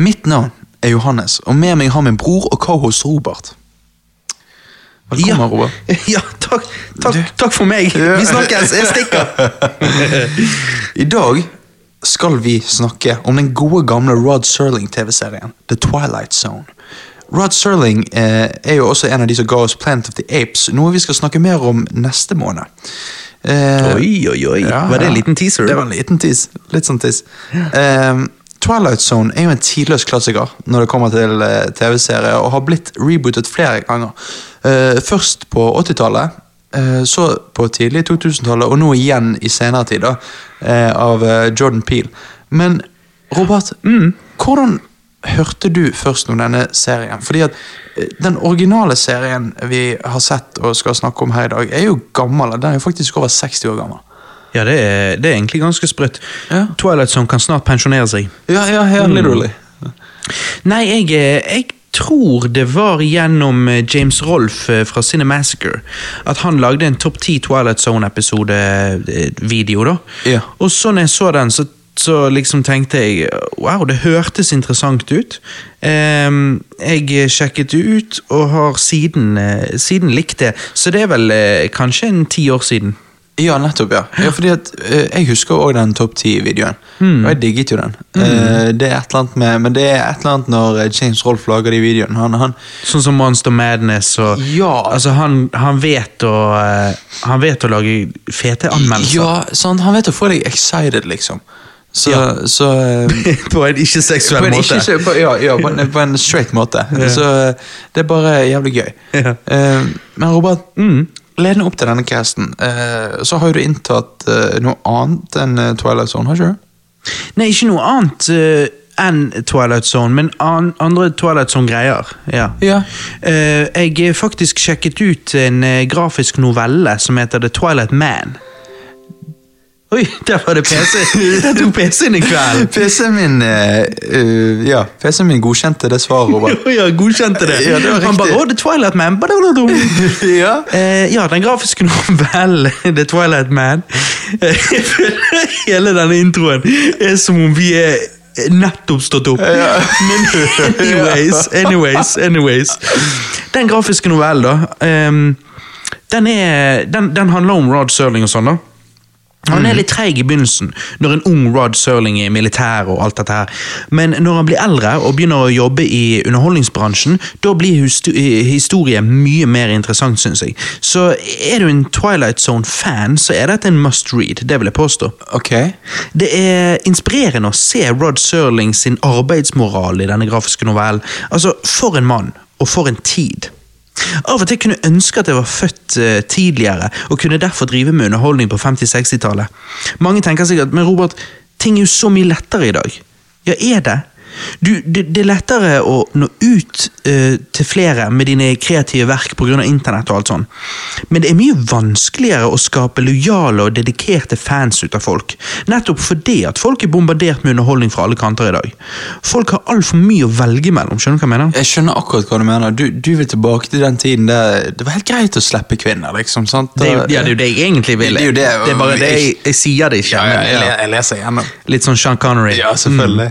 Mitt navn er Johannes, og med meg har min bror og cohost Robert. Velkommen, Ja. Robert. Ja, takk, takk, takk for meg. Vi snakkes. Jeg stikker. I dag skal vi snakke om den gode gamle Rod Serling-TV-serien The Twilight Zone. Rod Serling eh, er jo også en av de som ga oss Planet of the Apes, noe vi skal snakke mer om neste måned. Eh, Oi, oi, oi. ja, Var det en liten teaser? Det var en liten tease. Litt sånn tease. Eh, Twilight Zone er jo en tidløs klassiker når det kommer til eh, TV-serier, og har blitt rebootet flere ganger. Eh, først på 80-tallet, eh, så på tidlig 2000-tallet, og nå igjen i senere tid da, av Jordan Peele. Men Robert, hvordan hørte du først om denne serien? Fordi at den originale serien vi har sett og skal snakke om her i dag, er jo gammel. Den er jo faktisk over 60 år gammel. Ja, det er, det er egentlig ganske sprøtt. Ja. Twilight Zone kan snart pensjonere seg. Ja, ja, ja literally. Nei, jeg, eh, jeg tror det var gjennom eh, James Rolfe eh, fra Cinemassacre at han lagde en topp 10 Twilight Zone-episode-video. da. Ja. Og så når jeg så den, så, så liksom tenkte jeg wow, det hørtes interessant ut. Um, jeg sjekket det ut og har siden, siden likt det. Så det er vel eh, kanskje en ti år siden. Ja, nettopp, ja. ja fordi at eh, Jeg husker også den topp 10-videoen, og jeg digget jo den. Eh, det er et eller annet med Men det er et eller annet når eh, James Rolf lager de videoene. Han, han, Sånn som Monster Madness og Ja. Altså, han, han vet å eh, Han vet å lage fete anmeldelser. ja, sånn, han vet å få deg excited, liksom. Så, Ja. så eh, på en ikke-seksuell måte. ikke, på, ja, ja, på, en, på en straight måte. Så det er bare jævlig gøy. Eh, men Robert, ledende opp til denne casten, eh, så har du inntatt eh, noe annet enn eh, Twilight Zone, har ikke du? Nei, ikke noe annet eh, enn Twilight Zone, men an, andre Twilight Zone-greier. Ja. Ja. Eh, jeg faktisk sjekket ut en eh, grafisk novelle som heter The Twilight Man. Oi, der var det PC! Der tok PC-en i kveld! PC-en min eh, Ja, PC-en min godkjente det svaret, Robert. Ja, godkjente det. Ja, det Han bare. 'Å, The Twilight Man'. Ja. Uh, ja, den grafiske novellen The Twilight Man. Hele denne introen er som om vi er nettopp stått opp. Men anyways, anyways, anyways. Den grafiske novellen, da. Um, den, er, den, den handler om Rod Serling og sånn, da. Han er litt treig i begynnelsen, når en ung Rod Serling er i militæret og alt dette her. Men når han blir eldre og begynner å jobbe i underholdningsbransjen, da blir historie mye mer interessant, syns jeg. Så er du en Twilight Zone-fan, så er dette en must read. Det vil jeg påstå. Ok. Det er inspirerende å se Rod Serling sin arbeidsmoral i denne grafiske novellen. Altså, for en mann, og for en tid. Av og til kunne ønske at jeg var født eh, tidligere, og kunne derfor drive med underholdning på 50-60-tallet. Mange tenker sikkert, men Robert, ting er jo så mye lettere i dag. Ja, er det? Du, det, det er lettere å nå ut uh, til flere med dine kreative verk pga. internett og alt sånn. Men det er mye vanskeligere å skape lojale og dedikerte fans ut av folk. Nettopp fordi at folk er bombardert med underholdning fra alle kanter i dag. Folk har altfor mye å velge mellom. skjønner du hva jeg mener? Jeg skjønner akkurat hva du mener. Du, du vil tilbake til den tiden der det var helt greit å slippe kvinner, liksom. sant? Det er, jo- ja, det er jo det jeg egentlig vil. Det er det, det er bare det jeg, jeg sier det ikke. Ja, ja, jeg, jeg leser gjennom. Litt sånn Sean Connery. Ja, selvfølgelig.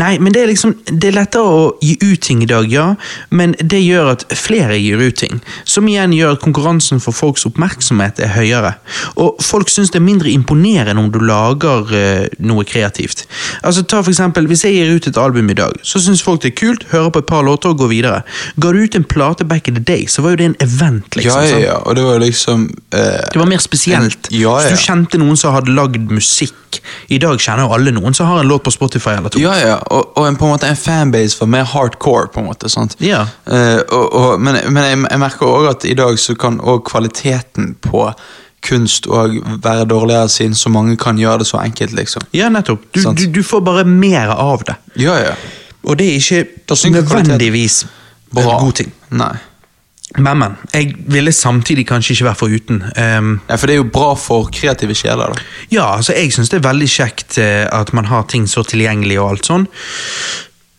Nei, men det er liksom Det er lettere å gi ut ting i dag, ja, men det gjør at flere gir ut ting. Som igjen gjør at konkurransen for folks oppmerksomhet er høyere. Og folk syns det er mindre imponerende om du lager uh, noe kreativt. Altså ta for eksempel, Hvis jeg gir ut et album i dag, så syns folk det er kult, hører på et par låter og går videre. Ga du ut en plate back in the day, så var jo det en event, liksom. Ja, ja, ja. Og det var liksom Uh, Det var mer spesielt. Ja, ja. Så du kjente noen som hadde lagd musikk I dag kjenner jo alle noen som har en låt på Spotify eller to. Ja, ja, og, og en, på en måte en fanbase for mer hardcore, på en måte. Ja. Eh, og, og, men men jeg, jeg merker også at i dag så kan også kvaliteten på kunst og være dårligere, siden så mange kan gjøre det så enkelt, liksom. Ja, nettopp. Du, du, du får bare mer av det. Ja, ja. Og det er ikke nødvendigvis Bra. en god ting. Nei. Men, men. Jeg ville samtidig kanskje ikke være foruten. Um, ja, for det er jo bra for kreative sjeler, da. ja, altså jeg syns det er veldig kjekt uh, at man har ting så tilgjengelig og alt sånn.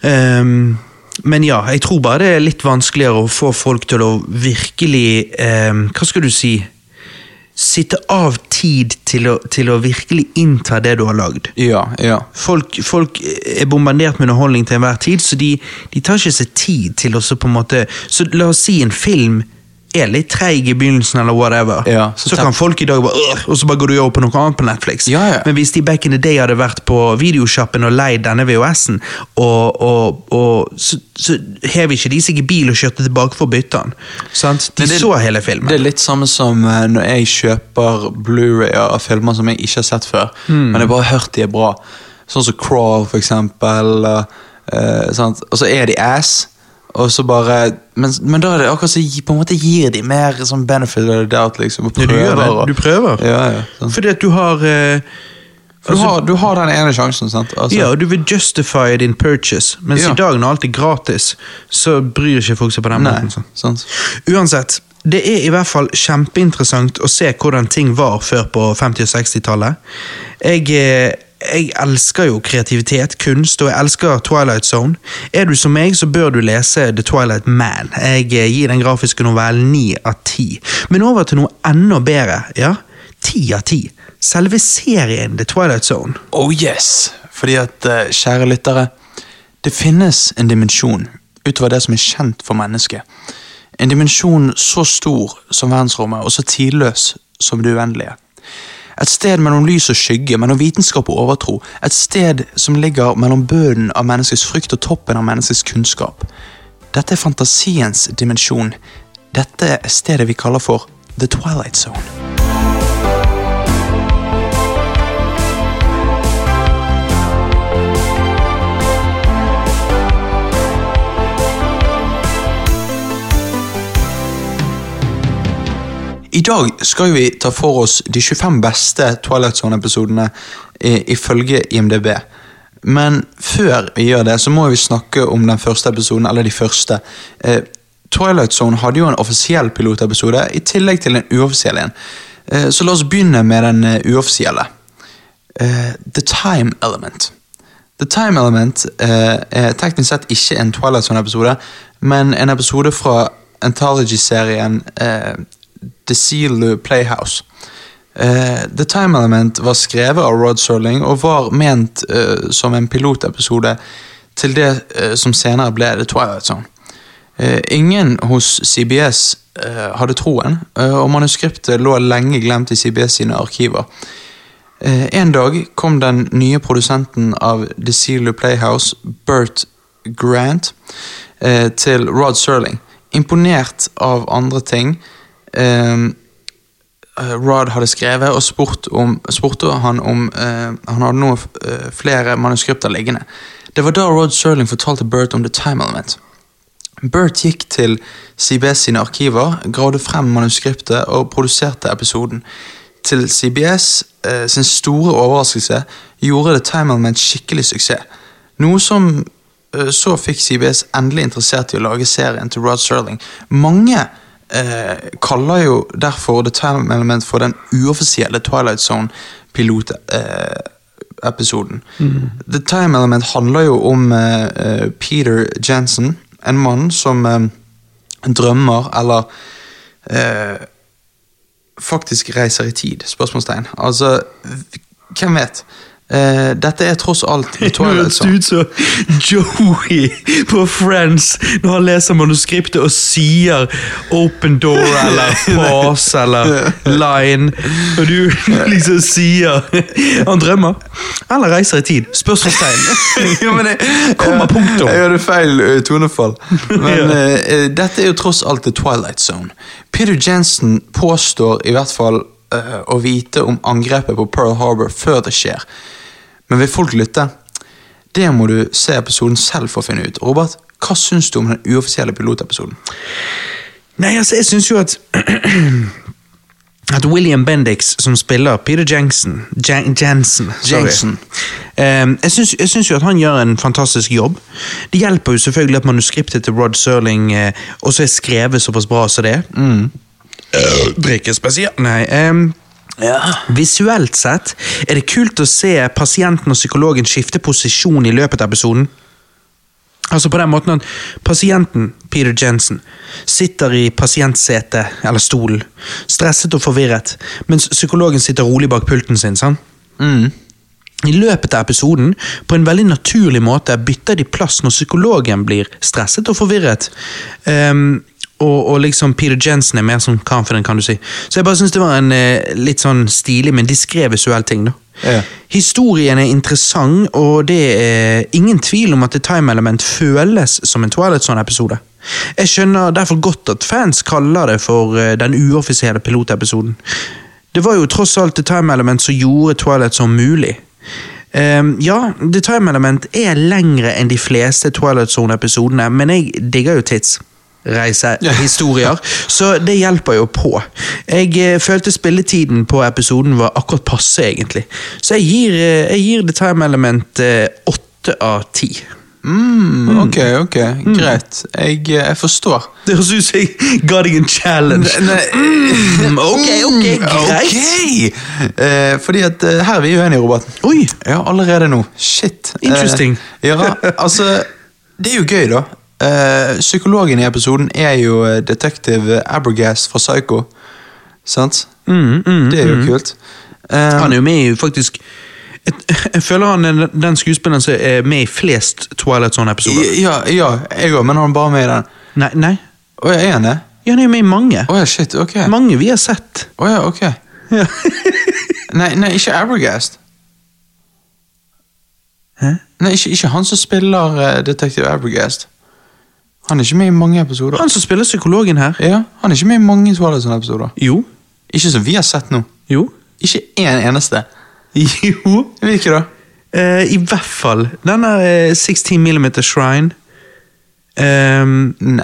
Um, men ja, jeg tror bare det er litt vanskeligere å få folk til å virkelig um, Hva skal du si? Sitte av tid til å, til å virkelig innta det du har lagd. Ja, ja. Folk, folk er bombardert med underholdning til enhver tid, så de, de tar ikke seg tid til å så på en måte Så la oss si en film er litt treig i begynnelsen, eller whatever. Ja, så, så kan folk i dag bare Og så bare går du over på noe annet på Netflix. Ja, ja. Men hvis de back in the day hadde vært på videoshoppen og leid denne VHS-en, og, og, og, så, så hev ikke de seg i bil og kjørte tilbake for å bytte den. Sant? De det- så hele filmen. Det er litt samme som eh, når jeg kjøper Blu-rayer av filmer som jeg ikke har sett før, mm. men jeg bare har hørt de er bra. Sånn som Crawl, for eksempel. Uh, uh, sant? Og så er de ass. Og så bare, men, men da er det akkurat så på en måte gir de mer sånn benefit of doubt. liksom, og Ja, du gjør det. Du prøver. Ja, ja, sånn. Fordi at du har eh, For du, har, du har den ene sjansen, sant? Altså, Ja, og du vil justify din purchase, mens Ja. i dag når alt er gratis, så bryr ikke folk seg på den Nei, måten. sånn. sant. Uansett, det er i hvert fall kjempeinteressant å se hvordan ting var før på 50- og 60-tallet. Jeg, eh, jeg elsker jo kreativitet, kunst, og jeg elsker Twilight Zone. Er du som meg, så bør du lese The Twilight Man. Jeg eh, gir den grafiske novellen ni av ti. Men over til noe enda bedre. ja? Ti av ti. Selve serien The Twilight Zone. Oh yes! Fordi at, eh, kjære lyttere, det finnes en dimensjon utover det som er kjent for mennesket. En dimensjon så stor som verdensrommet, og så tidløs som det uendelige. Et sted mellom lys og skygge, mellom vitenskap og overtro. Et sted som ligger mellom bunnen av menneskets frykt og toppen av menneskets kunnskap. Dette er fantasiens dimensjon. Dette er stedet vi kaller for The Twilight Zone. I dag skal vi ta for oss de 25 beste Twilight Zone-episodene ifølge IMDb. Men før vi gjør det, så må vi snakke om den første episoden, eller de første. Eh, Twilight Zone hadde jo en offisiell pilotepisode, i tillegg til en uoffisiell en. Eh, så la oss begynne med den eh, uoffisielle. Eh, The Time Element. The Time Element eh, er teknisk sett ikke en Twilight Zone-episode, men en episode fra Anthology-serien The Seal Playhouse. Uh, The Time Element var skrevet av Rod Serling og var ment uh, som en pilotepisode til det uh, som senere ble The Twilight Zone. Ingen hos CBS hadde troen, og manuskriptet lå lenge glemt i CBS sine arkiver. En dag kom den nye produsenten av The Seal Playhouse, Bert Grant, til Rod Serling. Imponert av andre ting eh, Rod hadde skrevet, og spurt om, spurte han om eh, han hadde noen eh, flere manuskripter liggende. Det var da Rod Serling fortalte Bert om The Time Element. Bert gikk til CBS sine arkiver, gravde frem manuskriptet og produserte episoden. Til CBS eh, sin store overraskelse gjorde The Time Element skikkelig suksess. Noe som eh, så fikk CBS endelig interessert i å lage serien til Rod Serling. Mange eh, kaller jo derfor The Time Element for den uoffisielle Twilight Zone-pilotepisoden. The Time Element handler jo om eh, eh, Peter Jensen, en mann som eh, drømmer, eller eh, faktisk reiser i tid? Spørsmålstegn. Altså, hvem vet? Eh, dette er tross alt i Twilight Høres ut som Joey på Friends når han leser manuskriptet og sier 'open door' eller 'pause' eller 'line'. Og du liksom sier Han drømmer. Eller reiser i tid. Spørsmålstegn. Kommer punktum. Jeg hadde feil tonefall. Men ø, dette er jo tross alt The Twilight Zone. Peter Jensen påstår i hvert fall ø, å vite om angrepet på Pearl Harbor før det skjer. Men vil folk lytte? Det må du se episoden selv for å finne ut. Robert, hva syns du om den uoffisielle pilotepisoden? Nei, altså, jeg syns jo at At William Bendix, som spiller Peter Jensen Jan. Jensen. Ehm, jeg, syns, jo at han gjør en fantastisk jobb. Det hjelper jo selvfølgelig at manuskriptet til Rod Serling uh, også er skrevet såpass bra som det. Mm. Drikke Nei. Um, ja. Visuelt sett er det kult å se pasienten og psykologen skifte posisjon i løpet av episoden. Altså på den måten at pasienten, Peter Jensen, sitter i pasientsetet, eller stolen, stresset og forvirret, mens psykologen sitter rolig bak pulten sin. sant? Mm. I løpet av episoden, på en veldig naturlig måte, bytter de plass når psykologen blir stresset og forvirret. Ehm, og, og liksom Peter Jensen er mer sånn confident, kan du si. Så jeg bare synes det var en eh, litt sånn stilig, men diskré visuell ting. da. Ja. Historien er interessant, og det er ingen tvil om at The Time Element føles som en Twilight Zone-episode. Jeg skjønner derfor godt at fans kaller det for eh, den uoffisielle pilotepisoden. Det var jo tross alt The Time Element som gjorde Twilight Zone mulig. Um, ja, The Time Element er lengre enn de fleste Twilight Zone-episodene, men jeg digger jo tits. Reisehistorier, så det hjelper jo på. Jeg eh, følte spilletiden på episoden var akkurat passe, egentlig. Så jeg gir, eh, jeg gir The Time Element eh, åtte av ti. Mm, ok, ok, greit. Jeg, jeg forstår. Det høres ut som jeg ga deg en challenge. Mm, ok, ok, greit. Ok! Eh, fordi at her er vi uenige, Robert. Oi! Ja, allerede nå. Shit. Interesting. Eh, ja, altså, det er jo gøy, da. Eh, psykologen i episoden er jo eh, detektiv Abergast fra Psycho. Sant? Mm, mm, Det er jo kult. Um, Han er jo med i faktisk jeg, jeg føler han er den skuespilleren som er med i flest Twilight Zone-episoder. ja, ja, jeg òg, men han bare med i den. Nei, nei. Å ja, er han det? Ja, han er jo med i mange. Oh, ja, shit, ok. Mange vi har sett. Å ja, ok. Ja. Nei, nei ikke Abergast. Hæ? Nei, ikke, ikke han som spiller uh, detektiv Abergast. Han er ikke med i mange episoder. Han som spiller psykologen her. Ja, han er ikke med i mange Twilight Zone-episoder. Jo. Ikke som vi har sett nå. Jo. Ikke én eneste. Jo. Hvilke da? Uh, I hvert fall. Denne uh, 16 mm Shrine. Um, Nei.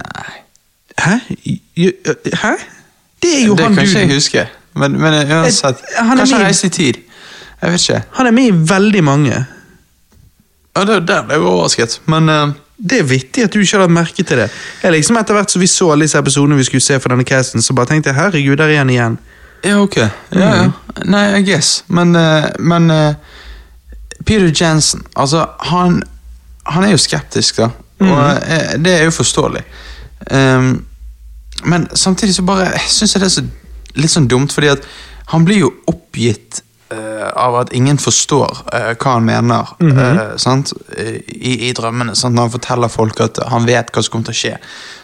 hæ? Eh, Hæ? Det er jo det han kan ikke jeg huske. Men, men uansett. Uh, han er Kanskje han reiser i tid. Jeg vet ikke. Han er med i veldig mange. Ja, det, det ble jeg overrasket. Men eh, Det er vittig at du ikke lagt merke til det. Jeg liksom Etter hvert som vi så alle disse episodene vi skulle se for denne casten, så bare tenkte jeg herregud, der er han igjen. Ja, ok. Ja, ja. Nei, I guess. Men, eh, men eh, Peter Jensen, altså, han, han er jo skeptisk, da. Og eh, det er jo forståelig. Um, men samtidig så bare syns jeg det er så, litt sånn dumt, fordi at han blir jo oppgitt eh, av at ingen forstår uh, hva han mener eh, sant? Eh, I, i drømmene. Sant? Når han forteller folk at han vet hva som kommer til å skje.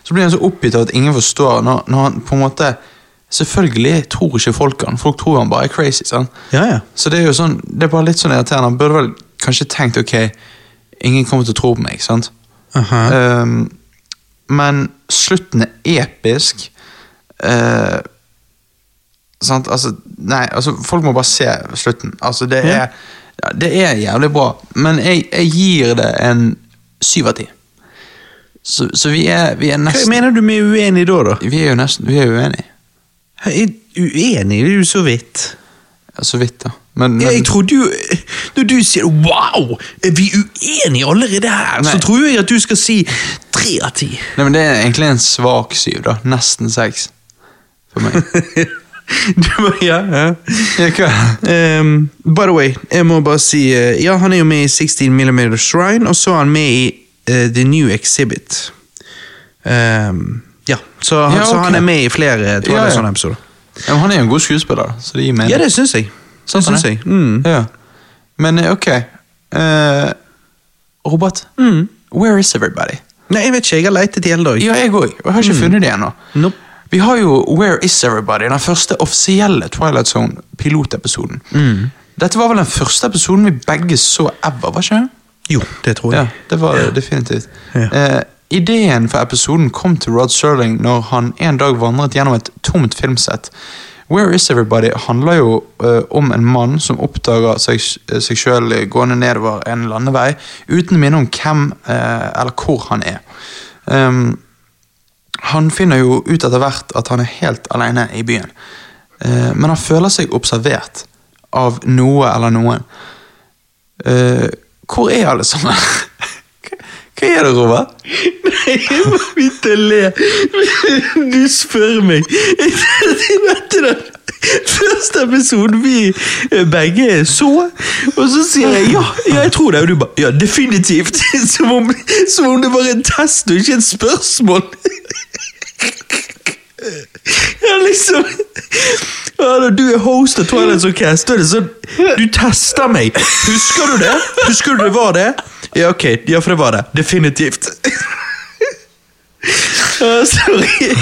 Så blir han så oppgitt av at ingen forstår, når, når han på en måte Selvfølgelig tror ikke folk han. Folk tror han bare er crazy. sant? Ja, ja. Så det er jo sånn, det er bare litt sånn irriterende. Han burde vel kanskje tenkt ok, ingen kommer til å tro på meg. sant? -huh. Ehm, men slutten er episk. Sant? Altså, nei, altså, folk må bare se slutten. Altså, det er, ja, det er jævlig bra. Men jeg, jeg gir det en syv av ti. Så, så vi er, vi er Hva mener du med uenig da, da? Vi er jo nesten Vi er uenige. Jeg er uenig, det er jo så vidt. Ja, Så vidt, da. Men, men jeg trodde jo Når du sier 'wow, er vi uenige allerede her', så tror jeg at du skal si tre av ti. Nei, men Det er egentlig en svak syv, da. Nesten seks. For meg. Du bare, ja, ja. Ja, hva? Ehm, by the way, jeg må bare si eh, Ja, han er jo med i 16 mm Shrine, og så er han med i uh, The New Exhibit. Um, ja, så, han- Ja, så han er med i flere Ja, ja. Zone-episoder. Ja, men han er jo en god skuespiller, så det gir mening. Ja, det syns jeg. Det Sant, syns jeg. Mm. Ja. Men eh, ok. uh, Robert, Mm. where is everybody? Nei, jeg vet ikke, jeg har leitet i hele dag. Ja, jeg òg. Jeg har ikke funnet det ennå. Nope. Vi har jo Where is everybody? Den første offisielle Twilight Zone-pilotepisoden. Dette var vel den første episoden vi begge så ever, var ikke det? Jo, det tror jeg. Ja, det var det definitivt. Ja. Eh, ideen for episoden kom til Rod Serling når han en dag vandret gjennom et tomt filmsett. Where is Everybody handler jo uh, om en mann som oppdager seg, seg sjøl gående nedover en landevei uten å minne om hvem uh, eller hvor han er. Um, han finner jo ut etter hvert at han er helt alene i byen. Eh, men han føler seg observert av noe eller noen. Eh, hvor er alle sammen? Hva- er det, Robert? Nei, jeg må begynne å le. Du spør meg. Første episoden vi begge så, og så sier jeg ja, ja jeg tror det. Og du bare ja, definitivt. Som om, som om det var en test og ikke et spørsmål. Ja, liksom ja, Når du er host av Twilight Cast, da er det sånn Du tester meg. Husker du det? Husker du det var det? Ja, ok. Ja, for det var det. Definitivt. Ja, sorry.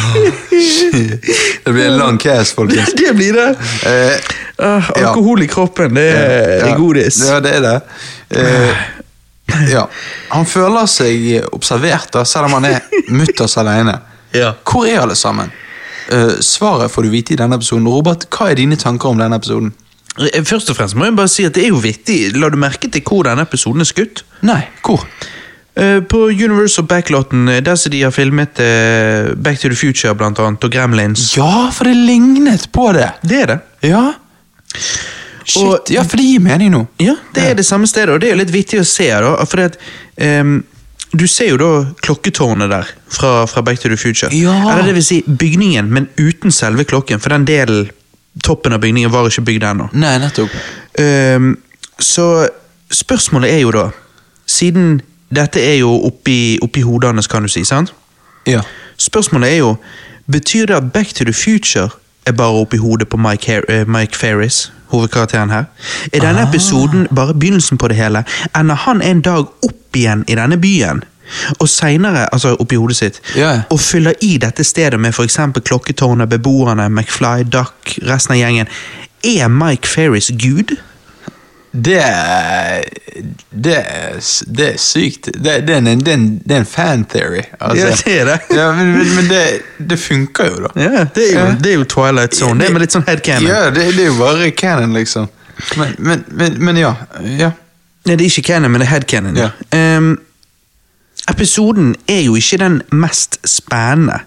Det blir en lang cast, folkens. Det blir det. Uh, alkohol i kroppen, det er, ja. er godis. Ja, det er det. Uh, ja. Han føler seg observert, da, selv om han er mutters alene. Ja. Hvor er alle sammen? Uh, svaret får du vite i denne episoden. Robert, hva er dine tanker om denne episoden? Eh, Først og fremst må jeg bare si at det er jo vittig. La du merke til hvor denne episoden er skutt? Nei, hvor? Uh, På Universal Backlotten, der som de har filmet uh, Back to the Future blant annet, og Gremlins. Ja, for det lignet på det! Det er det. Ja. Shit, Og- ja, for det gir mening nå. Ja, det er det samme stedet, og det er jo litt vittig å se. da, for at, ehm, Du ser jo da klokketårnet der fra, fra Back to the Future. Ja. Eller det vil si bygningen, men uten selve klokken, for den delen, toppen av bygningen, var ikke bygd ennå. Nei, nettopp. Um, så spørsmålet er jo da, siden dette er jo oppi, oppi hodet hans, kan du si, sant? Ja. Spørsmålet er jo, betyr det at Back to the Future er bare oppi hodet på Mike, Har eh, Mike Ferris, hovedkarakteren her? Er denne Ah. episoden bare begynnelsen på det hele? Ender han en dag opp igjen i denne byen? Og senere, altså oppi hodet sitt, yeah. og fyller i dette stedet med eksempel klokketårnet, beboerne, McFly, Duck, resten av gjengen. Er Mike Ferris Gud? Det er Det er, det er sykt. Det, det, er en, det, er en, det er en fan theory. altså. Ja, det er det. Ja, men men, men det, det funker jo, da. Ja, det er jo, Ja. det er jo Twilight Zone. Det er med litt sånn headcanon. Ja, det, det er jo bare canon, liksom. Men, men, men, men ja. ja. Nei, det er ikke canon, men det er headcanon. Ja. Um, episoden er jo ikke den mest spennende.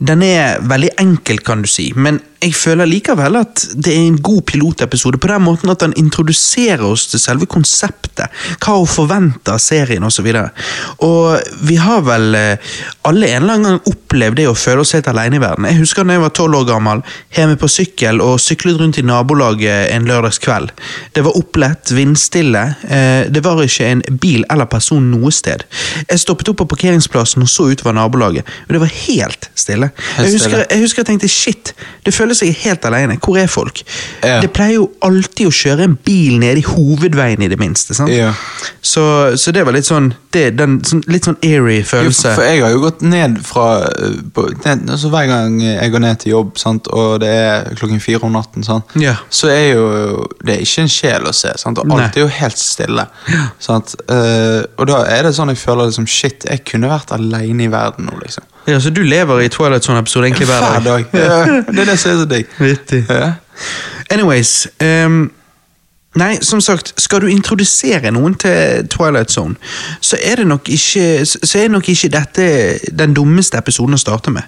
Den er veldig enkel, kan du si, men jeg føler likevel at det er en god pilotepisode på den måten at den introduserer oss til selve konseptet, hva å forvente av serien osv. Og, og vi har vel eh, alle en eller annen gang opplevd det å føle oss helt alene i verden. Jeg husker da jeg var tolv år gammel, hjemme på sykkel og syklet rundt i nabolaget en lørdagskveld. Det var opplett, vindstille, eh, det var ikke en bil eller person noe sted. Jeg stoppet opp på parkeringsplassen og så utover nabolaget, og det var helt stille. Jeg husker, jeg husker jeg tenkte shit, det føles jeg er helt alene. Hvor er folk? Ja. Det pleier jo alltid å kjøre en bil nede i hovedveien i det minste. sant? Ja. Så, så det var litt sånn, det, den, sånn litt sånn eerie Jo, følelse. for, for jeg har jo gått ned fra uh, på, ned, altså Hver gang jeg går ned til jobb, sant, og det er klokken fire om natten, sant, Ja. så er jo det er ikke en sjel å se. Sant, og alt er jo helt stille. Sant, uh, og da er det sånn jeg føler liksom, shit, jeg kunne vært alene i verden nå, liksom. Ja, Så du lever i Twilight Zone-episode egentlig hver Hver dag? dag. Ja, det er det som er så digg. Vittig. Ja. Anyways um, Nei, som sagt, skal du introdusere noen til Twilight Zone, så er det nok ikke, så er nok ikke dette den dummeste episoden å starte med.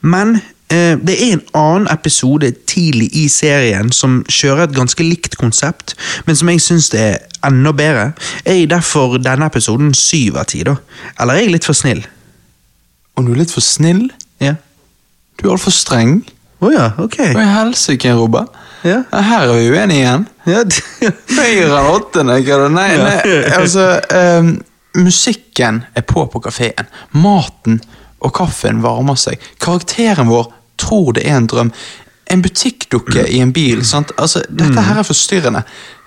Men uh, det er en annen episode tidlig i serien som kjører et ganske likt konsept, men som jeg syns er enda bedre. Jeg gir derfor denne episoden syv av ti, da. Eller er jeg litt for snill? Og du er litt for snill. Ja. Du er altfor streng. Å ja, ok. Hva i helsike, Robert? Ja. Her er vi uenige igjen. Ja, Høyre enn åttende, hva er det? Nei, nei, altså ehm, Musikken er på på kafeen. Maten og kaffen varmer seg. Karakteren vår tror det er en drøm. En butikkdukke i en bil. sant? Altså, Dette her er forstyrrende.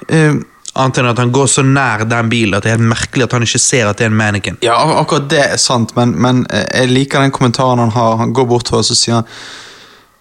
Ehm, Annet enn at han går så nær den bilen at det er helt merkelig at han ikke ser at det er en mannequin. ja, akkurat det er sant, men, men eh, jeg liker den kommentaren han har. Han går bort til henne og sier han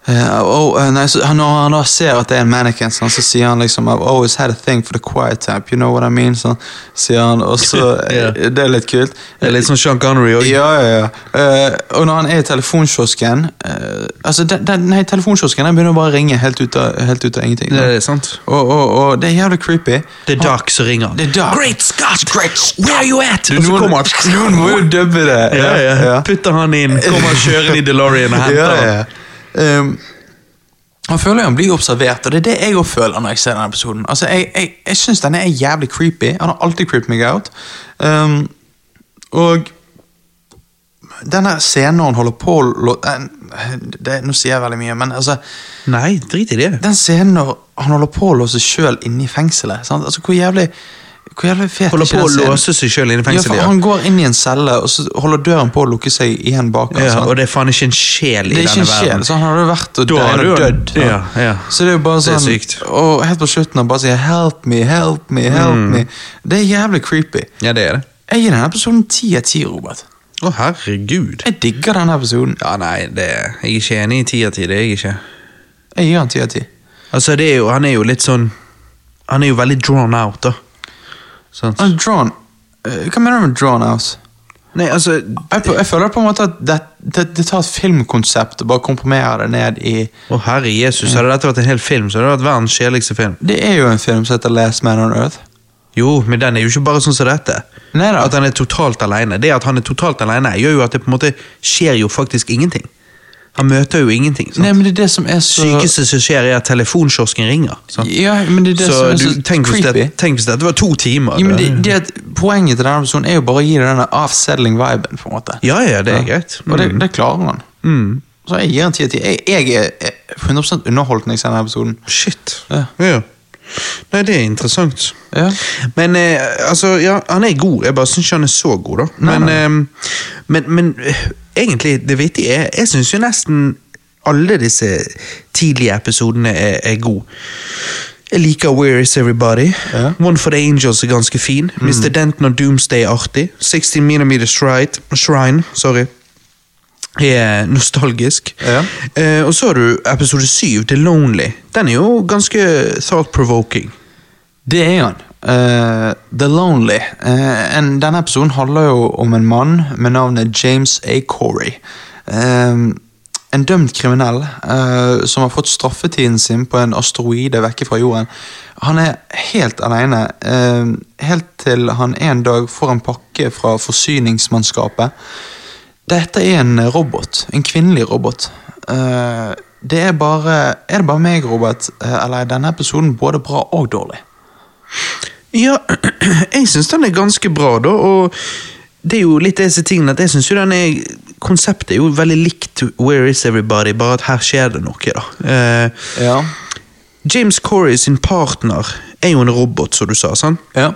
eh, oh, nei, så, Når han da ser at det er en mannequin, sånn, så sier han liksom I've always had a thing for the quiet type, you know what I mean? Sånn, sier han, og så, Ja. eh, Det er litt kult. Det er litt sånn Sean Connery òg. Ja, ja, ja. Uh, og når han er i telefonkiosken uh, Altså, den, den, nei, telefonkiosken den begynner bare å ringe helt ut av, helt ut av ingenting. Det er sant. Og, og, og det er jævlig creepy. Det er Doc som ringer. Det er Doc. Great Scott! Great Where are you at? Du, noen, noen må jo dubbe det. Ja, ja. Putter han inn, kommer kjørende i DeLorean og henter Ja, ja. Um, han føler jo han blir observert, og det er det jeg òg føler når jeg ser denne episoden. Altså, Jeg, jeg, jeg syns denne er jævlig creepy. Han har alltid creeped meg out. Um, og denne scenen når han holder på eh, det, Nå sier jeg veldig mye, men altså Nei, drit i det. Den scenen når han holder på å låse sjøl inne i fengselet. Sant? Altså, hvor jævlig hvor jævlig fet er Holder på å låse seg sjøl inne i fengselet. Ja, Han går inn i en celle, og så holder døren på å lukke seg igjen bak Altså. ja, og det er faen ikke en sjel i det er ikke denne en sjel, verden. så han hadde vært og dødd. ja, ja. Så det er jo bare Det er sånn sykt. Og helt på slutten han bare sier 'help me, help me, help Mm. me'. Det er jævlig creepy. Ja, det er det. Jeg gir denne episoden ti av ti, Robert. Å, herregud. Jeg digger denne episoden. Ja, nei, det, jeg er ikke enig i ti av ti. Det er jeg ikke. Jeg gir han ti av ti. Altså, det er jo, han er jo litt sånn Han er jo veldig drawn out, da. Sant? Men Drawn eh, Hva mener du med drawn out? Nei, altså Jeg, jeg føler på en måte at det, det, det tar et filmkonsept og bare komprimerer det ned i Å, herre Jesus, hadde dette vært en hel film, så hadde det vært verdens kjedeligste film. Det er jo en film som heter Last Man on Earth. Jo, men den er jo ikke bare sånn som dette. Neida. At han er totalt alene. Det at han er totalt alene, gjør jo at det på en måte skjer jo faktisk ingenting. Han møter jo ingenting. sant? Nei, men det er det som er så sykeste som skjer, er at telefonkiosken ringer. sant? Ja, men det er det så som er du, så tenk, hvis creepy. det, tenk hvis dette var to timer. Ja, men det, det at Poenget til denne personen er jo bare å gi deg denne avsettling viben. på en måte ja, ja, det er greit. Og det, Mm. det klarer han. Mm. Så jeg gir en 10 av 10. Jeg, jeg er 100 underholdt når jeg ser denne episoden. Shit. Ja. Ja. Nei, det er interessant. Ja. Men eh, altså, ja, han er god. Jeg bare syns ikke han er så god, da. Men, nei. eh, men, men eh, egentlig, det vittige er Jeg syns jo nesten alle disse tidlige episodene er, er gode. Jeg liker Where Is Everybody. Ja. One for the Angels er ganske fin. Mr. Denton og Doomsday er artig. 16 Millimeter Shrine, Shrine sorry, er nostalgisk. Ja. Eh, og så har du episode 7, The Lonely. Den er jo ganske thought-provoking. Det er han. Uh, The Lonely. Uh, en, denne episoden handler jo om en mann med navnet James A. Corey. Uh, en dømt kriminell som har fått straffetiden sin på en asteroide vekke fra jorden. Han er helt alene, eh, helt til han en dag får en pakke fra forsyningsmannskapet. Dette er en robot. En kvinnelig robot. Eh, det er bare Er det bare meg, Robert, eh, eller er denne episoden både bra og dårlig? Ja, jeg syns den er ganske bra, da. Og det er jo litt disse tingene at jeg synes jo den er Konseptet er jo veldig likt Where Is Everybody, bare at her skjer det noe, da. Eh, Ja. James Corey sin partner er jo en robot, som du sa. sant? Ja.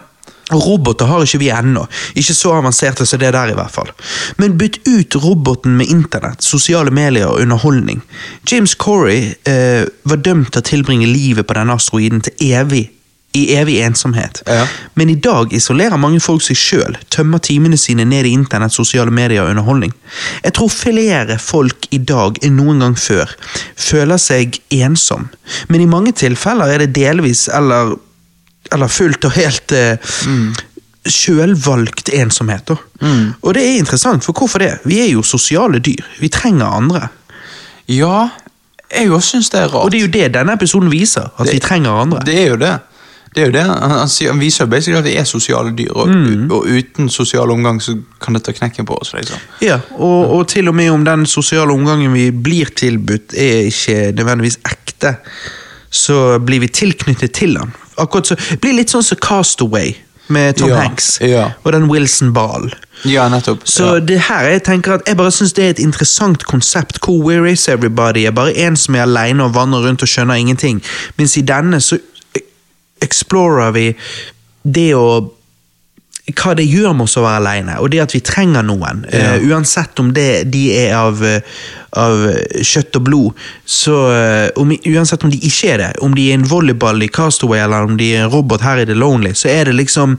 Roboter har ikke vi ennå. Ikke så avanserte som det der, i hvert fall. Men bytt ut roboten med internett, sosiale medier og underholdning. James Corey eh, var dømt til å tilbringe livet på denne asteroiden til evig i evig ensomhet. Ja. Men i dag isolerer mange folk seg sjøl, tømmer timene sine ned i internett, sosiale medier og underholdning. Jeg tror flere folk i dag enn noen gang før føler seg ensom, men i mange tilfeller er det delvis eller, eller fullt og helt eh, sjølvalgt ensomhet. Da. Og det er interessant, for hvorfor det? Vi er jo sosiale dyr. Vi trenger andre. ja, jeg òg syns det er rart. Og det er jo det denne episoden viser, at vi trenger andre. Det er jo det. Det er jo det. Han, han, viser basically at vi er sosiale dyr, og, Mm. og uten sosial omgang så kan det ta knekken på oss. liksom. Ja, og, og til og med om den sosiale omgangen vi blir tilbudt er ikke nødvendigvis ekte, så blir vi tilknyttet til den. Akkurat så, blir litt sånn som Castaway med Tom Ja, Hanks ja. og den Wilson Ball. Ja, nettopp. Så det her, jeg tenker at jeg bare synes det er et interessant konsept, hvor Where is everybody er bare en som er alene og vandrer rundt og skjønner ingenting, mens i denne så e- explorer vi det å hva det gjør med oss å være alene, og det at vi trenger noen. Ja. Uh, uansett om det, de er av, eh, av kjøtt og blod. Så, eh, om, uansett om de ikke er det, om de er en volleyball i Castaway eller om de er en robot her i The Lonely, så er det liksom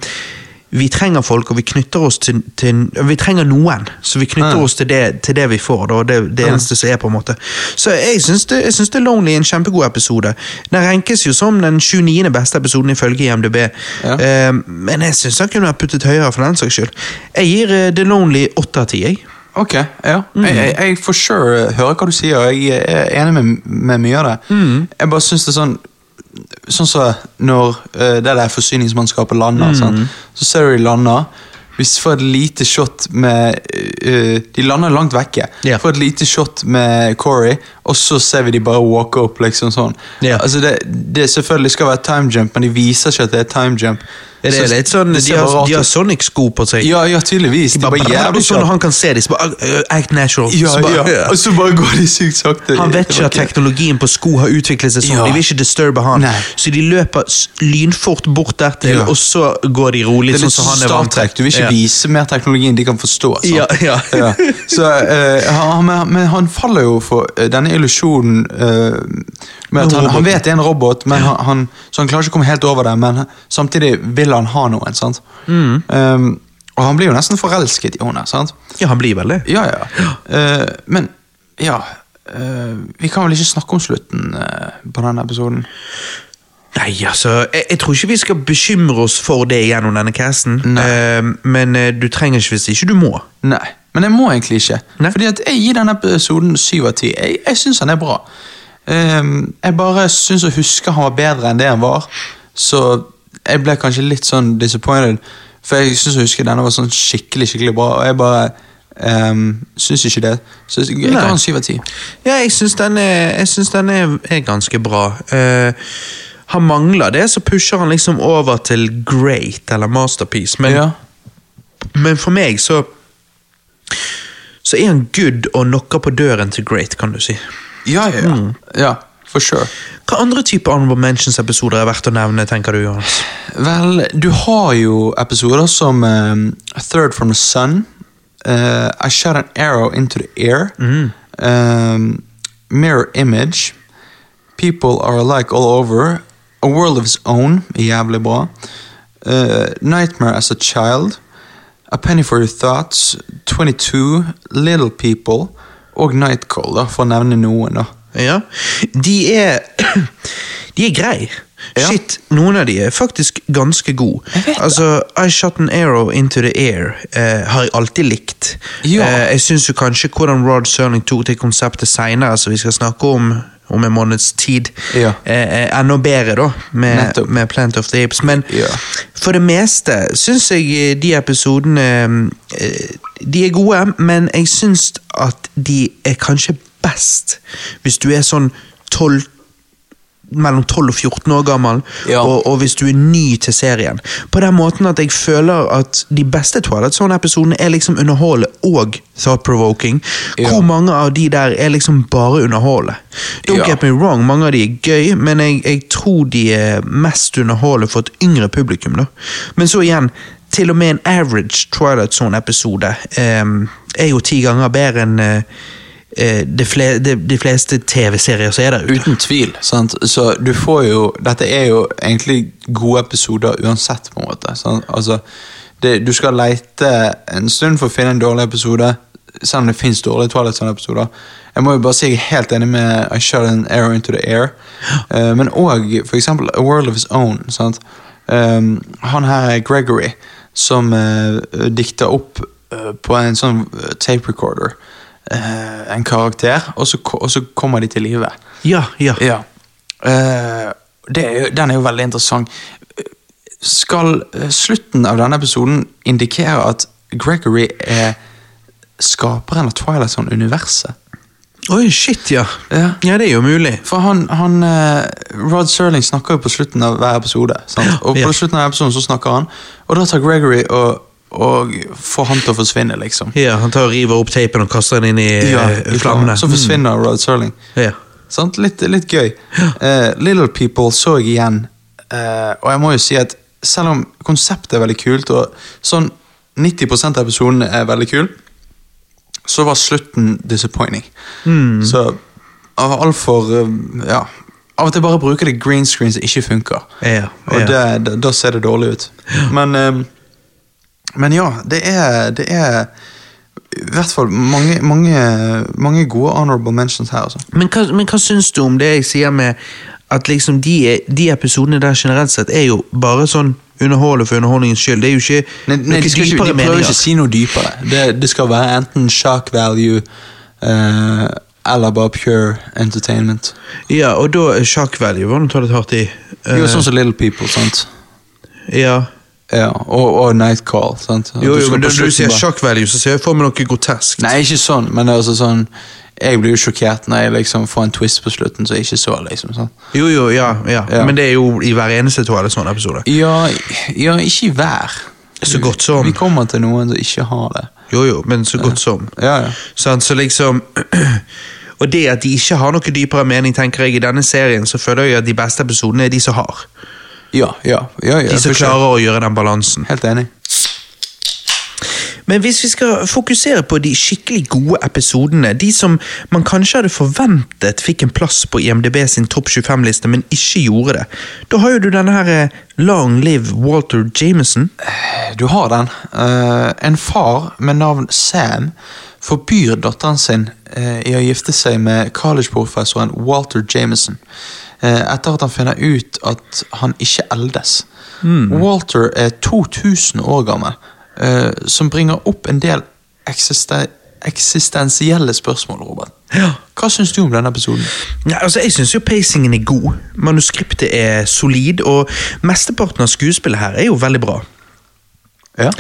vi trenger folk, og vi knytter oss til, til Vi trenger noen, så vi knytter Ja. oss til det, til det vi får. Da, det, det eneste som er, på en måte. Så jeg syns det, jeg syns det Lonely er en kjempegod episode. Den renkes jo som den 29. beste episoden ifølge IMDb. Ja. uh, men jeg syns den kunne ha puttet høyere, for den saks skyld. Jeg gir uh, The Lonely 8 av 10. jeg. Ok, ja. Mm. Jeg, jeg, jeg for sure hører hva du sier, og jeg er enig med, med mye av det. Mm. Jeg bare syns det er sånn Sånn som når uh, det der forsyningsmannskapet lander, Mm. sant? så ser du de lander. Hvis får et lite shot med uh, De lander langt vekke. Yeah. Får et lite shot med Corey, og så ser vi de bare walke opp. liksom sånn Yeah. Altså det, det selvfølgelig skal være time jump, men de viser ikke at det er time jump. Er det litt sånn, det De har, de har. Sonic-sko på seg. Ja, ja, tydeligvis. De bare, var jævlig sånn han kan se dem, så bare uh, act natural. Ja, så bare, ja. Og så bare går de sykt sakte. Han vet ikke at teknologien på sko har utviklet seg sånn. Ja. De vil ikke disturbe han. Nei. Så de løper lynfort bort dertil, Ja. og så går de rolig, Det er sånn litt sånn som han er. Du vil ikke vise mer teknologi enn de kan forstå. sant? Ja, ja. Så, uh, han, men, han faller jo for denne illusjonen uh, med at han, han vet det er en robot, men han, han, så han klarer ikke å komme helt over det. Men samtidig vil han ha noen. sant? Mm. Um, og han blir jo nesten forelsket i henne. sant? Ja, han blir vel det. Ja, ja. Uh, men ja uh, Vi kan vel ikke snakke om slutten uh, på denne episoden? Nei, altså, jeg, jeg tror ikke vi skal bekymre oss for det gjennom denne casten, Nei. Eh, men du trenger ikke hvis ikke du må. Nei, men jeg må egentlig ikke. Nei. Fordi at jeg gir denne episoden syv av ti. Jeg, jeg syns han er bra. Ehm, jeg bare syns å huske han var bedre enn det han var, så jeg ble kanskje litt sånn disappointed. For jeg syns å huske denne var sånn skikkelig skikkelig bra, og jeg bare um, syns ikke det. Så jeg kan ha syv av ti. Ja, jeg syns den, er, jeg synes den er, er ganske bra. Uh, han mangler det, så pusher han liksom over til great eller masterpiece. Men, Ja. men for meg så Så er han good og knocker på døren til great, kan du si. Ja, ja, ja. ja. For sure. Hva andre type Honorable Mentions-episoder er verdt å nevne, tenker du, Johannes? Vel, du har jo episoder som um, Third from the Sun, uh, I Shot an Arrow into the Air, um, Mirror Image, People Are Alike All Over, A World of Its Own, jævlig bra, uh, Nightmare as a Child, A Penny for Your Thoughts, 22, Little People og Nightcall, da, for å nevne noen. da. Ja, de er De er greie. Ja. Shit, noen av de er faktisk ganske gode. Altså, I Shot an Arrow Into the Air eh, har jeg alltid likt. Ja. Eh, jeg syns kanskje hvordan Rod Serling tok til konseptet seinere, som vi skal snakke om om en måneds tid, Ja. eh, enda bedre, da, med, med Plant of the Apes. Men for det meste syns jeg eh, de episodene eh, De er gode, men jeg syns at de er kanskje best hvis du er sånn 12 mellom 12 og 14 år gammel, Ja. og, og hvis du er ny til serien. På den måten at jeg føler at de beste Twilight Zone-episodene er liksom underholde og thought-provoking. Ja. Hvor mange av de der er liksom bare underholde? Don't Ja. get me wrong, mange av de er gøy, men jeg, jeg tror de er mest underholde for et yngre publikum. da. Men så igjen, til og med en average Twilight Zone-episode um, er jo ti ganger bedre enn eh, de, fle de, de fleste TV-serier som er der ute. Uten tvil. Sant? Så du får jo Dette er jo egentlig gode episoder uansett, på en måte. Sant? Altså, det, du skal leite en stund for å finne en dårlig episode, selv om det fins dårlige Twilight Zone-episoder. Jeg må jo bare si jeg er helt enig med I Shot an Arrow Into the Air. uh, men òg eksempel A World of His Own. Sant? Um, han her er Gregory, som uh, dikter opp uh, på en sånn eh, tape recorder eh, en karakter, og så, og så kommer de til live. Ja, ja. Ja. Eh, det er jo, den er jo veldig interessant. Skal eh, slutten av denne episoden indikere at Gregory er skaperen av Twilight Zone-universet? Oi, shit, ja. Ja. Ja, det er jo mulig. For han, han eh, Rod Serling snakker jo på slutten av hver episode. Sant? Og på Ja. slutten av episoden så snakker han, og da tar Gregory og, og får han til å forsvinne, liksom. Ja, Han tar og river opp teipen og kaster den inn i Ja, eh, flammene. Så forsvinner Rod Serling. Mm. Ja. Sant? Litt, litt gøy. Eh, Little People så jeg igjen, uh, og jeg må jo si at selv om konseptet er veldig kult, og sånn 90% av episodene er veldig kul, så var slutten disappointing. Så av altfor Ja. Av og til bare bruker det green screen som ikke funker. Ja, Og ja. det, det, da ser det dårlig ut. Men, eh, men ja, det er, det er i hvert fall mange, mange, mange gode honorable mentions her. Altså. Men, hva, men hva syns du om det jeg sier med at liksom de, de episodene der generelt sett er jo bare sånn underholde for underholdningens skyld? Det er jo ikke Nei, nei, de, skal ikke, de prøver ikke å si noe dypere. Det, det skal være enten shock value uh, eller bare pure entertainment. Ja, og da shock value var ta litt hardt i. Uh, Jo, sånn som Little People, sant? Ja. Ja, og, og Night Call. sant? At Jo, jo, skal men på Når du slutten sier bare- shock value, så ser jeg for meg noe grotesk. Nei, ikke sånn, men det er altså sånn Jeg blir jo sjokkert når jeg liksom får en twist på slutten som jeg ikke så. liksom sånn. Jo, jo, ja, ja. Ja. Men det er jo i hver eneste toalett sånn episode. Ja, ja, ikke i hver. Så godt som. Vi kommer til noen som ikke har det. Jo, jo, men så godt som. Ja, ja. Sant, så liksom Og det at de ikke har noe dypere mening, tenker jeg, i denne serien, så føler jeg at de beste episodene er de som har. Ja, ja, ja, ja De som klarer å gjøre den balansen. Helt enig. Men hvis vi skal fokusere på de skikkelig gode episodene, de som man kanskje hadde forventet fikk en plass på IMDb sin topp 25-liste, men ikke gjorde det, da har jo du denne her eh, Long Live Walter Jameson. Du har den. Uh, en far med navn Sam forbyr datteren sin uh, i å gifte seg med collegeprofessoren Walter Jameson. Eh, etter at han finner ut at han ikke eldes. Walter er 2000 år gammel, eh, som bringer opp en del eksiste eksistensielle spørsmål, Robert. Ja. Hva syns du om denne episoden? Ja, altså, jeg syns jo pacingen er god. Manuskriptet er solid, og mesteparten av skuespillet her er jo veldig bra. Ja.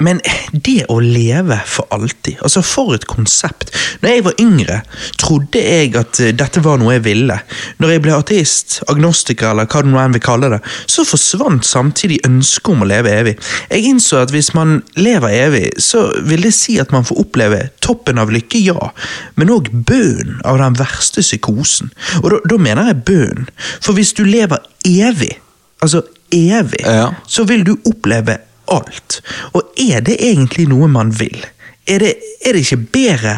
Men det å leve for alltid, altså for et konsept. Når jeg var yngre, trodde jeg at eh, dette var noe jeg ville. Når jeg ble ateist, agnostiker eller hva det nå enn vil kalle det, så forsvant samtidig ønsket om å leve evig. Jeg innså at hvis man lever evig, så vil det si at man får oppleve toppen av lykke, ja, men òg bønnen av den verste psykosen. Og da, da mener jeg bønnen, For hvis du lever evig, altså evig, Ja. så vil du oppleve alt. Og er det egentlig noe man vil? Er det, er det ikke bedre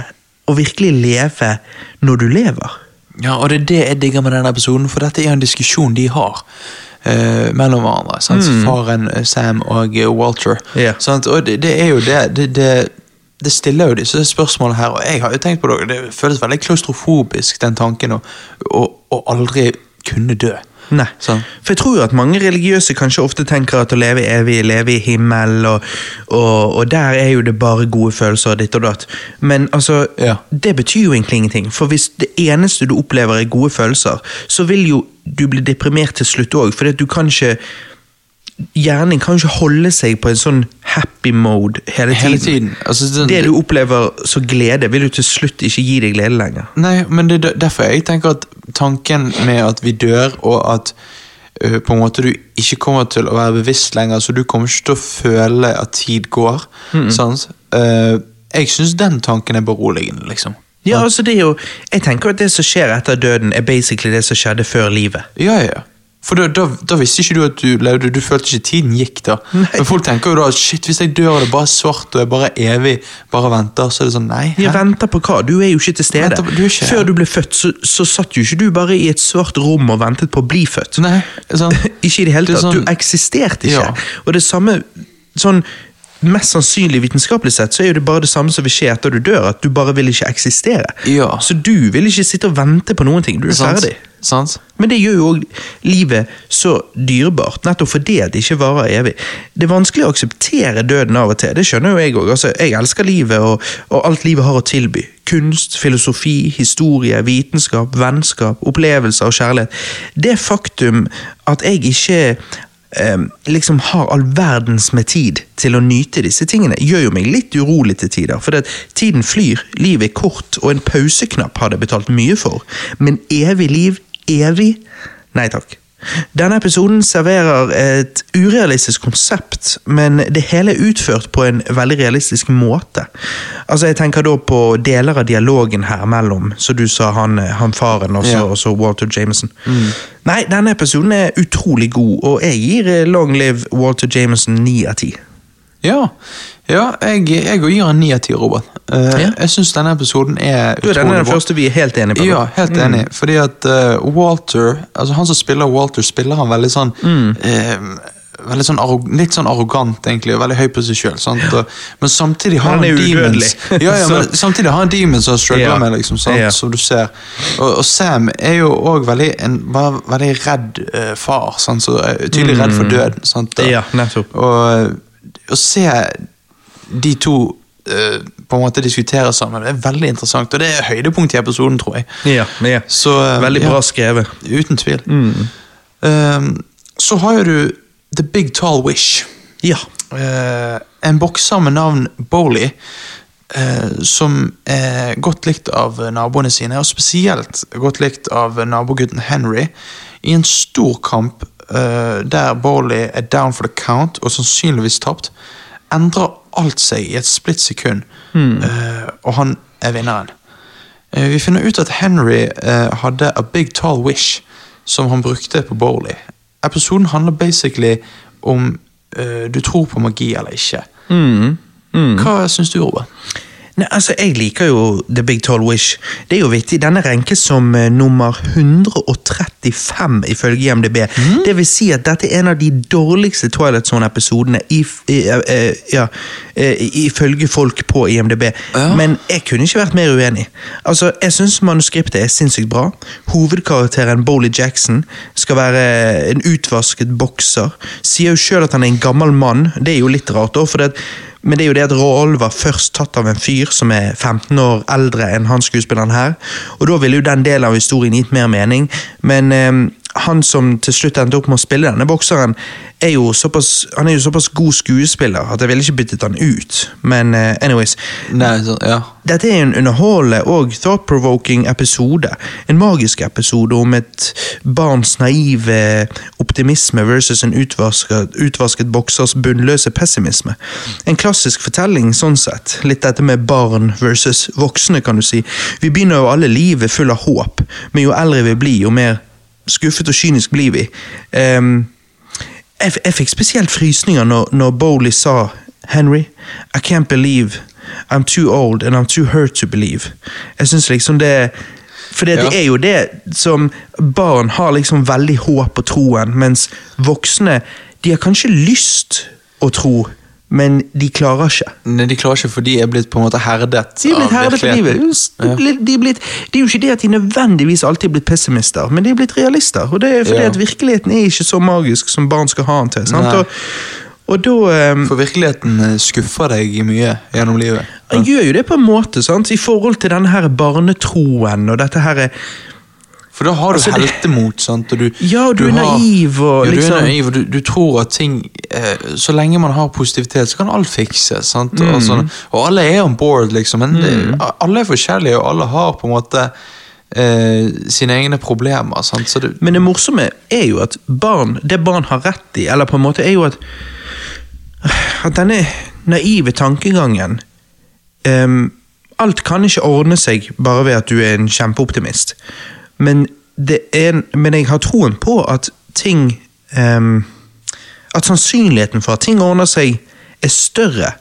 å virkelig leve når du lever? Ja, og det er det jeg digger med denne episoden, for dette er en diskusjon de har. Uh, mellom hverandre. Sant? Faren eh, Sam og eh, Walter. Yeah. Og det, det er jo det, det, det det stiller jo disse spørsmålene her, og jeg har jo tenkt på det, det føles veldig klaustrofobisk, den tanken å aldri kunne dø. Nei. Sånn. For jeg tror jo at mange religiøse kanskje ofte tenker at å leve evig, leve i himmel, og, og, og der er jo det bare gode følelser og ditt og datt. Men altså, Ja. det betyr jo egentlig ingenting. For hvis det eneste du opplever er gode følelser, så vil jo du bli deprimert til slutt òg, for du kan ikke Hjernen kan ikke holde seg på en sånn happy mode hele tiden. Hele tiden. Altså, det- det du opplever som glede, vil jo til slutt ikke gi deg glede lenger. Nei, men det er derfor jeg tenker at tanken med at vi dør, og at uh, på en måte du ikke kommer til å være bevisst lenger, så du kommer ikke til å føle at tid går. Sant? Uh, jeg syns den tanken er beroligende, liksom. Ja, altså det er jo, Jeg tenker at det som skjer etter døden, er basically det som skjedde før livet. Ja, ja, ja. For da, da, da visste ikke du at du levde, du følte ikke tiden gikk da. Men folk tenker jo da shit, hvis jeg dør og det er bare svart og jeg bare er evig, bare venter, så er det sånn nei. Jeg venter på hva? Du er jo ikke til stede. På- du er ikke. Før du ble født, så, så satt jo ikke du bare i et svart rom og ventet på å bli født. Nei, sånn, ikke i det hele er tatt. sånn- Du eksisterte ikke. Ja. Og det samme sånn Mest sannsynlig vitenskapelig sett så er jo det bare det samme som vil skje etter du dør, at du bare vil ikke eksistere. Ja. Så du vil ikke sitte og vente på noen ting. Du er er ferdig. Sant? Men det gjør jo òg livet så dyrebart, nettopp fordi det ikke varer evig. Det er vanskelig å akseptere døden av og til, det skjønner jo jeg òg. Altså, jeg elsker livet og, og alt livet har å tilby. Kunst, filosofi, historie, vitenskap, vennskap, opplevelser og kjærlighet. Det faktum at jeg ikke eh, liksom har all verdens med tid til å nyte disse tingene, gjør jo meg litt urolig til tider. For det, tiden flyr, livet er kort, og en pauseknapp har det betalt mye for. Men evig liv, evig? Nei takk. Denne episoden serverer et urealistisk konsept, men det hele er utført på en veldig realistisk måte. Altså Jeg tenker da på deler av dialogen her mellom, så du sa han, han faren og så Ja. Walter Jameson. Nei, denne episoden er utrolig god, og jeg gir eh, Long Live Walter Jameson ni av ti. Ja, ja jeg, jeg går gir en ni av ti, Robert. Uh, Ja. Jeg syns denne episoden er Du er denne den første vi er helt enige på. Ja, helt enig. Fordi at uh, Walter altså Han som spiller Walter, spiller han veldig sånn Mm. eh, Veldig sånn Litt sånn arrogant, egentlig, og veldig høy på seg sjøl. Men samtidig har Han han, er demons ja, ja, men Samtidig har han demons han struggler Ja. med, liksom, sant? Ja. som du ser. Og, og Sam er jo òg veldig, en, veldig redd uh, far. Sant? Så, tydelig tydelig redd for døden. Sant? Og- Mm. Ja, å se de to Uh, på en måte diskutere sammen, det er veldig interessant. Og det er høydepunkt i episoden, tror jeg. Ja, ja. Så, uh, Veldig ja, bra skrevet. Uten tvil. Um, så har jo du The Big Tall Wish. Ja. En bokser med navn Bowley, eh, som er godt likt av naboene sine, og spesielt godt likt av nabogutten Henry, i en stor kamp der Bowley er down for the count og sannsynligvis tapt, endrer alt seg i et splitt sekund, uh, og han er vinneren. Uh, Vi finner ut at Henry uh, hadde a big tall wish som han brukte på Bowley. Episoden handler basically om eh, du tror på magi eller ikke. Hva syns du, Robert? Nei, altså, Jeg liker jo The Big Tall Wish. Det er jo vittig. Denne renkes som uh, nummer 135 ifølge IMDb. Det vil si at dette er en av de dårligste Twilight Zone-episodene eh, eh, ja, ifølge folk på IMDb. Ja. Men jeg kunne ikke vært mer uenig. Altså, Jeg syns manuskriptet er sinnssykt bra. Hovedkarakteren Bowley Jackson skal være en utvasket bokser. Sier jo sjøl at han er en gammel mann. Det er jo litt rart, da, for det, men det er jo det at rollen var først tatt av en fyr som er 15 år eldre enn han skuespilleren her. Og da ville jo den delen av historien gitt mer mening. Men eh, han som til slutt endte opp med å spille denne bokseren, er jo såpass, han er jo såpass god skuespiller at jeg ville ikke byttet han ut. Men uh, anyways. Nei, så, ja. Dette er en underholdende og thought-provoking episode. En magisk episode om et barns naive optimisme versus en utvasket, utvasket boksers bunnløse pessimisme. En klassisk fortelling sånn sett. Litt dette med barn versus voksne, kan du si. Vi begynner jo alle livet full av håp, men jo eldre vi blir, jo mer skuffet og kynisk blir vi. Um, jeg, jeg fikk spesielt frysninger når, når Bowley sa Henry, I can't believe I'm too old and I'm too hurt to believe. Jeg synes liksom det For det, Ja. det er jo det som barn har liksom veldig håp på troen, mens voksne de har kanskje lyst å tro, men de klarer ikke. Nei, de klarer ikke, for de er blitt på en måte herdet. De er blitt av herdet livet. De er, er blitt, det er jo ikke det at de nødvendigvis alltid er blitt pessimister, men de er blitt realister. Og det er fordi Ja. at virkeligheten er ikke så magisk som barn skal ha den til. Sant? Og, og da um, For virkeligheten eh, skuffer deg mye gjennom livet. Han gjør jo det på en måte, sant? i forhold til denne her barnetroen og dette her For da har du Altså, heltemot, sant? og du, Ja, og du er naiv, og ja, du liksom- er naiv, og du, du tror at ting eh, Så lenge man har positivitet, så kan alt fikses. Mm. Og, sånn, og alle er on board, liksom, men mm. alle er forskjellige, og alle har på en måte eh, sine egne problemer. Sant? Så det, Men det morsomme er jo at barn, det barn har rett i, eller på en måte er jo at At denne naive tankegangen um, Alt kan ikke ordne seg bare ved at du er en kjempeoptimist. Men, det er, men jeg har troen på at ting um, At sannsynligheten for at ting ordner seg, er større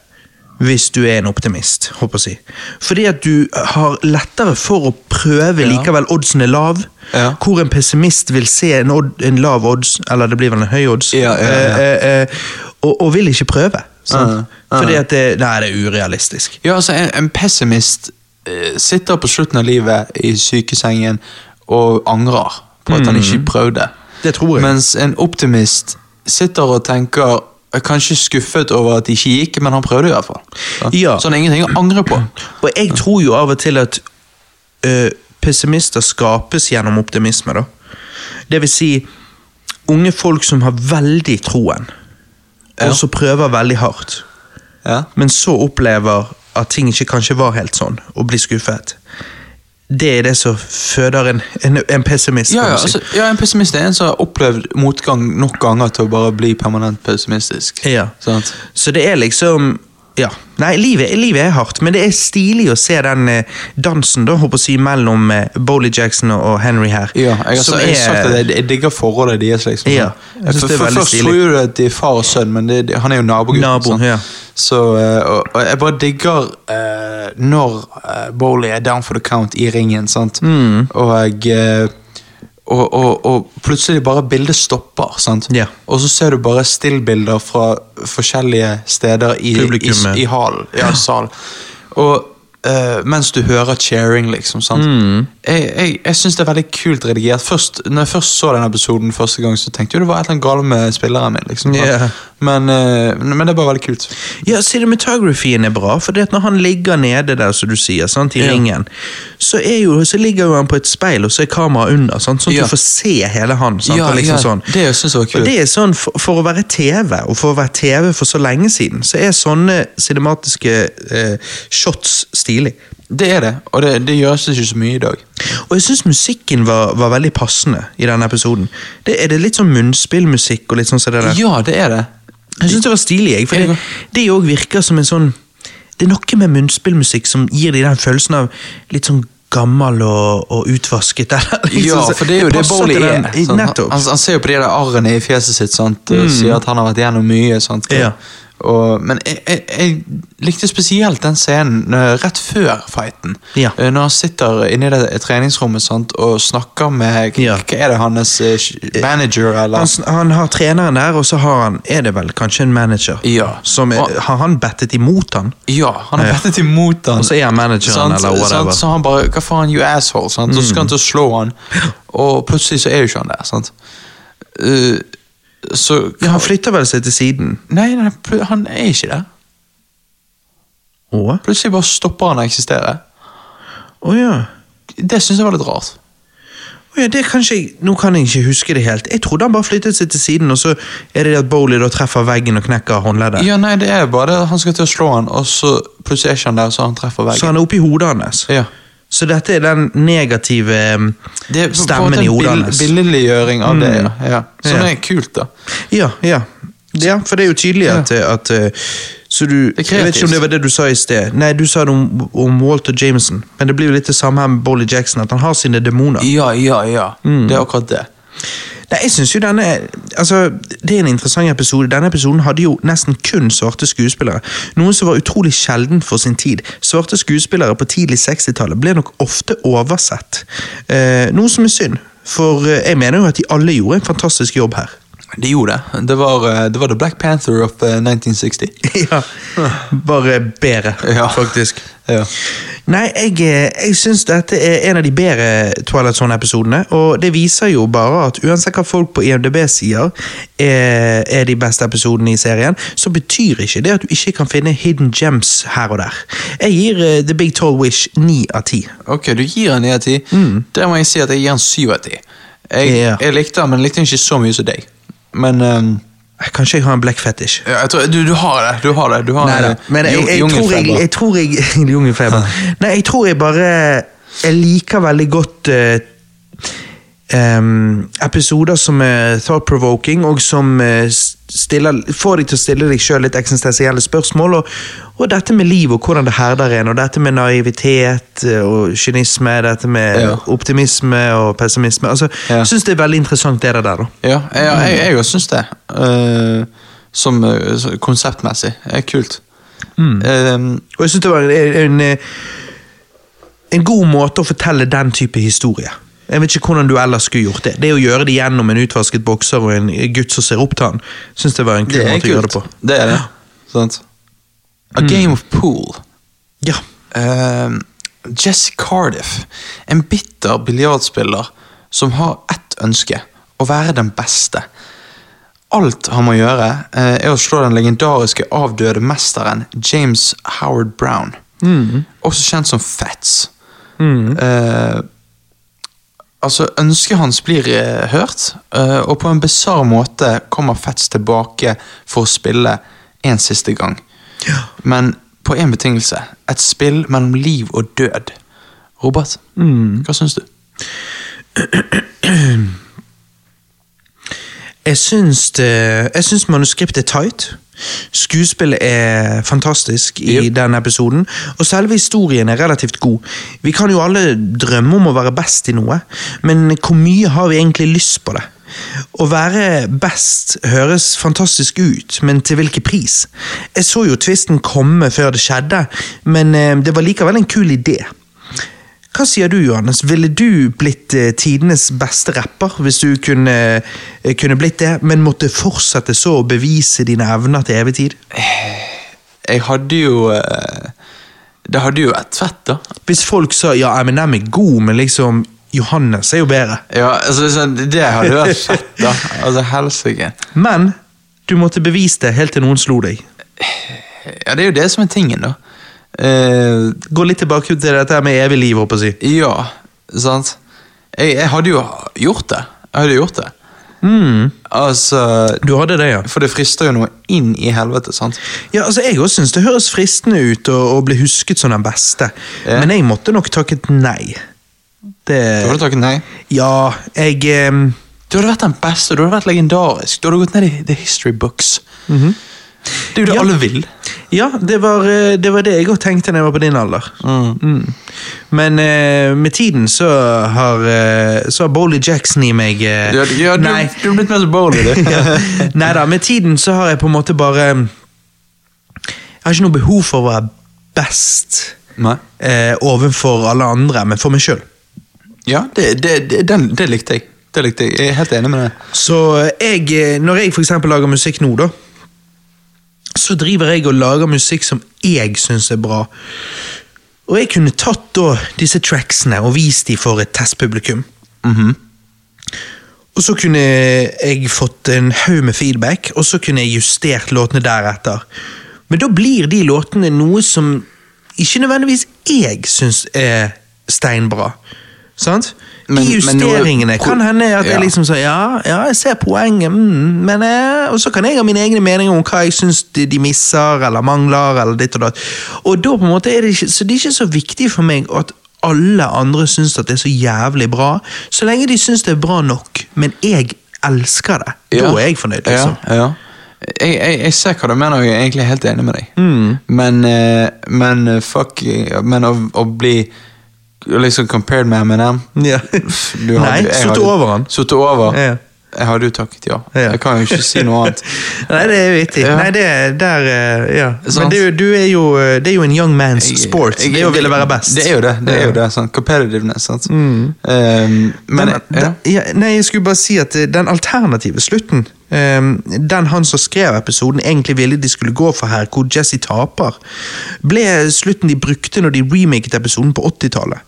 hvis du er en optimist, håper jeg. Fordi at du har lettere for å prøve likevel oddsen er lav. Ja. Hvor en pessimist vil se en, odd, en lav odds, eller det blir vel en høy odds, Ja, ja, eh, eh, eh, og, og vil ikke prøve. Ja. Fordi at det, nei, det er urealistisk. Ja, altså En, en pessimist sitter på slutten av livet i sykesengen og angrer på at han ikke prøvde. Det tror jeg. Mens en optimist sitter og tenker er Kanskje skuffet over at det ikke gikk, men han prøvde i hvert fall. Ja. så han har ingenting å angre på. Og jeg tror jo av og til at øh, pessimister skapes gjennom optimisme. da. Det vil si unge folk som har veldig troen, Ja. og som prøver veldig hardt, Ja. men så opplever at ting ikke kanskje var helt sånn, og blir skuffet. Det er det som føder en, en, en pessimist. Ja, ja, altså, ja, En pessimist er en som har opplevd motgang nok ganger til å bare bli permanent pessimistisk. Ja. Sant? Så det er liksom ja. Nei, livet, livet er hardt, men det er stilig å se den eh, dansen da, håper å si, mellom eh, Bowley Jackson og Henry her. Ja, jeg har, jeg har sagt er- at jeg, jeg digger forholdet deres. liksom. Ja, jeg for, det er for Først stilig. tror du at de er far og sønn, men det, han er jo nabogutten. Nabo, sånn. ja. Så, eh, og, og jeg bare digger eh, når eh, Bowley er down for the count i ringen, sant? Mm. Og, eh, og, og, og plutselig bare bildet stopper, sant? Ja. Og så ser du bare stillbilder fra forskjellige steder i, i, i hallen. Ja, sal. Og eh, mens du hører cheering, liksom. sant? Mm. Jeg, jeg, jeg syns det er veldig kult redigert. Først, når jeg først så den episoden første gang, så tenkte jeg det var et eller annet galt med spilleren min. liksom. Yeah. Men, uh, men det er bare veldig kult. Ja, cinematografien er bra, for når han ligger nede der, som du sier, sant, i yeah. ringen, så, jo, så ligger jo han på et speil, og så er kameraet under, sant, sånn at yeah. du får se hele han. Sant, Ja, liksom ja, sånn. det synes jeg var kult. Og det er sånn, for, for å være TV, og for å være TV for så lenge siden, så er sånne cinematiske eh, shots stilig. Det er det, og det, det gjøres ikke så mye i dag. Og jeg syns musikken var, var veldig passende i denne episoden. Det, er det litt sånn munnspillmusikk og litt sånn som det der? Ja, det er det. Jeg syns det var stilig, jeg, for det, det òg virker som en sånn Det er noe med munnspillmusikk som gir deg den følelsen av litt sånn gammel og, og utvasket. Eller, liksom, Ja, for det er jo det passer Bowley er. Sånn. Han, han, ser jo på de der arrene i fjeset sitt sant? og sier at han har vært gjennom mye. Sant? Mm. Ja. Og, men jeg, jeg, jeg likte spesielt den scenen eh, rett før fighten. Ja. Eh, Når han sitter inne i det treningsrommet sant? og snakker med Ja. Hva er det hans eh, manager, eller? Han, han har treneren der, og så har han, er det vel kanskje en manager. Ja. Som Og- har han bettet imot han? Ja, han har bettet imot han. Og så er han manageren, Sant? eller whatever. Sant? Så han bare Hva faen, you asshole? Sant? Så skal han til å slå han, og plutselig så er jo ikke han der. Sant? Eh, så Ja, han flytter vel seg til siden. Nei, nei, han er ikke der. Å Plutselig bare stopper han å eksistere. Å ja. Det syns jeg var litt rart. Å ja, det kan ikke jeg, Nå kan jeg ikke huske det helt. Jeg trodde han bare flyttet seg til siden, og så er det at Bowley da treffer veggen og knekker håndleddet. Ja, nei, det er bare det han skal til å slå han, og så plutselig er ikke han der, så han treffer veggen. Så han er oppi hodet hans. Ja. Så dette er den negative um, stemmen i hodet hans. billedliggjøring av det, ja. ja. Som Ja. er kult, da. Ja, ja. ja, for det er jo tydelig at, at uh, Så du Jeg vet ikke om det var det du sa i sted. Nei, du sa det om, om Walter Jameson. Men det blir jo litt det samme her med Bolly Jackson, at han har sine demoner. Ja, ja, ja. Mm. Det er akkurat det. Nei, jeg synes jo denne Altså, Det er en interessant episode. Denne episoden hadde jo nesten kun svarte skuespillere. Noe som var utrolig sjelden for sin tid. Svarte skuespillere på tidlig 60-tallet ble nok ofte oversett. Eh, noe som er synd, for eh, jeg mener jo at de alle gjorde en fantastisk jobb her. De gjorde det. Det var, eh, det var The Black Panther of eh, 1960. ja, Bare bedre, Ja. faktisk. Ja. Nei, jeg, eh, jeg syns dette er en av de bedre Twilight Zone-episodene. Og det viser jo bare at uansett hva folk på IMDb sier er, er de beste episodene i serien, så betyr ikke det at du ikke kan finne hidden gems her og der. Jeg gir uh, The Big Tall Wish ni av ti. Ok, du gir den 9 av 10. Der må jeg si at jeg gir den 7 av 10. Jeg, Mm. Ja. jeg likte den, men likte den ikke så mye som deg. Men um, Kanskje jeg har en black fetish. ja, du, du har det. Du har det. Du har Nei eh, men jeg, jeg, tror jeg, jeg tror jeg Jungelfeber. Nei, jeg tror jeg bare Jeg liker veldig godt uh, um, episoder som er thought-provoking, og som eh, stiller, får deg til å stille deg sjøl litt eksistensielle spørsmål. Og, og dette med liv og hvordan det herder en, og dette med naivitet eh, og kynisme, dette med Ja. optimisme og pessimisme. Altså, Ja. Syns det er veldig interessant, det der. da. Ja, jeg, òg jeg syns det. Uh, som uh, så konseptmessig. er kult. Mm. Uh, Og jeg synes det var en, en, eh, en god måte å fortelle den type historie. Jeg vet ikke hvordan du ellers skulle gjort det. Det å gjøre det gjennom en utvasket bokser og en gutt som ser opp til han, syns det var en kul måte kult. å gjøre det på. Det er det. Sant? A Game of Pool. Ja. Uh, Jesse Cardiff. En bitter biljardspiller som har ett ønske. Å være den beste. Alt han må gjøre, uh, er å slå den legendariske avdøde mesteren James Howard Brown. Også kjent som Fats. Eh, altså, ønsket hans blir eh, hørt, eh, og på en bisarr måte kommer Fetz tilbake for å spille en siste gang. Men på én betingelse. Et spill mellom liv og død. Robert, hva syns du? Jeg syns, det, jeg syns manuskriptet er tight. Skuespillet er fantastisk i Yep. den episoden, og selve historien er relativt god. Vi kan jo alle drømme om å være best i noe, men hvor mye har vi egentlig lyst på det? Å være best høres fantastisk ut, men til hvilken pris? Jeg så jo tvisten komme før det skjedde, men eh, det var likevel en kul idé. Hva sier du, Johannes? Ville du blitt eh, tidenes beste rapper hvis du kunne, eh, kunne blitt det, men måtte fortsette så å bevise dine evner til evig tid? Jeg hadde jo eh, Det hadde jo vært fett, da. Hvis folk sa ja, Eminem er god, men liksom Johannes er jo bedre. Ja, altså, Det hadde vært fett, da. Altså, Helsike. Men du måtte bevise det helt til noen slo deg. Ja, det er jo det som er tingen, da. Eh, Gå litt tilbake til dette med evig liv, håper jeg å si. ja, sant. Jeg, jeg hadde jo gjort det. Jeg hadde gjort det. Mm. Altså Du hadde det, ja. For det frister jo noe inn i helvete, sant. Ja, altså Jeg også syns det høres fristende ut å, å bli husket som den beste, Ja. men jeg måtte nok takket nei. Det Du hadde takket nei. Ja, jeg um... Du hadde vært den beste, du hadde vært legendarisk. Du hadde gått ned i the history books. Det er jo det Ja. alle vil. Ja, det var, eh, det var det jeg òg tenkte da jeg var på din alder. Mm. Men eh, med tiden så har uh, Så har Boley Jackson i meg eh, Ja, ja, du, Nei. du er blitt mer som Boley, du. Nei da, med tiden så har jeg på en måte bare Jeg har ikke noe behov for å være best eh, overfor alle andre, men for meg sjøl. Ja, det, det, det, den, det likte jeg. Det likte jeg. Jeg er helt enig med deg. Så jeg, eh, når jeg eksempel lager musikk nå, da, så driver jeg og lager musikk som jeg syns er bra. Og jeg kunne tatt da disse tracksene og vist dem for et testpublikum. Mhm. Og så kunne jeg fått en haug med feedback, og så kunne jeg justert låtene deretter. Men da blir de låtene noe som ikke nødvendigvis jeg syns er steinbra. Sant? Men- de men noe- kan hende at jeg liksom sier ja, ja, jeg ser poenget, mm, men eh, Og så kan jeg ha mine egne meninger om hva jeg syns de, de misser eller mangler. eller ditt Og datt. Og da på en måte er det ikke så det er ikke så viktig for meg at alle andre syns at det er så jævlig bra, så lenge de syns det er bra nok. Men jeg elsker det. Da er jeg fornøyd. liksom. Ja, ja. Jeg, jeg, jeg ser hva du mener, og jeg er egentlig helt enig med deg. Mm. Men, eh, men fuck Men å, å bli liksom compared med Eminem Ja. Nei, hadde- jeg sittet over han. Suttet over? Ja. Jeg hadde jo takket ja. Ja. Jeg kan jo ikke si noe annet. Nei, det er vittig. Ja. Nei, det er der eh, Ja. Men det, du er jo, eh, det er jo en young man's Jeg- sport. jeg- det er å ville være best. Det er jo det. det, er jo det sånn, Competitiveness. Sant? Mm. Um, men men ja. den, ja, nei, jeg skulle bare si at eh, den alternative slutten, den han som skrev episoden egentlig ville de skulle gå for her, hvor Jesse taper, ble slutten de brukte når de remaket episoden på 80-tallet.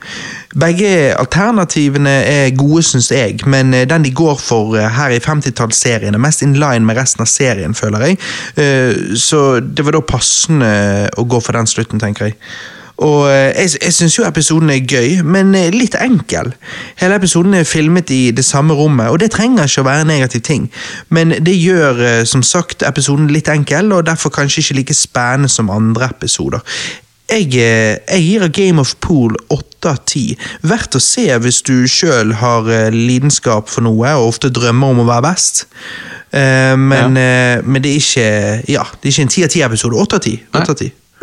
Begge alternativene er gode, syns jeg, men eh, den de går for eh, her i 50-tallsserien, er mest in line med resten av serien, føler jeg. Eh, Så det var da passende å gå for den slutten, tenker jeg. Og eh, jeg, jeg syns jo episoden er gøy, men eh, litt enkel. Hele episoden er filmet i det samme rommet, og det trenger ikke å være en negativ ting. Men det gjør eh, som sagt episoden litt enkel, og derfor kanskje ikke like spennende som andre episoder. Jeg, jeg gir Game of Pool 8 av 10. Verdt å se hvis du sjøl har lidenskap for noe, og ofte drømmer om å være best. Men, ja. men det er ikke Ja, det er ikke en 10 av 10-episode. 8 av 10.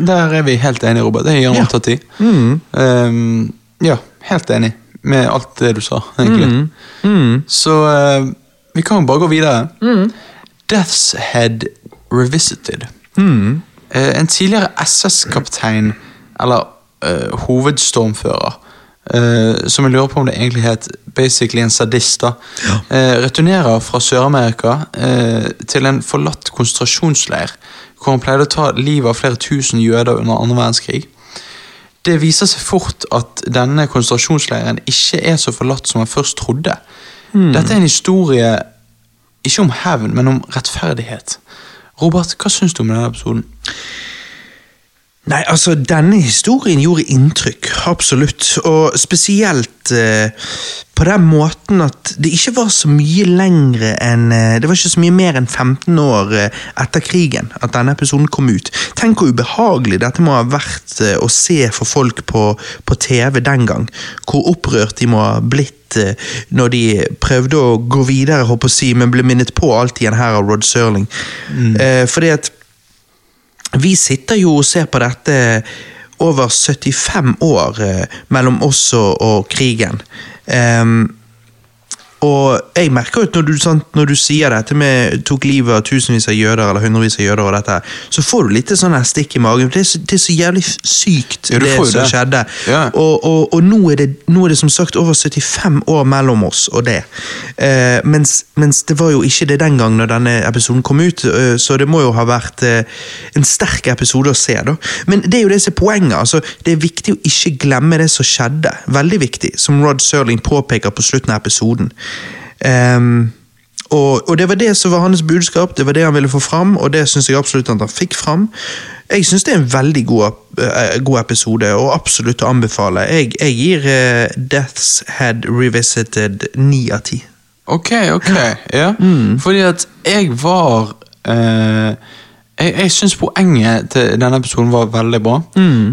8 av 10. Der er vi helt enige, Robert. Det en Ja. åtte av. Mm. Um, ja, helt enig med alt det du sa, egentlig. Mm. Mm. Så uh, vi kan jo bare gå videre. Death's Head Revisited. Mm. Eh, en tidligere SS-kaptein, eller uh, hovedstormfører, eh, som jeg lurer på om det egentlig het basically en sadist, da, eh, returnerer fra Sør-Amerika uh, til en forlatt konsentrasjonsleir, hvor han pleide å ta livet av flere tusen jøder under andre verdenskrig. Det viser seg fort at denne konsentrasjonsleiren ikke er så forlatt som man først trodde. Dette er en historie ikke om hevn, men om rettferdighet. Robert, hva syns du om denne episoden? Nei, altså, denne historien gjorde inntrykk, absolutt. Og spesielt eh, på den måten at det ikke var så mye lengre enn eh, Det var ikke så mye mer enn 15 år eh, etter krigen at denne episoden kom ut. Tenk hvor ubehagelig dette må ha vært eh, å se for folk på, på TV den gang. Hvor opprørt de må ha blitt når de prøvde å gå videre, håper å si, men ble minnet på alt igjen her av Rod Serling. Eh, fordi at vi sitter jo og ser på dette over 75 år eh, mellom oss og, krigen. Ehm, og jeg merker jo at når du, sant, når du sier dette med tok livet av tusenvis av jøder eller hundrevis av jøder, og dette, så får du litt sånn stikk i magen. Det er så, det er så jævlig sykt, Ja, det som det. skjedde. Ja. Og, og, og nå, er det, nå er det som sagt over 75 år mellom oss og det. Eh, mens, mens det var jo ikke det den gang når denne episoden kom ut, eh, så det må jo ha vært eh, en sterk episode å se. da. Men det er jo det som er poenget. altså, Det er viktig å ikke glemme det som skjedde. Veldig viktig, som Rod Serling påpeker på slutten av episoden. Ehm, og, og det var det som var hans budskap, det var det han ville få fram, og det syns jeg absolutt at han fikk fram. Jeg syns det er en veldig god, uh, god episode, og absolutt å anbefale. Jeg, jeg gir uh, Death's Head Revisited ni av ti. Ok, ok. Ja. Fordi at jeg var eh, Jeg, jeg syns poenget til denne episoden var veldig bra.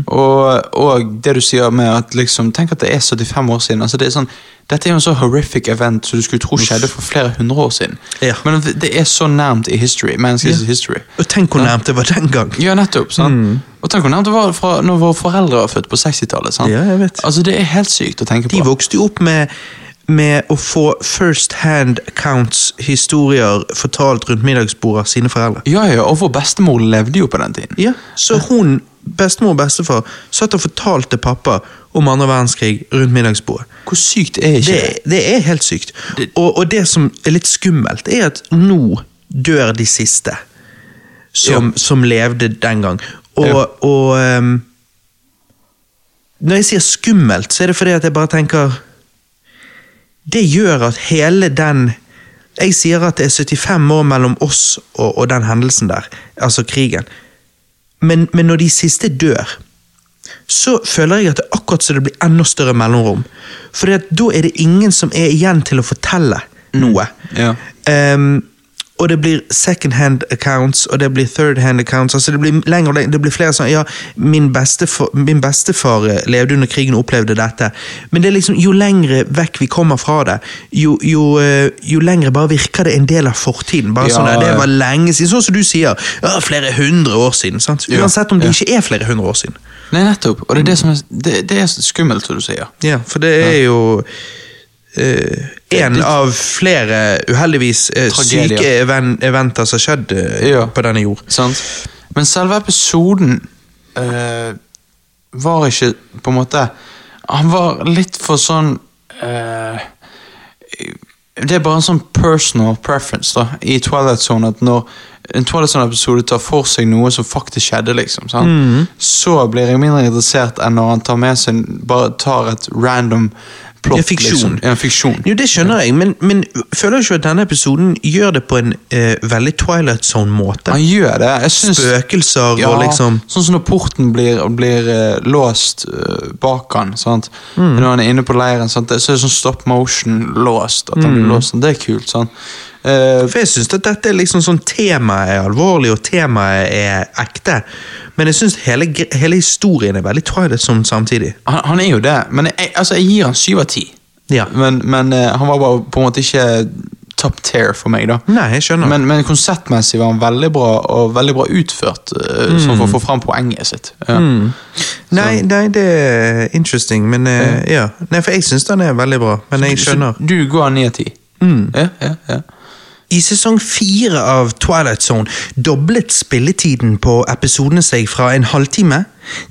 Og, og det du sier med at liksom Tenk at det er 75 år siden. Altså det er sånn, dette er jo en så horrific event som du skulle tro skjedde for flere hundre år siden. Ja. Men det er så nærmt i history. Menneskets history. Og tenk hvor nærmt det var den gang. Ja, nettopp. sant? Og tenk hvor nærmt det var fra når våre foreldre var født på 60-tallet. sant? Ja, jeg vet. Altså, Det er helt sykt å tenke på. De vokste jo opp med, med å få first hand accounts, historier, fortalt rundt middagsbordet av sine foreldre. Ja, ja, Og vår bestemor levde jo på den tiden. Ja, Så hun, bestemor og bestefar, satt og fortalte pappa om andre verdenskrig rundt middagsbordet. Hvor sykt er ikke det? Det, det er helt sykt. Og, og det som er litt skummelt, er at nå dør de siste som, som levde den gang. Og, Ja. og um, Når jeg sier skummelt, så er det fordi at jeg bare tenker Det gjør at hele den Jeg sier at det er 75 år mellom oss og, og den hendelsen der, altså krigen. Men, men når de siste dør, så føler jeg at det er akkurat så det blir enda større mellomrom. For da er det ingen som er igjen til å fortelle noe. Ja. Ehm, og det blir second hand accounts, og det blir third hand accounts. altså Det blir lenger og lenger, det blir flere sånn Ja, min bestefar, min bestefar eh, levde under krigen og opplevde dette. Men det er liksom, jo lengre vekk vi kommer fra det, jo, jo, eh, jo lengre bare virker det en del av fortiden. Bare Ja, sånn at Det var lenge siden. Sånn som du sier. Ja, flere hundre år siden. sant? Uansett om det ja. ikke er flere hundre år siden. Nei, nettopp. Og det er det som er, det, det er skummelt, som du sier. Ja, for det er jo eh, en det- av flere uheldigvis eh, Tragedier. syke event eventer som har skjedd eh, Ja. på denne jord. Sant? Men selve episoden uh, var ikke på en måte Han var litt for sånn uh, Det er bare en sånn personal preference da i Twilight Zone at når en Twilight Zone-episode tar for seg noe som faktisk skjedde, liksom, sant? Mhm. så blir jeg mindre interessert enn når han tar med seg bare tar et random plot. Ja, fiksjon. Liksom. Ja, fiksjon. Jo, det skjønner jeg, men, men føler du ikke at denne episoden gjør det på en eh, veldig Twilight Zone-måte? Han gjør det. Jeg synes, Spøkelser Ja, og liksom Sånn som når porten blir, blir eh, låst eh, bak han, sant? Mm. Når han er inne på leiren, sant? så er det sånn stop motion låst. At han Mm. blir låst, sånn. Det er kult. sant? Uh, For jeg syns at dette er liksom sånn temaet er alvorlig, og temaet er ekte. Men jeg syns hele, hele historien er veldig Zone samtidig. han, han er jo det, men jeg, altså, jeg gir han syv av ti. Ja. Men, men eh, han var bare på en måte ikke top tear for meg, da. Nei, jeg skjønner. Men, men konseptmessig var han veldig bra, og veldig bra utført, uh, mm. for å få fram poenget sitt. Ja. Mm. Nei, nei, det er interesting, men eh, ja. Nei, for jeg syns den er veldig bra, men jeg skjønner. Så du går ni av ti? Mm. Ja, ja, ja. I sesong fire av Twilight Zone doblet spilletiden på episodene seg fra en halvtime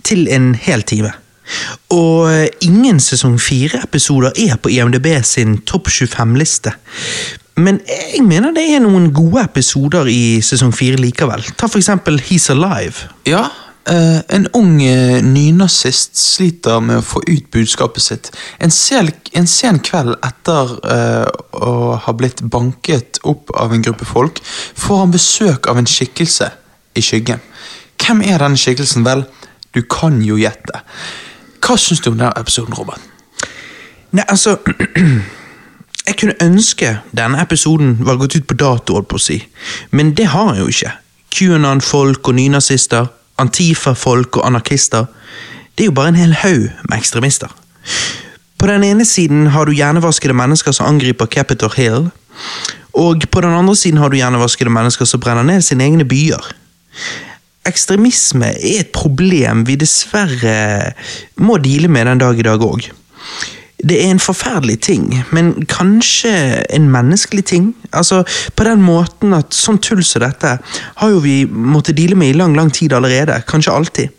til en hel time. Og eh, ingen sesong fire-episoder er på IMDb sin topp 25-liste. Men jeg mener det er noen gode episoder i sesong fire likevel. Ta for eksempel He's Alive. Ja, eh, en ung uh, nynazist sliter med å få ut budskapet sitt. En, sel, en sen kveld etter uh, å ha blitt banket opp av en gruppe folk, får han besøk av en skikkelse i skyggen. Hvem er denne skikkelsen? Vel, du kan jo gjette. Hva syns du om denne episoden, Robert? Nei, altså Jeg kunne ønske denne episoden var gått ut på dato, holdt på å si. Men det har han jo ikke. QAnon-folk og nynazister, Antifa-folk og anarkister. Det er jo bare en hel haug med ekstremister. På den ene siden har du hjernevaskede mennesker som angriper Capitol Hill. Og på den andre siden har du hjernevaskede mennesker som brenner ned sine egne byer. Ekstremisme er et problem vi dessverre må deale med den dag i dag òg. Det er en forferdelig ting, men kanskje en menneskelig ting. Altså, På den måten at sånn tull som dette har jo vi måttet deale med i lang, lang tid allerede. Kanskje alltid.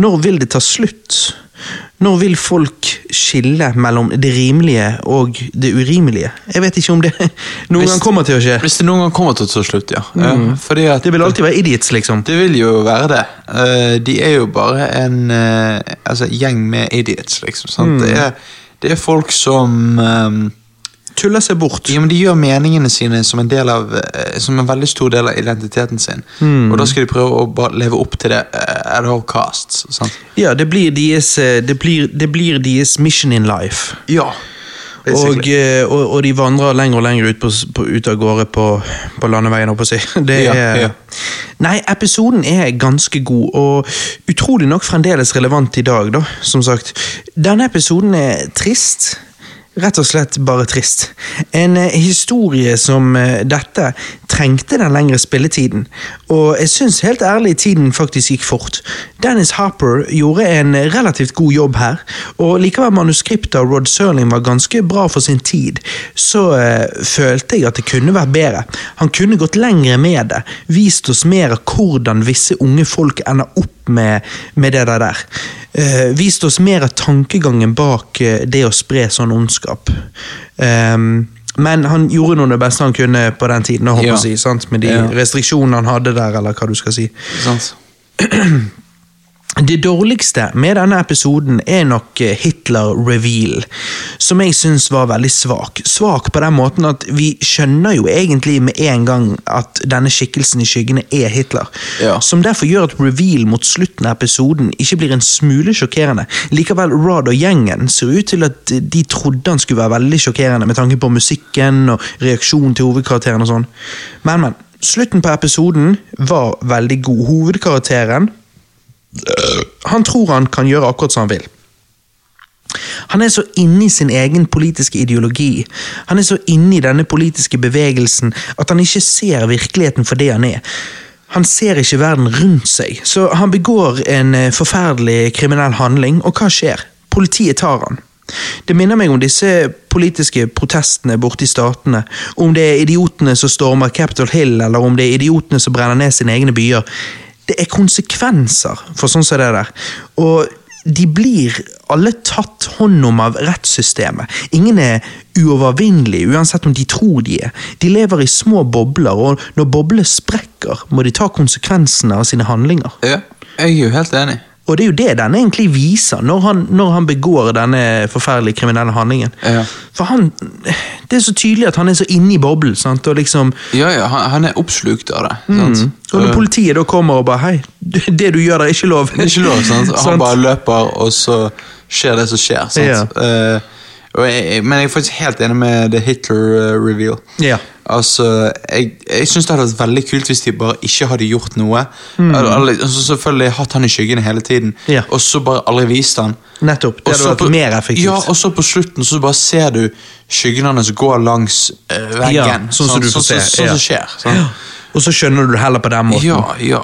Når vil det ta slutt? Når vil folk skille mellom det rimelige og det urimelige? Jeg vet ikke om det noen Hvis- gang kommer til å skje. Hvis det noen gang kommer til å ta slutt, ja. Mm. at Det vil alltid være idiots, liksom. Det vil jo være det. Eh, de er jo bare en eh, altså, gjeng med idiots, liksom. Sant? Det, er, det er folk som eh, Tuller seg bort. ja, men De gjør meningene sine som en, del av, eh, som en veldig stor del av identiteten sin. Og da skal de prøve å leve opp til det at all costs. Sant? Ja, det blir deres, eh, det blir, det blir deres mission in life. Ja. Og, eh, og, og de vandrer lenger og lenger ut, på, på, ut av gårde på, på landeveien, holdt på å si. Det Ja, er, ja. Nei, episoden er ganske god, og utrolig nok fremdeles relevant i dag, da, som sagt. Denne episoden er trist. Rett og slett bare trist. En eh, historie som eh, dette trengte den lengre spilletiden, og jeg syns helt ærlig tiden faktisk gikk fort. Dennis Harper gjorde en relativt god jobb her, og likevel manuskriptet av Rod Serling var ganske bra for sin tid, så uh, følte jeg at det kunne vært bedre. Han kunne gått lengre med det, vist oss mer av hvordan visse unge folk ender opp med, med det der. Eh, vist oss mer av tankegangen bak eh, det å spre sånn ondskap. Um, men han gjorde nå det beste han kunne på den tiden, Ja. si, med de Ja. restriksjonene han hadde der, eller hva du skal si. Sant? Det dårligste med denne episoden er nok eh, Hitler-reveal, som jeg syns var veldig svak. Svak på den måten at vi skjønner jo egentlig med en gang at denne skikkelsen i skyggene er Hitler. Ja. Som derfor gjør at reveal mot slutten av episoden ikke blir en smule sjokkerende. Likevel, Rod og gjengen ser ut til at de trodde han skulle være veldig sjokkerende med tanke på musikken og reaksjonen til hovedkarakteren og sånn. Men, men. Slutten på episoden var veldig god. Hovedkarakteren han tror han kan gjøre akkurat som han vil. Han er så inne i sin egen politiske ideologi, han er så inne i denne politiske bevegelsen at han ikke ser virkeligheten for det han er. Han ser ikke verden rundt seg, så han begår en eh, forferdelig kriminell handling, og hva skjer? Politiet tar han. Det minner meg om disse politiske protestene borte i statene. Om det er idiotene som stormer Capitol Hill, eller om det er idiotene som brenner ned sine egne byer. Det er konsekvenser for sånn som det der. Og de blir alle tatt hånd om av rettssystemet. Ingen er uovervinnelige, uansett om de tror de er. De lever i små bobler, og når boblene sprekker, må de ta konsekvensene av sine handlinger. Ja, jeg er jo helt enig. Og det er jo det den egentlig viser, når han, når han begår denne forferdelige kriminelle handlingen. Ja. For han Det er så tydelig at han er så inne i boblen, sant, og liksom Ja, ja, han, han er oppslukt av det. Sant? Mm. Og når Eh, politiet da kommer og bare Hei, det du gjør der er ikke lov. Det er ikke lov, sant? Han Sant? bare løper, og så skjer det som skjer. Sant? Eh, og jeg, jeg- men jeg er faktisk helt enig med The Hitler-reveal. Ja. Altså, Jeg, jeg syns det hadde vært veldig kult hvis de bare ikke hadde gjort noe. Mm. altså, selvfølgelig hatt han i skyggene hele tiden. Ja. og så bare aldri vist han. Nettopp. Det hadde vært mer effektivt. Ja, og så på slutten så bare ser du skyggene hans gå langs eh, veggen. Ja, sånn som du får sånn, Sånn ja. skjer. Sånn. Ja. Og så skjønner du det heller på den måten. Ja, ja.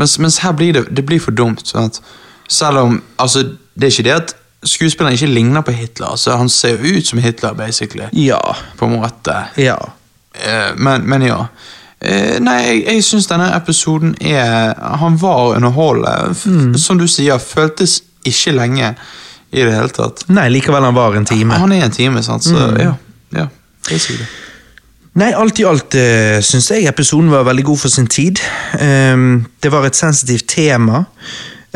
Mens, mens her blir det, det blir for dumt. Sant? Selv om altså, Det er ikke det at skuespilleren ikke ligner på Hitler. Altså, han ser jo ut som Hitler, basically. Ja. På en måte. ja. Eh, men, men ja. Eh, nei, jeg, jeg syns denne episoden er Han var underholdende. Mm. Som du sier, føltes ikke lenge i det hele tatt. Nei, likevel han var en time. Han er en time, sant, så Mm. ja. ja basically. Nei, alt i alt uh, syns jeg episoden var veldig god for sin tid. Um, det var et sensitivt tema.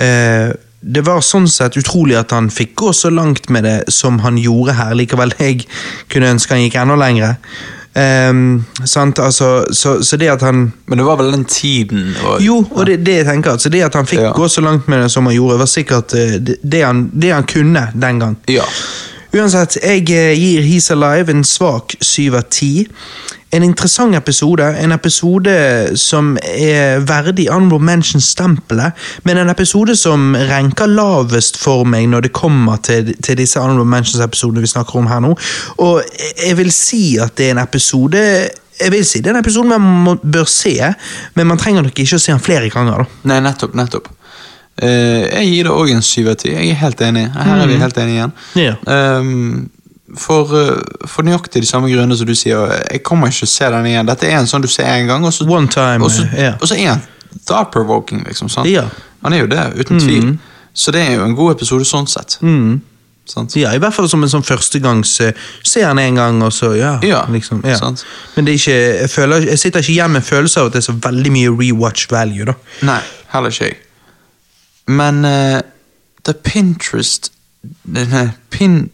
Uh, det var sånn sett utrolig at han fikk gå så langt med det som han gjorde her. Likevel jeg kunne ønske han gikk enda lengre. Sant, altså, så, så det at han Men det var vel den tiden og, Jo, og det, det jeg tenker altså Det at han fikk Ja. gå så langt med det som han gjorde, var sikkert eh, det, det, han, det han kunne den gang. Ja. Uansett, jeg eh, gir He's Alive en svak syv av ti. En interessant episode, en episode som er verdig Honorable Mention-stempelet, men en episode som renker lavest for meg når det kommer til, til disse Honorable Mentions-episodene vi snakker om her nå. Og jeg vil si at det er en episode jeg vil si Det er en episode man må, bør se, men man trenger nok ikke å se den flere ganger. da. Nei, nettopp, nettopp. Eh, jeg gir det òg en syv av ti. Jeg er helt enig. Her er vi helt enige igjen. Ja. Um, for, eh, for nøyaktig de samme grunnene som du sier. Jeg kommer ikke å se den igjen. Dette er en sånn du ser en gang, og så, One time, og så, ja. og så er han thought-provoking, liksom. sant? Ja. Han er jo det, uten tvil. Så det er jo en god episode sånn sett. Sant? Ja, I hvert fall som en sånn førstegangs Se han en gang, og så ja. Ja, liksom, ja. sant. Men det ikke, jeg, føler, jeg sitter ikke igjen med følelse av at det er så veldig mye rewatch value. da. Nei, heller ikke jeg. Men uh, The Pinterest Nei, Pin...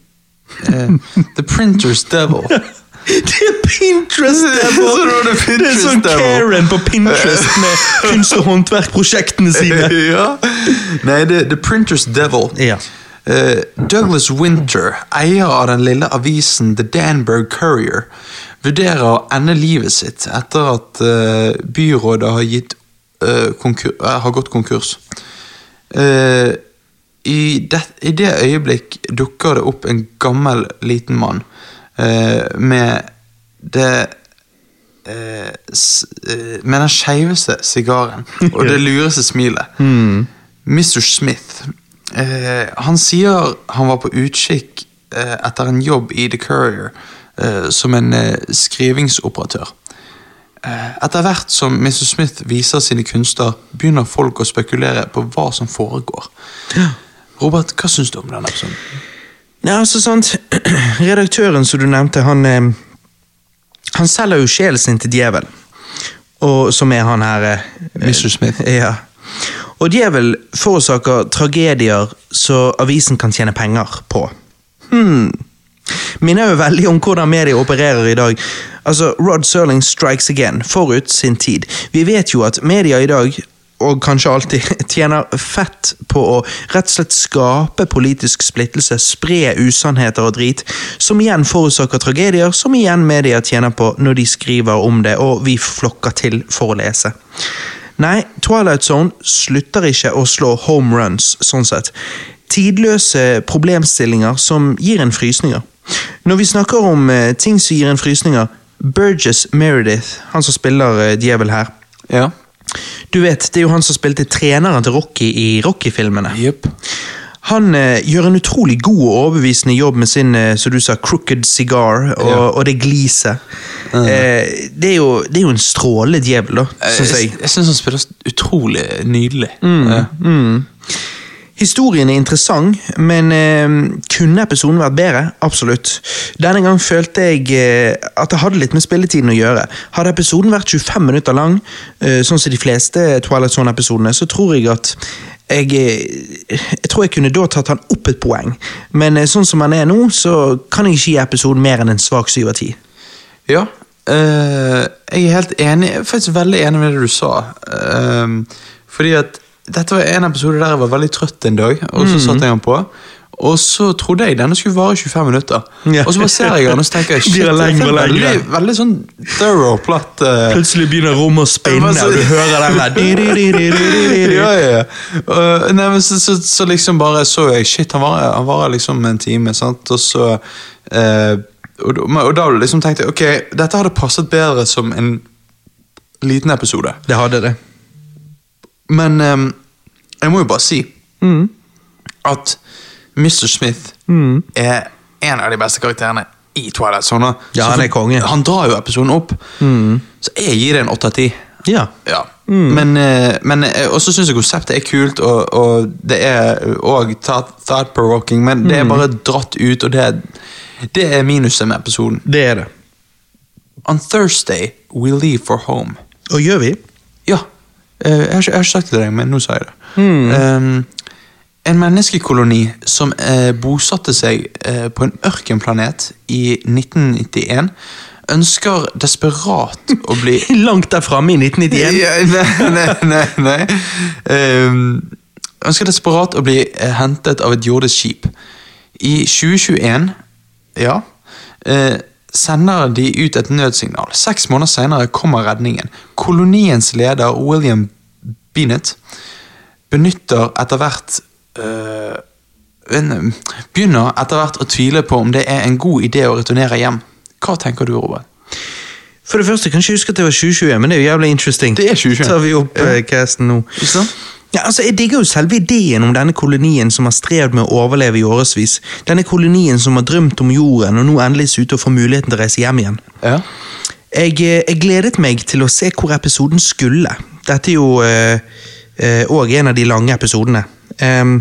Uh, the Printers Devil. Det er Pinterest! Det er sånn. Karen på Pinterest med kunst- og håndverkprosjektene sine. ja. Nei, det The Printers Devil. Ja. Uh, Douglas Winter, eier av den lille avisen The Danberg Courier, vurderer å ende livet sitt etter at uh, byrådet har, gitt, uh, konkur eh, har gått konkurs. Eh, i, det, I det øyeblikk dukker det opp en gammel, liten mann uh, med det uh, s, Med den skeiveste sigaren og det lureste smilet. Mr. Smith. Han sier han var på utkikk etter en jobb i The Courier som en skrivingsoperatør. Eh, etter hvert som Mr. Smith viser sine kunster, begynner folk å spekulere på hva som foregår. Robert, hva syns du om denne episoden? Nei, altså sant Redaktøren som du nevnte, han eh, Han selger jo sjelen sin til djevel. Og som er han her eh, Mr. Smith. Ja. Og djevel forårsaker tragedier så avisen kan tjene penger på. Hmm. Minner jo veldig om hvordan media opererer i dag. Altså, Rod Serling strikes again, forut sin tid. Vi vet jo at media i dag, og kanskje alltid, tjener fett på å rett og slett skape politisk splittelse, spre usannheter og drit, som igjen forårsaker tragedier, som igjen media tjener på når de skriver om det, og vi flokker til for å lese. Nei, Twilight Zone slutter ikke å slå home runs, sånn sett. Tidløse problemstillinger som gir en frysninger. Når vi snakker om eh, ting som gir en frysninger, Burgess Meredith, han som spiller eh, djevel her, Ja. du vet, det er jo han som spilte treneren til Rocky i Rocky-filmene. Yep. Han eh, gjør en utrolig god og overbevisende jobb med sin eh, som du sa, crooked cigar og, Ja. og det gliset. Eh, det, er jo, det er jo en strålende djevel, da, syns Jeg, jeg. jeg syns han spiller utrolig nydelig. Mm. Ja. Historien er interessant, men eh, kunne episoden vært bedre? Absolutt. Denne gang følte jeg eh, at det hadde litt med spilletiden å gjøre. Hadde episoden vært 25 minutter lang, eh, sånn som de fleste Twilight Zone-episodene, så tror jeg at jeg, eh, jeg tror jeg kunne da tatt han opp et poeng, men eh, sånn som han er nå, så kan jeg ikke gi episoden mer enn en svak syv av ti. Ja, eh, jeg er helt enig, jeg er faktisk veldig enig med det du sa. Fordi at dette var en episode der jeg var veldig trøtt en dag, og så satte jeg den på. Og så trodde jeg denne skulle vare 25 minutter. Ja. Og så bare ser jeg den og så tenker jeg, shit, det det lengre og veldig, veldig sånn thorough platt. Uh... Plutselig begynner rommet å spinne, så... og du hører den der ja, ja, Uh, nei, men så, så, så liksom bare så jeg Shit, han varer, han varer liksom en time, sant? Og så uh, og, og da liksom tenkte jeg ok, dette hadde passet bedre som en liten episode. Det hadde det. Men um, jeg må jo bare si Mm. at Mr. Smith er en av de beste karakterene i Twilight Zone. Ja, han er konge. Han drar jo episoden opp. Så jeg gir det en åtte av ti. Ja. Ja. Men, eh, men eh, også syns jeg konseptet er kult, og, og det er òg thought-provoking, men det er bare dratt ut, og det er, det er minuset med episoden. Det er det. On Thursday we leave for home. Og gjør vi? Ja. Eh, jeg, har ikke, sagt det til deg, men nå sa jeg det. Um, en menneskekoloni som eh, bosatte seg eh, på en ørkenplanet i 1991, ønsker desperat å bli Langt der framme i 1991. Ja, nei, nei, nei, nei. Um, ønsker desperat å bli hentet av et jordisk skip. I 2021, ja, eh, sender de ut et nødsignal. Seks måneder senere kommer redningen. Koloniens leder, William Bennett, benytter etter hvert øh, Begynner etter hvert å tvile på om det er en god idé å returnere hjem. Hva tenker du, Robert? For det første, jeg kan ikke huske at det var 2021, men det er jo jævlig interesting. Det er 2021. Tar vi opp Ja. eh, casten nå. Ikke sant? Ja, altså, Jeg digger jo selve ideen om denne kolonien som har strevd med å overleve i årevis. Denne kolonien som har drømt om jorden, og nå endelig ser ut til å få muligheten til å reise hjem igjen. Ja. Jeg, eh, jeg gledet meg til å se hvor episoden skulle. Dette er jo òg en av de lange episodene. Um,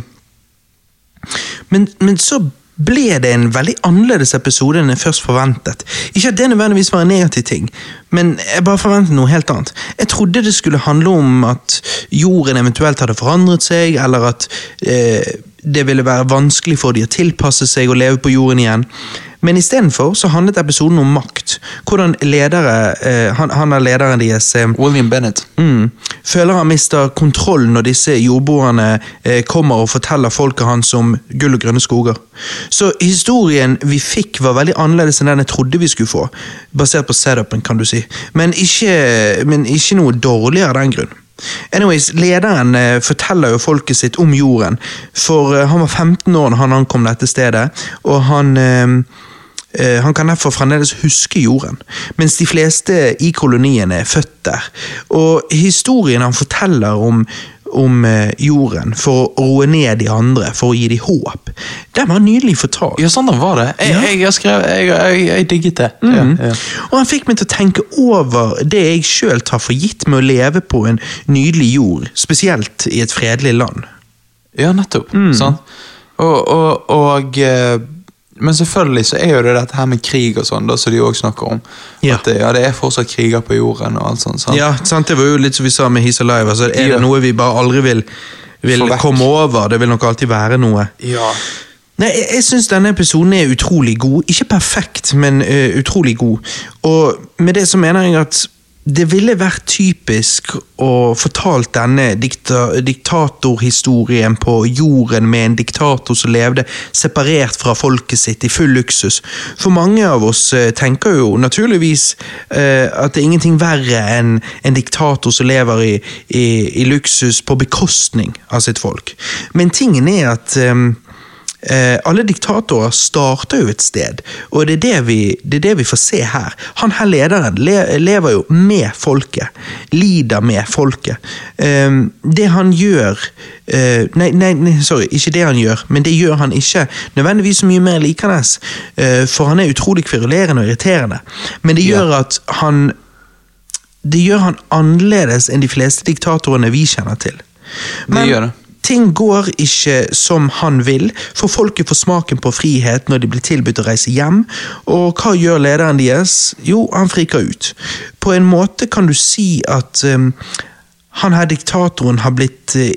men, men så ble det en veldig annerledes episode enn jeg først forventet. Ikke at det nødvendigvis var en negativ ting, men jeg bare forventet noe helt annet. Jeg trodde det skulle handle om at jorden eventuelt hadde forandret seg, eller at eh, det ville være vanskelig for de å tilpasse seg og leve på jorden igjen. Men istedenfor så handlet episoden om makt. Hvordan ledere, eh, han, han er lederen deres eh, William Bennett. Mm. Føler han mister kontroll når disse jordboerne eh, kommer og forteller folket hans om gull og grønne skoger. Så historien vi fikk var veldig annerledes enn den jeg trodde vi skulle få. Basert på setupen, kan du si. Men ikke, men ikke noe dårligere av den grunn. Anyways, Lederen eh, forteller jo folket sitt om jorden, for eh, han var 15 år da han ankom dette stedet, og han eh, Han kan derfor fremdeles huske jorden, mens de fleste i kolonien er født der. Og historien han forteller om, om eh, jorden for å roe ned de andre, for å gi dem håp, den var nydelig fortalt. Ja, sånn var det. Jeg, Ja. jeg, jeg, skrev, jeg, jeg, jeg digget det. Ja, ja. Og han fikk meg til å tenke over det jeg sjøl tar for gitt med å leve på en nydelig jord, spesielt i et fredelig land. ja nettopp. Mm. Sånn. Og, og, og eh, Men selvfølgelig så er jo det dette her med krig og sånn, da, som de òg snakker om. Ja. At det, ja, det er fortsatt kriger på jorden og alt sånt. Sant? Ja, sant? Det var jo litt som vi sa med He's Alive. Altså, er Ja. det noe vi bare aldri vil, vil komme over? Det vil nok alltid være noe. Ja. Nei, Jeg, jeg syns denne episoden er utrolig god. Ikke perfekt, men uh, utrolig god. Og med det så mener jeg at det ville vært typisk å fortalt denne dikta, diktatorhistorien på jorden med en diktator som levde separert fra folket sitt i full luksus. For mange av oss eh, tenker jo naturligvis eh, at det er ingenting verre enn en diktator som lever i, i, i luksus på bekostning av sitt folk. Men tingen er at eh, Eh, alle diktatorer starter jo et sted, og det er det vi, det er det vi får se her. Han her lederen le, lever jo med folket, lider med folket. Eh, det han gjør eh, nei, nei, nei, sorry, ikke det han gjør, men det gjør han ikke nødvendigvis så mye mer likende, eh, for han er utrolig kverulerende og irriterende. Men det gjør at han det gjør han annerledes enn de fleste diktatorene vi kjenner til. Det gjør det. Ting går ikke som han vil, for folket får smaken på frihet når de blir tilbudt å reise hjem. Og hva gjør lederen deres? Jo, han friker ut. På en måte kan du si at um, han her diktatoren har blitt uh,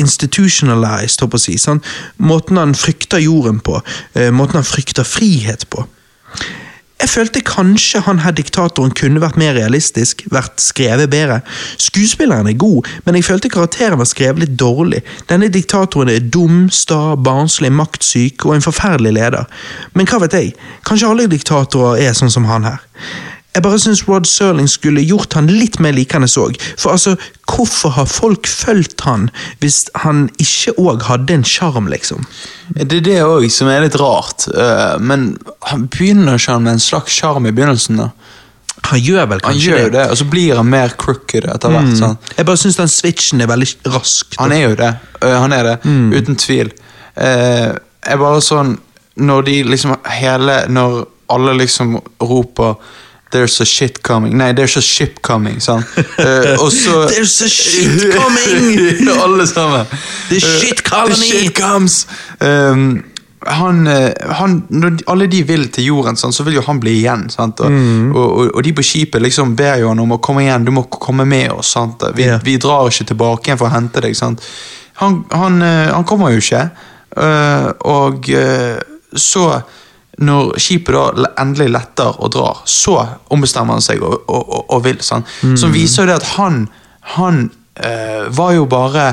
institutionalized, håper jeg å si. Sånn, måten han frykter jorden på, uh, måten han frykter frihet på. Jeg følte kanskje han her diktatoren kunne vært mer realistisk, vært skrevet bedre. Skuespilleren er god, men jeg følte karakteren var skrevet litt dårlig. Denne diktatoren er dum, sta, barnslig, maktsyk og en forferdelig leder. Men hva vet jeg, kanskje alle diktatorer er sånn som han her. Jeg bare syns Rod Serling skulle gjort han litt mer likende òg. For altså, hvorfor har folk fulgt han hvis han ikke òg hadde en sjarm, liksom? Det er det òg som er litt rart. eh, men han begynner ikke han med en slags sjarm i begynnelsen. da. Han gjør vel Han kanskje gjør jo det, og så blir han mer crooked etter hvert. Mm. Jeg bare syns den switchen er veldig rask. Han er jo det. Eh, han er det, uten tvil. Eh, jeg bare sånn Når de liksom hele Når alle liksom roper There's a shit coming Nei, there's a ship coming, sant? Uh, og så There's a shit coming! Alle sammen. The Eh, shit colony! The shit comes! Um, han, eh, han, når alle de vil til jorden, sant, så vil jo han bli igjen. Sant? Og, Mm. og, og, og de på skipet liksom ber jo han om å komme igjen, du må komme med oss. Sant? Vi, yeah. vi drar ikke tilbake igjen for å hente deg. Sant? Han, han, eh, han kommer jo ikke. Uh, og uh, så, når skipet da endelig letter og drar, så ombestemmer han seg og, og, og, og vil. Sant? Som viser jo det at han, han øh, var jo bare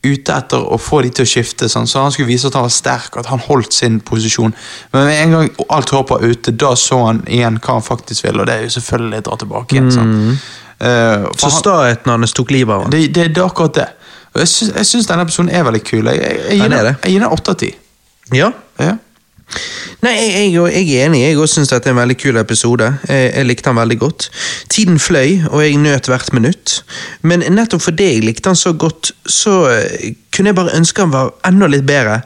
ute etter å få de til å skifte, sånn, så han skulle vise at han var sterk, at han holdt sin posisjon. Men med en gang alt håp var ute, da så han igjen hva han faktisk ville, og det er jo selvfølgelig dra tilbake igjen. Sånn. Mm. Uh, Så han- staheten hans tok livet av ham? det, det, det er akkurat det. Jeg syns, denne episoden er veldig kul. Jeg, jeg, jeg, jeg gir den åtte av ti. Ja, Ja. Nei, jeg, jeg, jeg er enig. Jeg også syns dette er en veldig kul episode. Jeg, jeg likte den veldig godt. Tiden fløy, og jeg nøt hvert minutt. Men nettopp fordi jeg likte den så godt, så eh, kunne jeg bare ønske han var enda litt bedre.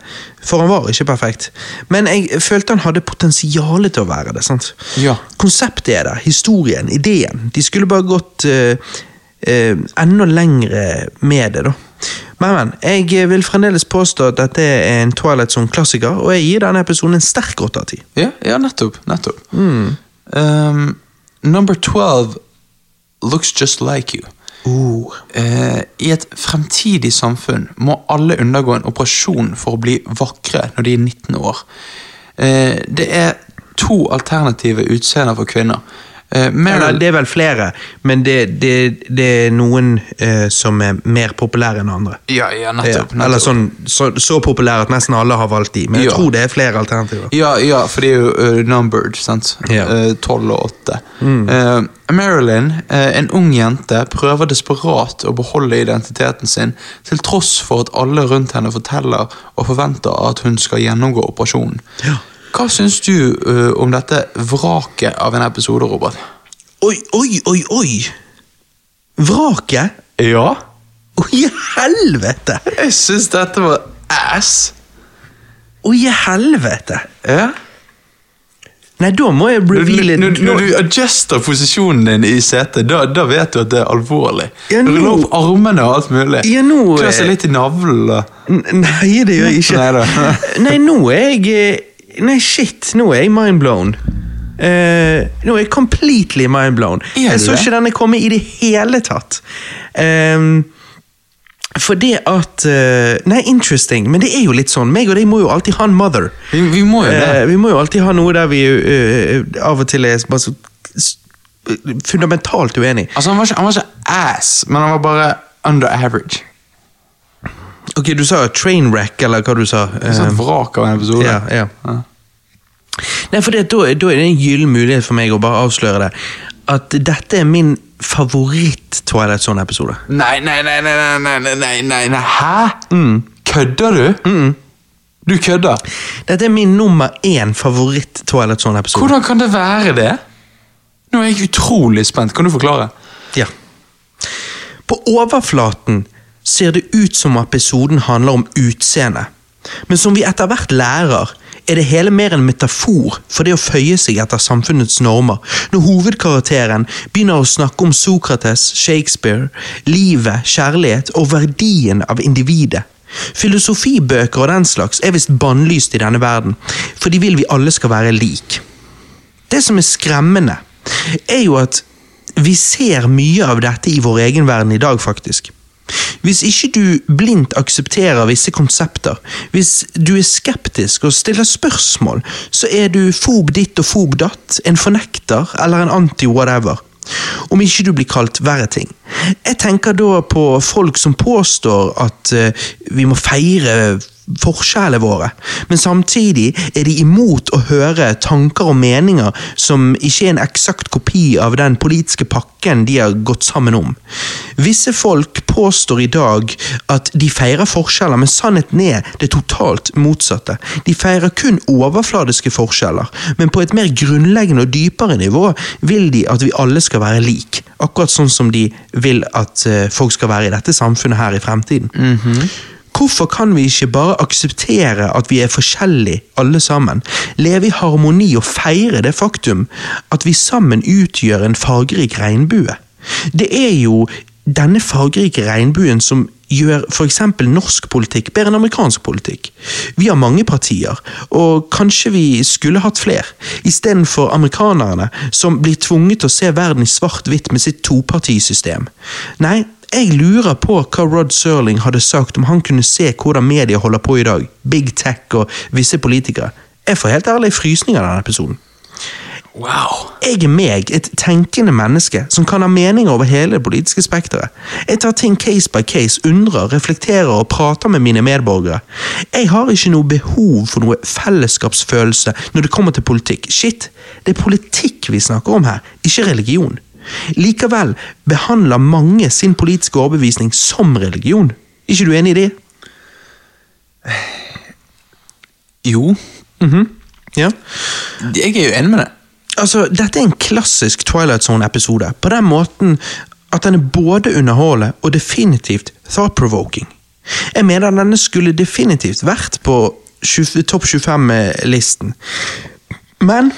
For han var ikke perfekt. Men jeg følte han hadde potensial til å være det. sant? Ja. Konseptet er der, historien, ideen. De skulle bare gått uh, uh, enda lengre med det, da. Men, men, jeg vil fremdeles påstå at dette er en Twilight Zone-klassiker, og jeg gir denne episoden en sterk åtte av ti. Ja, ja, nettopp. nettopp. Um, number 12 looks just like you. Uh. Eh, I et fremtidig samfunn må alle undergå en operasjon for å bli vakre når de er 19 år. Uh, det er to alternative utseender for kvinner. Eh, Meryl, det er vel flere, men det, det, det er noen eh, som er mer populære enn andre. ja, ja, nettopp. nettopp. eller sånn, så, så populære at nesten alle har valgt de, men jeg Ja. tror det er flere alternativer. Ja, ja, for de er jo uh, numbered, sant? Ja. uh, og 12 og 8. Eh, Marilyn, eh, en ung jente, prøver desperat å beholde identiteten sin, til tross for at alle rundt henne forteller og forventer at hun skal gjennomgå operasjonen. Ja. Hva syns du uh, om dette vraket av en episode, Robert? Oi, oi, oi, oi! Vraket? Ja? Å, i helvete! Jeg syns dette var ass. Å, i helvete! Ja? Nei, da må jeg Når, reveale når, når du adjuster posisjonen din i setet, da, da vet du at det er alvorlig. Ja, nå- Lå opp armene og alt mulig. Ja, Klør seg litt i navlen. Nei, det gjør jeg ikke. Neida. Nei, nå er jeg eh, Nei, shit, nå er jeg mindblown. Uh, nå er jeg completely mindblown. Jeg så ikke denne komme i det hele tatt. Um, for det at uh, Nei, interesting, men det er jo litt sånn. Meg og deg må jo alltid ha en mother. Vi, vi må jo det. Uh, vi må jo alltid ha noe der vi av og til er bare så fundamentalt uenig. Altså, han var, ikke, han var ikke ass, men han var bare under average. Ok, Du sa trainwreck, eller hva du sa? Du sånn Eh, vrak av en episode. ja, ja. Ja. Nei, for det, da, da er det en gyllen mulighet for meg å bare avsløre det. At dette er min favoritt-Twilight Zone-episode. Nei, nei, nei, nei, nei, nei, nei, nei, nei, nei, hæ? Kødder du? Du kødder. Dette er min nummer én favoritt-Twilight Zone-episode. Hvordan kan det være det? Nå er jeg utrolig spent. Kan du forklare? Ja. På overflaten ser det ut som episoden handler om utseende. Men som vi etter hvert lærer, er det hele mer en metafor for det å føye seg etter samfunnets normer. Når hovedkarakteren begynner å snakke om Sokrates, Shakespeare, livet, kjærlighet og verdien av individet. Filosofibøker og den slags er visst bannlyst i denne verden, for de vil vi alle skal være lik. Det som er skremmende, er jo at vi ser mye av dette i vår egen verden i dag, faktisk. Hvis ikke du blindt aksepterer visse konsepter, hvis du er skeptisk og stiller spørsmål, så er du fob ditt og fob datt, en fornekter eller en anti-whatever. Om ikke du blir kalt verre ting. Jeg tenker da på folk som påstår at eh, vi må feire forskjellene våre, men samtidig er de imot å høre tanker og meninger som ikke er en eksakt kopi av den politiske pakken de har gått sammen om. Visse folk påstår i dag at de feirer forskjeller, men sannheten er det totalt motsatte. De feirer kun overfladiske forskjeller, men på et mer grunnleggende og dypere nivå vil de at vi alle skal være lik, akkurat sånn som de vil at eh, folk skal være i dette samfunnet her i fremtiden. Hvorfor kan vi ikke bare akseptere at vi er forskjellige, alle sammen, leve i harmoni og feire det faktum at vi sammen utgjør en fargerik regnbue? Det er jo denne fargerike regnbuen som gjør f.eks. norsk politikk bedre enn amerikansk politikk. Vi har mange partier, og kanskje vi skulle hatt flere, istedenfor amerikanerne som blir tvunget til å se verden i svart-hvitt med sitt topartisystem. Nei, jeg lurer på hva Rod Serling hadde sagt om han kunne se hvordan media holder på i dag, big tech og visse politikere. Jeg får helt ærlig frysninger av denne episoden. Wow. Jeg er meg, et tenkende menneske som kan ha meninger over hele det politiske spekteret. Jeg tar ting case by case, undrer, reflekterer og prater med mine medborgere. Jeg har ikke noe behov for noe fellesskapsfølelse når det kommer til politikk. Shit, det er politikk vi snakker om her, ikke religion. Likevel behandler mange sin politiske overbevisning som religion. Er ikke du enig i det? Jo. Ja. Jeg er jo enig med det. Altså, Dette er en klassisk Twilight Zone-episode, på den måten at den er både underholdende og definitivt thought-provoking. Jeg mener denne skulle definitivt vært på topp 25-listen, men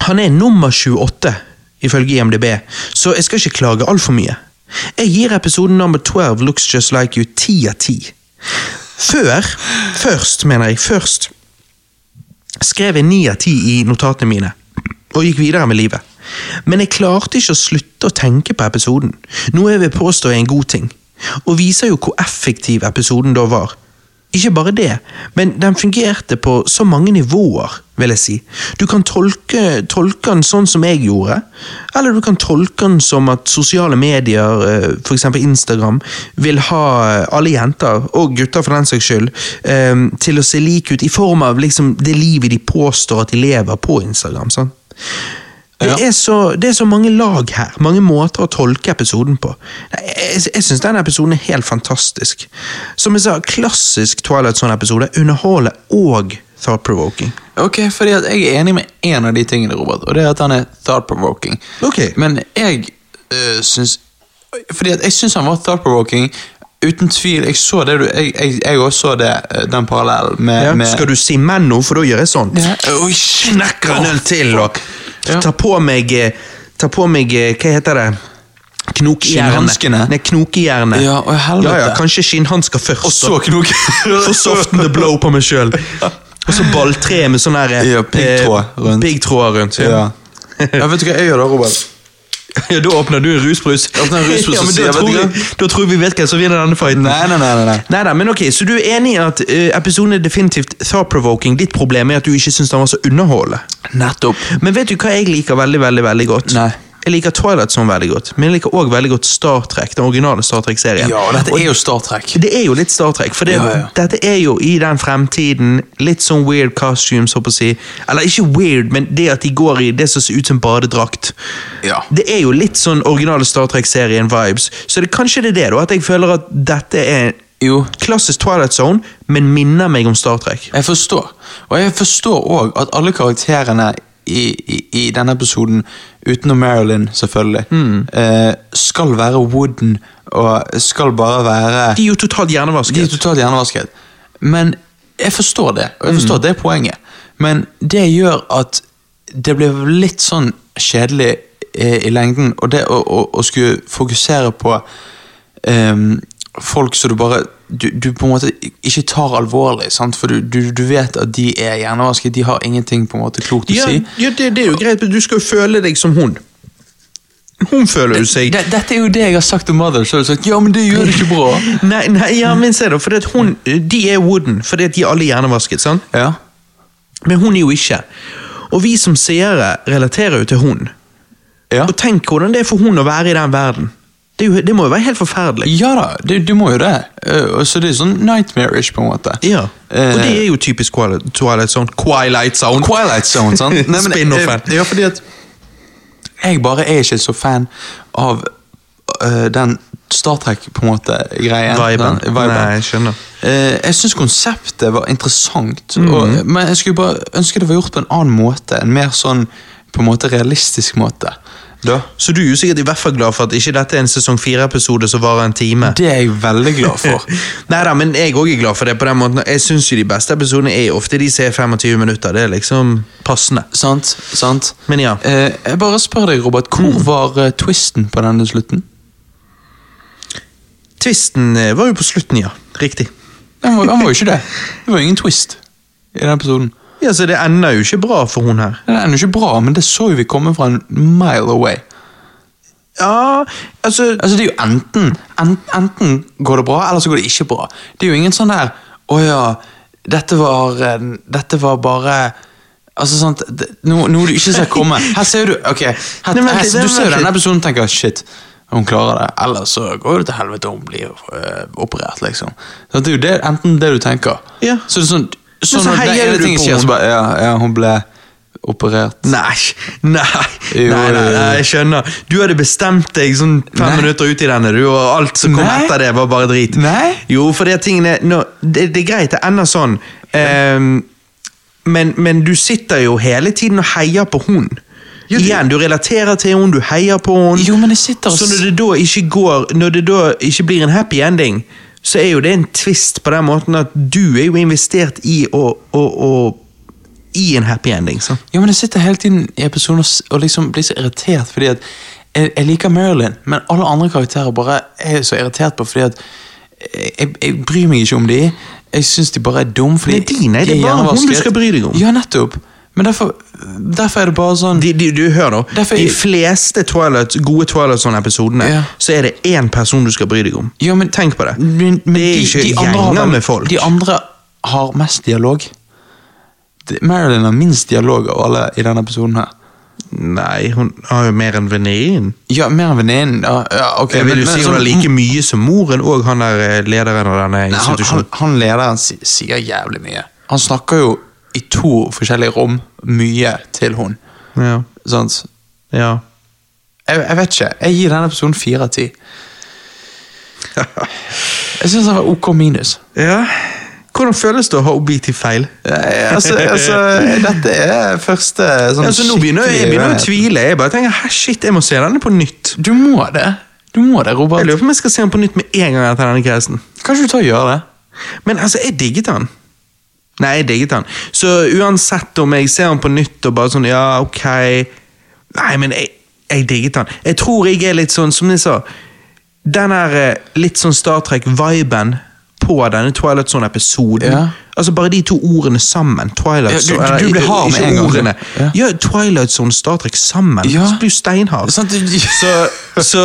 han er nummer 28 ifølge IMDb, så jeg skal ikke klage altfor mye. Jeg gir episoden number 12 Looks Just Like You 10 av 10. Før, først mener jeg, først skrev jeg 9 av 10 i notatene mine, og gikk videre med livet. Men jeg klarte ikke å slutte å tenke på episoden, noe jeg vil påstå er en god ting, og viser jo hvor effektiv episoden da var. Ikke bare det, men den fungerte på så mange nivåer, vil jeg si. Du kan tolke, tolke den sånn som jeg gjorde, eller du kan tolke den som at sosiale medier, f.eks. for eksempel Instagram, vil ha eh, alle jenter, og gutter for den saks skyld, eh, til å se like ut i form av liksom det livet de påstår at de lever på Instagram. Sånn. Det, er så, det er så mange lag her, mange måter å tolke episoden på. Jeg, jeg, jeg syns denne episoden er helt fantastisk. Som jeg sa, klassisk Twilight Zone-episode. Underholder og thought-provoking. Ok, fordi at Jeg er enig med én av de tingene, Robert, og det er at han er thought-provoking. Okay. Men jeg øh, syns Fordi at jeg syns han var thought-provoking. Uten tvil. Jeg så det du Jeg, jeg, jeg også så det, eh, den parallellen med, Ja, med Skal du si menn nå, for da gjør jeg sånn. Ja. Oi, shit. Knekker en øl til og Ja. tar på meg Ta på meg eh, Hva heter det? Skinnhanskene? Nei, knokejern. Ja, ja, ja, kanskje skinnhansker først. Og så knok. For soften the blow på meg sjøl. Og så balltre med sånn eh, Ja, piggtråd rundt. Big rundt. Ja. ja, vet du hva jeg gjør da, Robert? Ja, Da åpner du en rusbrus. Åpner en rusbrus ja, men da, tror vi, da tror vi vet hvem som vinner denne fighten. Nei, nei, nei. nei, nei. Neida, men ok, Så du er enig i at uh, episoden er definitivt thought-provoking. Ditt problem er at du ikke syns den var så underholdende. Nettopp. Men vet du hva jeg liker veldig, veldig, veldig godt? Nei. Jeg liker Twilight Zone veldig godt, men jeg liker også veldig godt Star Trek, den originale Star Trek-serien. Ja, dette er jo Star Trek. Det er jo litt Star Trek, for det, Ja, ja. dette er jo i den fremtiden. Litt sånn weird costumes, håper jeg å si. Eller ikke weird, men det at de går i det som ser ut som badedrakt. Ja. Det er jo litt sånn originale Star Trek-serien-vibes. Så det, kanskje det er det, da, at jeg føler at dette er Jo, klassisk Twilight Zone, men minner meg om Star Trek. jeg forstår. Og jeg forstår òg at alle karakterene i, i, i denne episoden, utenom Marilyn, selvfølgelig, eh, skal være wooden og skal bare være De er jo totalt hjernevasket. De er totalt hjernevasket. Men jeg forstår det, og jeg forstår mm. det er poenget. Men det gjør at det blir litt sånn kjedelig i, i lengden, og det å, å, å skulle fokusere på ehm, folk som du bare du, du på en måte ikke tar alvorlig, sant? for du, du, du vet at de er hjernevasket, de har ingenting på en måte klokt å Ja, si. ja det, det er jo greit, men du skal jo føle deg som hun. Hun føler jo seg Det, dette er jo det jeg har sagt om Mother, så har du sagt ja, men det gjør det ikke bra. Nei, nei, ja, men se da, fordi at hun, De er wooden, fordi de er alle hjernevasket. sant? Ja. Men hun er jo ikke. Og vi som seere relaterer jo til hun. Ja. Og tenk hvordan det er for hun å være i den verden. Det, jo, det må jo være helt forferdelig. Ja da, det, du må jo det. Uh, så det er sånn nightmare-ish, på en måte. Ja, uh, Og det er jo typisk Twilight, Zone. Twilight Zone. Twilight Zone, sant? Spin-offen. eh, Ja, fordi at jeg bare er ikke så fan av uh, den Star Trek, på en måte, greien. Viben. Den, viben. Nei, jeg skjønner. Eh, jeg syns konseptet var interessant, Mhm. og, men jeg skulle bare ønske det var gjort på en annen måte. En mer sånn på en måte realistisk måte. Da. Så du er jo sikkert i hvert fall glad for at ikke dette er en sesong fire-episode som varer en time. Det er jeg veldig glad for. Nei da, men jeg òg er glad for det. på den måten. Jeg syns jo de beste episodene er ofte de som er 25 minutter. Det er liksom passende. sant? sant? Men ja. Eh, jeg bare spør deg, Robert, hvor var uh, twisten på denne slutten? Twisten uh, var jo på slutten, ja. Riktig. Han var, den var jo ikke det. Det var ingen twist i den episoden. Ja, Så det ender jo ikke bra for hun her. Det ender jo ikke bra, men det så jo vi komme fra en mile away. Ja, altså Altså det er jo enten, en, enten går det bra, eller så går det ikke bra. Det er jo ingen sånn der Å ja, dette var Dette var bare Altså sant, det, Noe, noe du ikke ser komme. Her ser du Ok, her, Nei, men, her, du ser jo denne episoden og tenker shit. Hun klarer det, eller så går det til helvete og hun blir øh, operert, liksom. Så det er jo det, enten det du tenker. Ja. Så det er sånn, så sånn når heier det ene du på skjer, så henne. bare Ja, ja hun ble operert. Nei, nei, nei, nei, nei, jeg skjønner. Du hadde bestemt deg sånn fem Nei. minutter ut i denne, du, og alt som kom Nei. etter det, var bare drit. Nei. Jo, for det tingene no, det, det er greit, det ender sånn. um, men, men du sitter jo hele tiden og heier på hun. Jo, Igjen, du relaterer til hun, du heier på hun. Jo, men jeg sitter og Så når det da ikke går Når det da ikke blir en happy ending, så er jo det en twist på den måten at du er jo investert i å, å, å i en happy ending. Så. Ja, men jeg sitter hele tiden i episoden og, liksom blir så irritert fordi at jeg, jeg liker Marilyn, men alle andre karakterer bare er jeg så irritert på fordi at jeg, jeg bryr meg ikke om de. Jeg syns de bare er dum. Fordi Det er dine, det er bare hun du skal bry deg om. Ja, nettopp. Men derfor, derfor er det bare sånn De, de, du Hør nå. Derfor- De fleste Twilight, gode Twilight Zone-episodene Ja. så er det én person du skal bry deg om. Ja, men- Tenk på det. Men, men det er ikke de de gjenger med folk. De andre har mest dialog. Marilyn har minst dialog av alle i denne episoden her. Nei, hun har jo mer enn venninnen. Ja, mer enn venninnen. Ja, ja, okay, vil men- men si hun sånn- har like mye som moren og han der eh, lederen av denne Nei, han, han, institusjonen. han lederen sier jævlig mye. Han snakker jo i to forskjellige rom mye til hun. Ja. Sant? ja. Jeg, jeg vet ikke. Jeg gir denne episoden fire av ti. Jeg syns han var OK minus. ja. Hvordan føles det å ha objektiv feil? Ja, Altså, altså, dette er første sånn Altså, nå begynner jeg, begynner å tvile. Jeg bare tenker, «Hæ, shit, jeg må se denne på nytt. Du må det. Du må det, Robert. Jeg lurer på om jeg skal se den på nytt med en gang etter denne casten. Kanskje du tar og gjør det? Men altså, jeg digget han. Nei, jeg digget han. Så uansett om jeg ser han på nytt og bare sånn, ja, ok Nei, men jeg, jeg digget han. Jeg tror jeg er litt sånn, som de sa Den der eh, litt sånn Star Trek-viben på denne Twilight Zone-episoden. Ja. Altså Bare de to ordene sammen. Twilight Ja, du- du- du blir hard med en gang, ordene. Ja. Twilight Zone Star Trek sammen. Ja. Så blir du steinhard. Så, så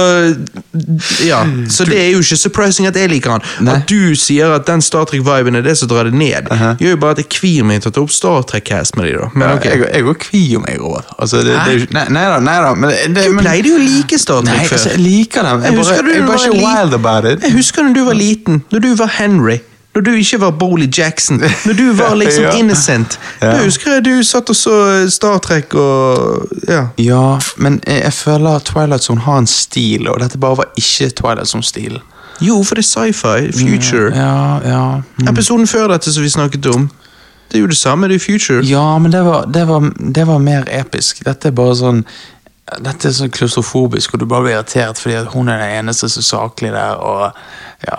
Ja. Så det er jo ikke surprising at jeg liker han. Nei. At du sier at den Star Trek-viben er det som drar det ned, Aha. gjør jo bare at jeg kvir meg til å ta opp Star Trek-cast med de da. Men Ja, ok. Jeg, òg kvier meg, Robert. Altså, det, det, er nei, nei da, nei da. Men, det, Du pleide jo å like Star Trek Nei, før. altså, jeg liker dem. Jeg, Jeg bare, du jeg bare ikke wild about it. Jeg husker når du var liten, når du var Henry. Når du ikke var Boley Jackson. Når du var liksom Ja. innocent. Ja. Da husker jeg du satt og så Star Trek og Ja. Ja, men jeg, jeg føler Twilight Zone har en stil, og dette bare var ikke Twilight Zone-stil. Jo, for det er sci-fi. Future. Ja, ja. Mm. Episoden før dette som vi snakket om, det er jo det samme. Det er future. Ja, men det var, det, var, det var mer episk. Dette er bare sånn Dette er sånn klaustrofobisk, og du bare blir irritert fordi hun er den eneste som er saklig der, og ja.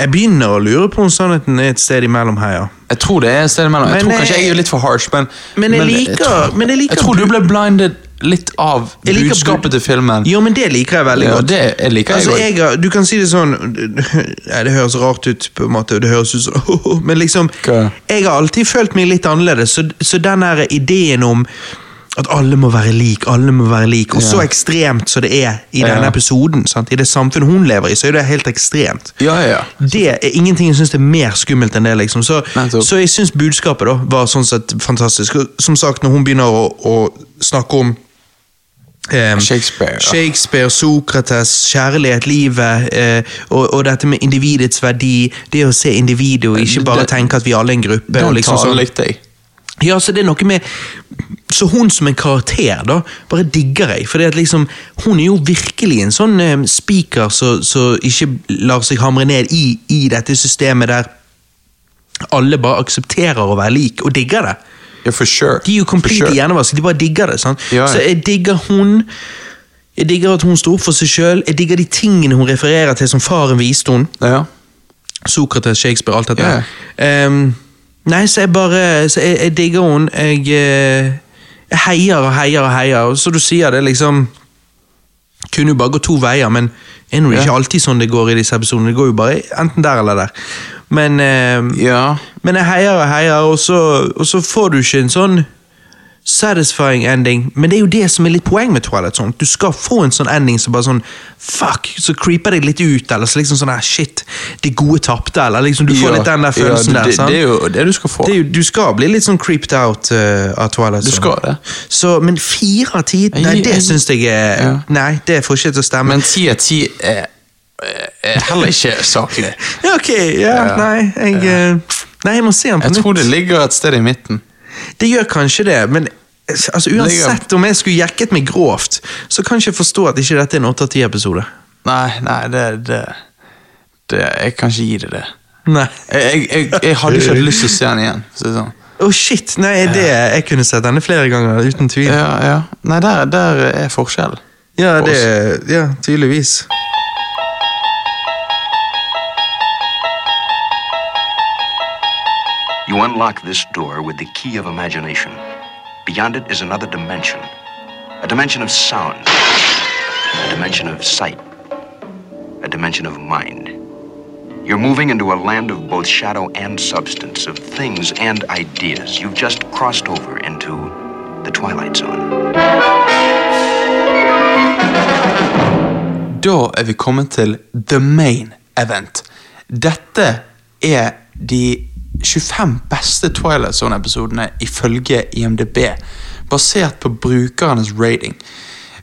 Jeg begynner å lure på om sannheten er et sted imellom her, ja. Jeg tror det er et sted imellom. Jeg Men tror jeg- kanskje jeg er litt for harsh, men Men jeg liker- tror, men jeg liker tror du ble blinded litt av budskapet til filmen. Jo, men det liker jeg veldig Ja, godt. det jeg liker jeg altså, godt. jeg godt. Du kan si det sånn Nei, Det høres rart ut, på en måte. Det høres ut sånn Men liksom Hva? Jeg har alltid følt meg litt annerledes, så, så den ideen om at alle må være lik, alle må være lik, og så ekstremt som det er i denne episoden, sant? i det samfunnet hun lever i, så er det helt ekstremt. Ja, ja. Det er ingenting jeg syns er mer skummelt enn det. liksom. Så, så jeg syns budskapet da var sånn sett fantastisk. Som sagt, når hun begynner å, å snakke om Um, Shakespeare, ja. Shakespeare, Sokrates, kjærlighet, livet, uh, og, og dette med individets verdi, det å se individet og ikke bare Det- tenke at vi alle er en gruppe. Den liksom sånn. likte jeg. Ja, så det er noe med Så hun som en karakter, da, bare digger jeg. For liksom, hun er jo virkelig en sånn eh, speaker som så ikke lar seg hamre ned i, i dette systemet der alle bare aksepterer å være lik, og digger det. Ja, for sure. De er jo complete sure. hjernevask, de bare digger det. ja. Så jeg digger hun. Jeg digger at hun står opp for seg sjøl. Jeg digger de tingene hun refererer til som faren viste hun. Ja. Sokrates, Shakespeare, alt dette. Ehm, nei, så jeg bare så jeg, jeg digger hun. Jeg, eh, jeg heier og heier og heier. Og så du sier det, liksom Kunne jo bare gå to veier, men det er jo ikke alltid sånn det går i disse episodene. Det går jo bare enten der eller der. Men, eh, ja. men jeg heier og heier, og så, og så får du ikke en sånn satisfying ending. Men det er jo det som er litt poeng med Twilight Zone. Du skal få en sånn ending som bare sånn Fuck! Så creeper deg litt ut, eller så liksom sånn her Shit, det gode tapte, eller liksom Du får Ja, litt den der følelsen ja, der. det, sant? Det er jo det du skal få. Det jo, du skal bli litt sånn creeped out uh, av Twilight Du Zone. skal det. Så, men fire av ti, nei, det jeg- syns jeg er Ja. Nei, det får ikke til å stemme. Men ti av ti er, er heller ikke saklig. ja, ok, ja, nei, jeg eh, Nei, jeg må se den på Jeg nytt. tror det ligger et sted i midten. Det gjør kanskje det, men altså, uansett om jeg skulle jekket meg grovt, så kan jeg ikke forstå at ikke dette er en 8-10-episode. Nei, nei, det, det, det Jeg kan ikke gi det det. Nei. Jeg, jeg, jeg, hadde ikke hatt lyst til å se den igjen. Så sånn. Oh shit! Nei, det, jeg kunne sett denne flere ganger, uten tvil. Ja, ja. Nei, der, der er forskjell. Ja, det, ja tydeligvis. You unlock this door with the key of imagination. Beyond it is another dimension a dimension of sound, a dimension of sight, a dimension of mind. You're moving into a land of both shadow and substance, of things and ideas. You've just crossed over into the Twilight Zone. Da er vi kommet til the main event. Dette er de 25 beste Twilight Zone-episodene ifølge IMDb, basert på brukernes rating.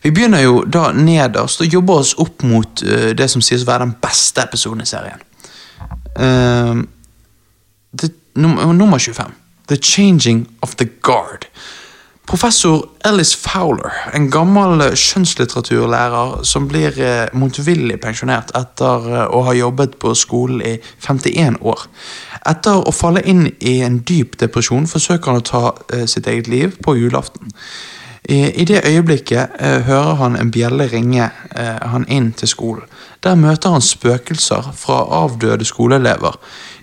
Vi begynner jo da nederst og jobber oss opp mot uh, det som sies å være den beste episoden i serien. Uh, det, num nummer 25. The Changing of the Guard. Professor Ellis Fowler, en gammel kjønnslitteraturlærer skjønnslitteraturlærer som blir eh, motvillig pensjonert etter eh, å ha jobbet på skolen i 51 år. Etter å falle inn i en dyp depresjon forsøker han å ta eh, sitt eget liv på julaften. I, det øyeblikket eh, hører han en bjelle ringe eh, han inn til skolen. Der møter han spøkelser fra avdøde skoleelever.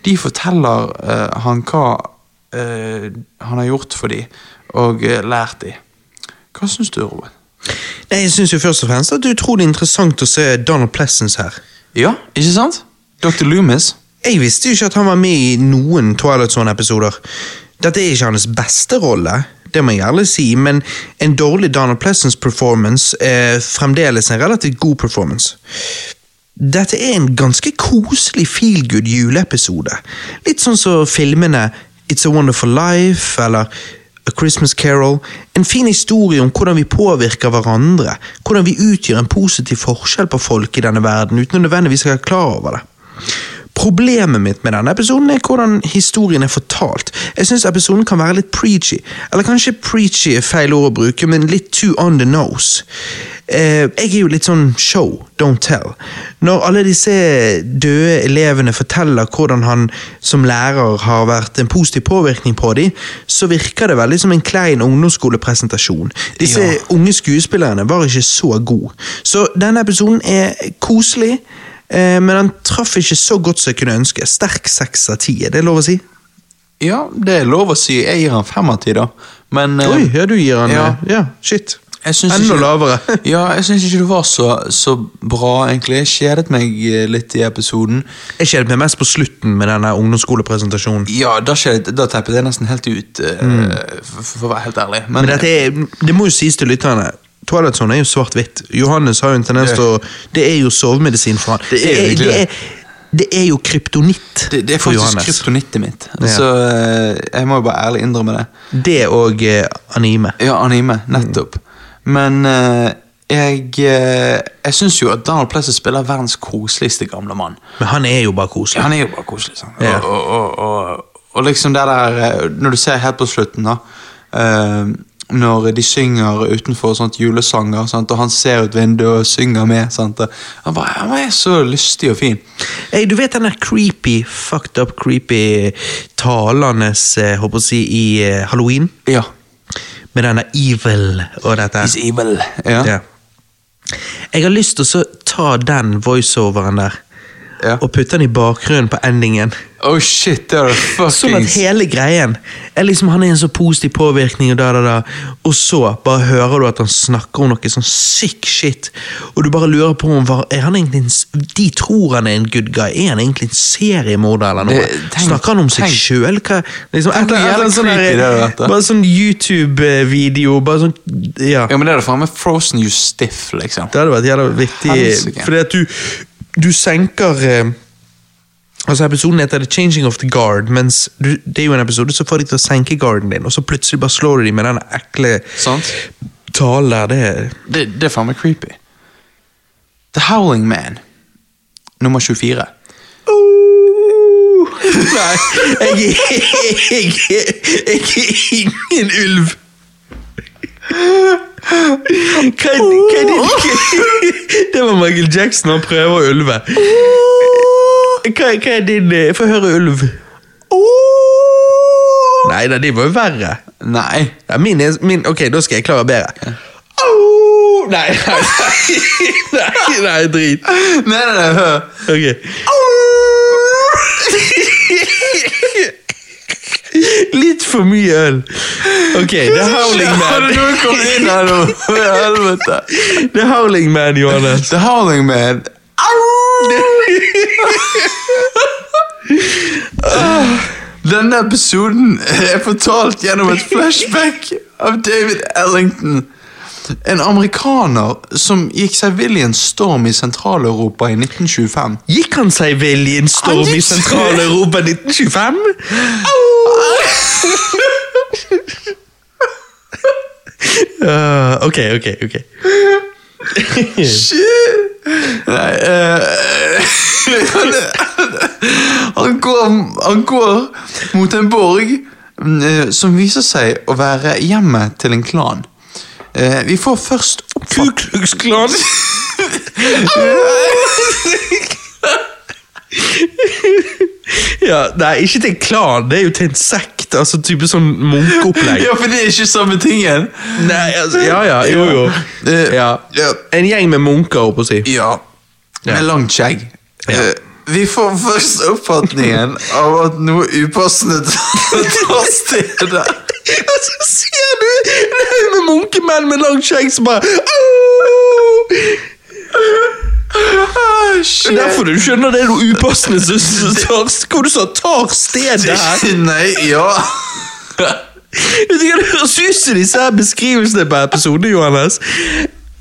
De forteller eh, han hva eh, han har gjort for dem og eh, lært dem. Hva syns du, Robert? Nei, Jeg syns jo først og fremst at det er utrolig interessant å se Donald Pleasence her. Ja, ikke sant? Dr. Loomis? Jeg visste jo ikke at han var med i noen Twilight Zone-episoder. Dette er ikke hans beste rolle, det må jeg ærlig si, men en dårlig Donald Pleasence performance er fremdeles en relativt god performance. Dette er en ganske koselig feel good juleepisode. Litt sånn som filmene It's a Wonderful Life eller A Christmas Carol. En fin historie om hvordan vi påvirker hverandre. Hvordan vi utgjør en positiv forskjell på folk i denne verden uten å nødvendigvis være klar over det. Problemet mitt med denne episoden er hvordan historien er fortalt. Jeg syns episoden kan være litt preachy. Eller kanskje preachy er feil ord å bruke, men litt too on the nose. Eh, jeg er jo litt sånn show, don't tell. Når alle disse døde elevene forteller hvordan han som lærer har vært en positiv påvirkning på dem, så virker det veldig som en klein ungdomsskolepresentasjon. Disse Ja. unge skuespillerne var ikke så gode. Så denne episoden er koselig. Eh, men han traff ikke så godt som jeg kunne ønske. Sterk seks av ti, er det lov å si? Ja, det er lov å si. Jeg gir han fem av ti, da. Men eh, Oi, ja, du gir han ja. eh, Ja, shit. Enda ikke- lavere. ja, jeg syns ikke du var så, så bra, egentlig. Jeg kjedet meg litt i episoden. Jeg kjedet meg mest på slutten med denne ungdomsskolepresentasjonen. Ja, da, kjedet, da teppet jeg nesten helt ut, eh, for, for å være helt ærlig. Men, Men dette det må jo sies til lytterne. Twilight Zone er jo svart-hvitt. Johannes har jo en tendens til å Det er jo sovemedisin for han. Det er jo er, det, det. er, det er jo kryptonitt det, det er faktisk Johannes. kryptonittet mitt, Ja. eh, jeg må jo bare ærlig innrømme det. Det og eh, anime. Ja, anime, nettopp. Men eh, jeg, eh, jeg syns jo at Donald Plessis spiller verdens koseligste gamle mann. Men han er jo bare koselig. Han er jo bare koselig. sant? Ja. Og, og, og, og, liksom det der eh, Når du ser helt på slutten, da eh, Når de synger utenfor sånt julesanger, sant? og han ser ut vinduet og synger med. Sant? og Han, bare, han er så lystig og fin. Hey, du vet den der creepy, fucked up creepy talende eh, håper å si, i eh, Halloween? Ja. Med denne evil og dette. He's evil. Ja. Ja. Jeg har lyst til å ta den voiceoveren der, Ja. og putte den i bakgrunnen på endingen. Oh shit, det er det Sånn at hele greien er liksom Han er en så positiv påvirkning, og da, da, da. Og så bare hører du at han snakker om noe sånn sick shit, og du bare lurer på om er han egentlig en, De tror han er en good guy. Er han egentlig en seriemorder eller noe? Det- tenk- snakker han om seg sjøl? Liksom, sånn. Bare sånn YouTube-video, bare sånn Ja. Ja, men det er det faen meg Frozen You Stiff, liksom. Det hadde vært jævla viktig, fordi at du, du senker eh, Altså Episoden heter The Changing of the Guard, mens du, det er jo en episode så får de til å senke garden din, og så plutselig bare slår du dem med den ekle Sant? talen der. Det er Det, det er faen meg creepy. The Howling Man, nummer 24. Nei, jeg er, jeg, er, jeg er ingen ulv. Hva er, hva er din Det var Michael Jackson, han prøver å ulve. Hva, hva er din eh, Få høre ulv. Nei da, de var jo verre. Nei. Ja, min, er- min, ok, da skal jeg klare bedre. Nei, nei, nei, nei, drit. Nei, nei, nei, hør. Ok. Litt for mye øl. Ok, er Howling Man. noen kommet inn her nå? Helvete. Er Howling Man, Johannes. The Howling Man. Denne episoden er fortalt gjennom et flashback av David Ellington. En amerikaner som gikk seg vill i en storm i Sentral-Europa i 1925. Gikk han seg vill i en storm i Sentral-Europa 1925? Uh, ok, ok, ok. Shit! Nei uh, han, går, han går mot en borg eh, som viser seg å være hjemmet til en klan. Eh, vi får først Ku Klux Klan. ja, nei, ikke til en klan, det er jo til en sekt. Altså type sånn munkeopplegg. Ja, for det er ikke samme tingen. Nei, altså, ja, ja, jo, jo. Ja. ja. En gjeng med munker, holdt på å si. Ja, med langt skjegg. Ja. Eh, vi får først oppfatningen av at noe upassende tar stedet. Og så ser du en haug med munkemenn med langt skjegg som bare «Au!» Ah, shit. Er Derfor du skjønner det er noe upassende som tar, Hva du sa tar stedet her? Nei, ja. Du hva ut som disse her beskrivelsene på episoden, Johannes.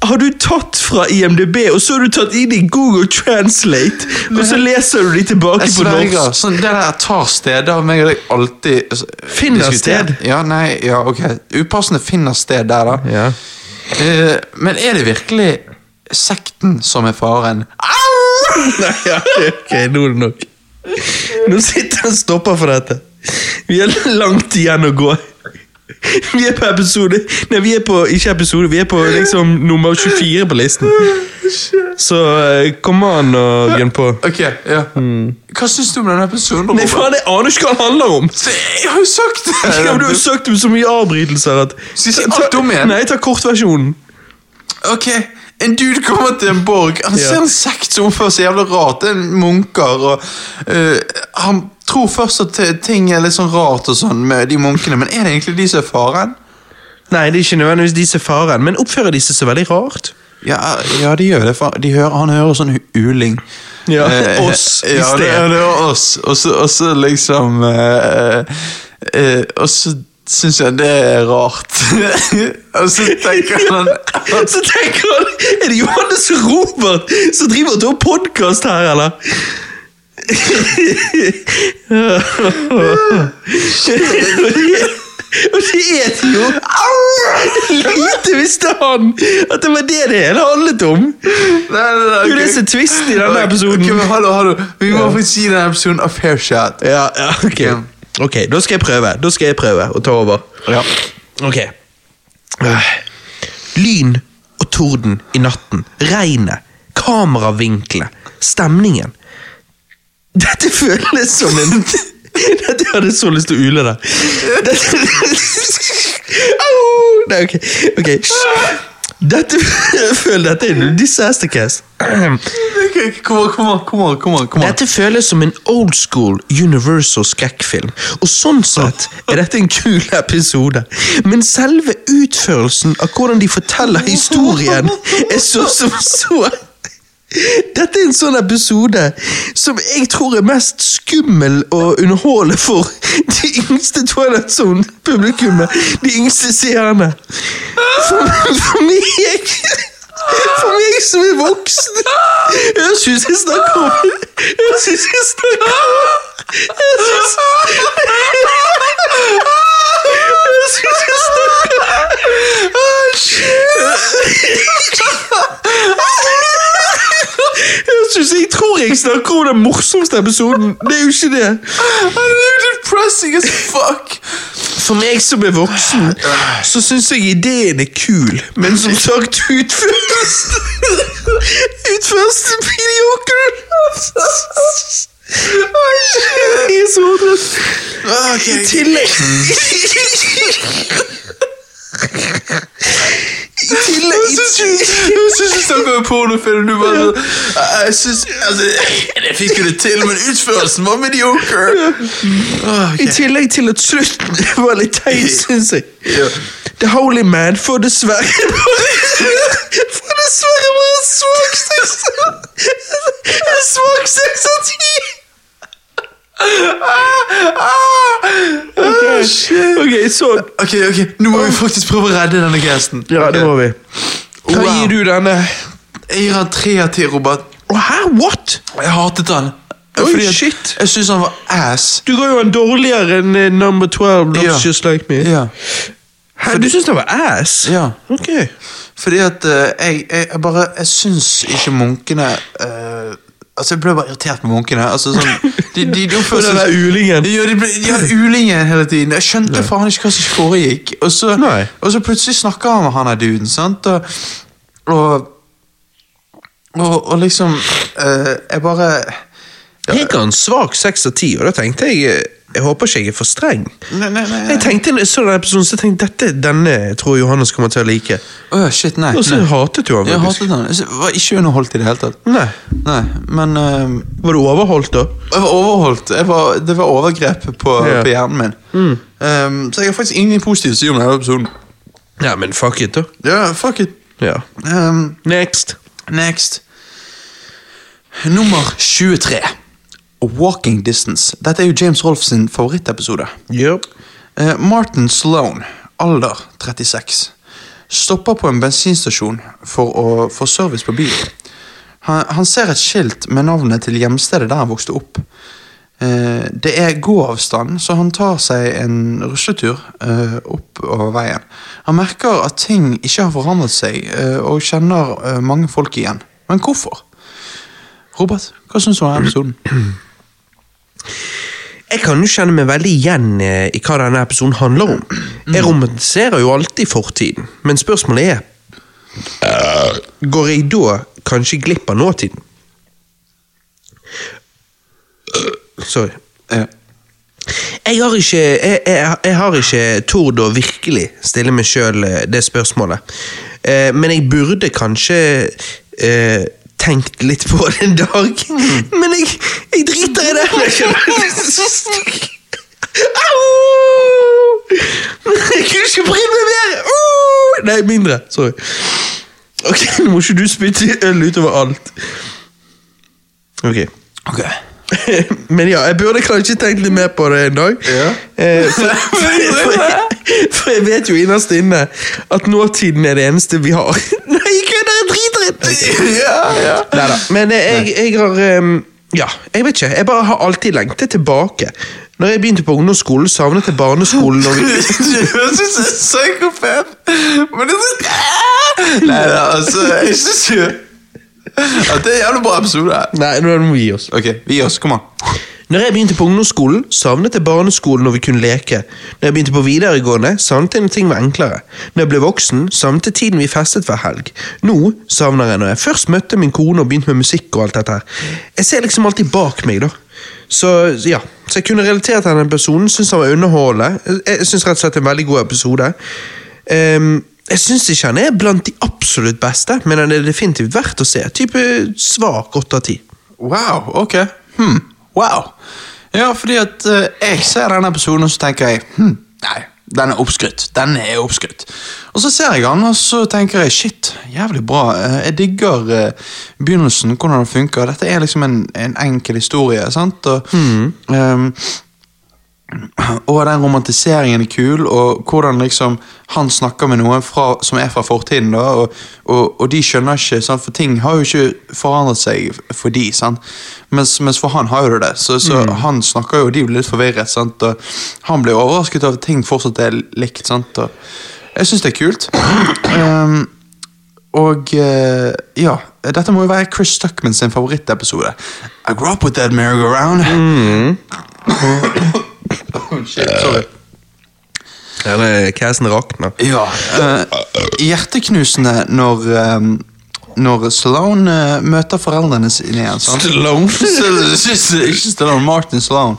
Har du tatt fra IMDb, og så har du tatt inn i Google Translate, og så leser du de tilbake på norsk? Sånn, det der tar sted har meg og deg alltid Finner sted? Ja, nei, ja, ok. Upassende finner sted der, da. Ja. Uh, men er det virkelig sekten som er faren? Au! Nei, ja, ok, nå er det nok. Nå sitter han og stopper for dette. Vi har langt igjen å gå. Vi er på episode Nei, vi er på ikke episode, vi er på liksom nummer 24 på listen. Så eh, kom an og gønn på. Ok, ja. Hva syns du om denne episoden? Robert? Nei, faen, jeg aner ikke hva den handler om! Se, Jeg har jo sagt det! Ja, men du har jo sagt det med så mye avbrytelser at si alt om igjen. Nei, jeg tar kortversjonen. Ok, en dude kommer til en borg. Han ser en sekt som oppfører seg jævlig rart. Det er munker, og uh, han tror først at ting er litt sånn rart og sånn med de munkene, men er det egentlig de som er faren? Nei, det er ikke nødvendigvis de som er faren, men oppfører de seg så veldig rart? Ja, ja de gjør det. De hører, han hører sånn uling. Ja, Eh, oss i ja, sted. ja, det er oss. Og så, og så liksom eh, eh, Og så syns jeg det er rart. og så tenker han Så tenker han Er det Johannes og Robert som driver og tar podkast her, eller? Og det er jo! Lite visste han at det var det det hele handlet om! Nei, nei, nei, Det er jo ok. det er twist i denne episoden. Ok, men hallo, hallo. Vi må faktisk gi denne episoden a fair shot. Ja, ja, ok. Ok, da skal jeg prøve. Da skal jeg prøve å ta over. Ja. Ok. Øh. Lyn og torden i natten. Regnet. Kameravinklene. Stemningen. Dette føles som en Dette hadde jeg så lyst til å ule det. Dette Au! Nei, ok. ok. Dette føler Dette er en disaster cast. Kom an, kom an, kom an. kom an. Dette føles som en old school Universal skrekkfilm, og sånn sett er dette en kul episode. Men selve utførelsen av hvordan de forteller historien, er så som så. Dette er en sånn episode som jeg tror er mest skummel å underholde for de yngste Twilight Zone-publikummet. De yngste seerne. For, for meg For meg som er voksen Jeg syns jeg snakker om Jeg syns jeg snakker om Jeg syns Jeg syns jeg snakker Jeg synes, jeg tror jeg snakker om den morsomste episoden. Det er jo ikke det. Det er jo depressing as fuck. For meg som er voksen, så syns jeg ideen er kul, men som sagt utførelsen Utførelsen mediocre. Jeg er så trøtt. I tillegg I tillegg Jeg syns du snakker om pornofilm. Du bare sånn, Jeg syns altså, Jeg fikk jo det til, men utførelsen var mediocre. Okay. I tillegg til at slutten var litt teit, syns jeg. The Holy Man får dessverre Får dessverre bare en svak sekser. En svak sekser ti! Ok, Okay, så Ok, ok, Nå må vi faktisk prøve å redde denne gesten. Ja, det må vi. Hva Wow. gir du denne? Jeg gir han tre av ti, Robert. Oh, hæ? What? Jeg hatet han. Oi, shit. Jeg syns han var ass. Du ga jo en dårligere enn eh, Number 12, Not Ja. Just Like Me. Ja. Hæ, du syns han var ass? Ja. Ok. Fordi at uh, jeg, jeg, bare Jeg syns ikke munkene uh, Altså, jeg ble bare irritert med munkene. Altså, sånn, de, de, de Og den ulingen. Ja, de, de har ulingen hele tiden. Jeg skjønte faen ikke hva som foregikk. Og så, og så plutselig snakker han med han der duden, sant? Og, og, og, og liksom uh, Jeg bare Jeg ga en svak seks av ti, og da tenkte jeg Jeg håper ikke jeg er for streng. Nei, nei, nei. Jeg tenkte så den episoden, så tenkte dette, denne tror Johannes kommer til å like. Åh, shit, nei. Og så hatet du han Jeg faktisk. hatet han. Jeg var ikke underholdt i det hele tatt. Nei. Nei, men eh, Var du overholdt, da? Jeg var overholdt. Jeg var, det var overgrep på, Ja. på hjernen min. Um, så jeg har faktisk ingen positivt å si om denne episoden. Ja, men fuck it, da. Ja, fuck it. Ja. Um, Next. next. Nummer 23. Walking Distance. Dette er jo James Rolfe sin favorittepisode. Yep. Uh, Martin Sloan, alder 36, stopper på en bensinstasjon for å få service på bilen. Han, han ser et skilt med navnet til hjemstedet der han vokste opp. Uh, det er gåavstand, så han tar seg en rusletur uh, opp over veien. Han merker at ting ikke har forandret seg, eh, og kjenner eh, mange folk igjen. Men hvorfor? Robert, hva syns du om episoden? Jeg kan jo kjenne meg veldig igjen eh, i hva denne episoden handler om. Jeg romantiserer jo alltid fortiden, men spørsmålet er eh, Går jeg da kanskje glipp av nåtiden? Sorry. Eh, Jeg har ikke, jeg, jeg, jeg har ikke tord å virkelig stille meg sjøl det spørsmålet. Eh, men jeg burde kanskje eh, tenkt litt på det en dag. Men jeg, jeg driter i det! Au! Jeg kunne ikke brydd meg mer! Uh! Nei, mindre. Sorry. Ok, Nå må ikke du spytte øl utover alt. Ok. ok. Men ja, jeg burde kanskje tenkt litt mer på det en dag. Ja. Eh, for, for, for, for jeg vet jo innerst inne at nåtiden er det eneste vi har. Nei, i det! ja, Nei Neida, Men jeg, jeg har um, Ja, jeg vet ikke. Jeg bare har alltid lengtet tilbake. Når jeg begynte på ungdomsskolen, savnet jeg barneskolen. Og Du høres ut som en psykopat! Men det er sånn Nei da, altså, jeg syns jo at det er en jævlig bra episode. nei, nå må vi gi oss. Ok, vi gir oss. Kom an. Når jeg begynte på ungdomsskolen, savnet jeg barneskolen når vi kunne leke. Når jeg begynte på videregående, savnet jeg når ting var enklere. Når jeg ble voksen, savnet jeg tiden vi festet hver helg. Nå savner jeg når jeg først møtte min kone og begynte med musikk og alt dette her. Jeg ser liksom alltid bak meg, da. Så ja, så jeg kunne relatere til denne personen, syns han var underholdende. Jeg, syns rett og slett en veldig god episode. Um, jeg syns ikke han er blant de absolutt beste, men han er definitivt verdt å se. Type svak åtte av ti. Wow, ok. Hmm. Wow. Ja, fordi at eh, jeg ser denne episoden, og så tenker jeg hm, Nei, den er oppskrytt. Den er oppskrytt. Og så ser jeg den, og så tenker jeg shit, jævlig bra. Eh, Jeg digger eh, begynnelsen, hvordan det funker. Dette er liksom en, en enkel historie, sant? Og, ehm, og den romantiseringen er kul, og hvordan liksom han snakker med noen fra, som er fra fortiden, da, og, og, og de skjønner ikke, sant? for ting har jo ikke forandret seg for de, sant? Mens, mens for han har jo det Så, så, mm. han snakker jo, og de blir litt forvirret, sant? og han blir overrasket av at ting fortsatt er likt, sant? og jeg synes det er kult. Um, og eh, ja, dette må jo være Chris Stuckman sin favorittepisode. I grew up with that merry-go-round. Oh, shit, sorry. Eller casen rakna. Ja, eh, hjerteknusende når, eh, når Stallone eh, møter foreldrene sine igjen. Sant? Stallone? ikke, ikke Stallone, Martin Stallone.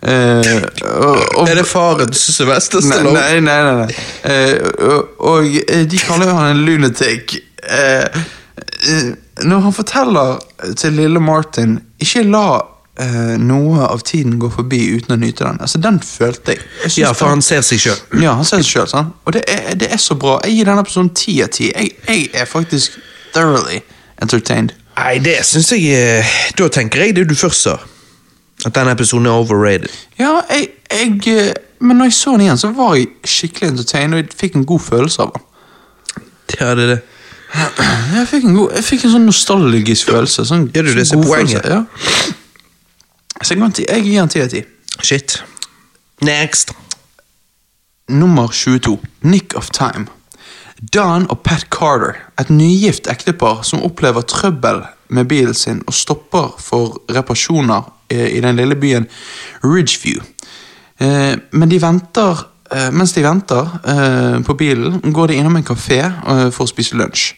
Eh, og, og, Er det faren til Sylvester Stallone? nei, nei. nei, nei. Eh, og, og eh, de kaller jo han en lunatic. Eh, eh, når han forteller til lille Martin Ikke la eh, noe av tiden går forbi uten å nyte den. Altså, Den følte jeg. jeg Ja, for han ser seg sjøl. ja, han ser seg sjøl, Sånn. Og det er, det er så bra. Jeg gir denne episoden ti av ti. Jeg, er faktisk thoroughly entertained. Nei, det syns jeg eh, Da tenker jeg det du først sa. At denne episoden er overrated. Ja, jeg, jeg eh, Men når jeg så den igjen, så var jeg skikkelig entertained, og jeg fikk en god følelse av den. Ja, det er det. Jeg fikk en, god, jeg fikk en sånn nostalgisk følelse. Sånn, Gjør du det som poenget? følelse, Ja. Så jeg, jeg gir den ti av ti. Shit. Next. Nummer 22. Nick of Time. Don og Pat Carter, et nygift ektepar som opplever trøbbel med bilen sin og stopper for reparasjoner i den lille byen Ridgeview. Eh, Men de venter, eh, mens de venter eh, på bilen, går de innom en kafé for å spise lunsj.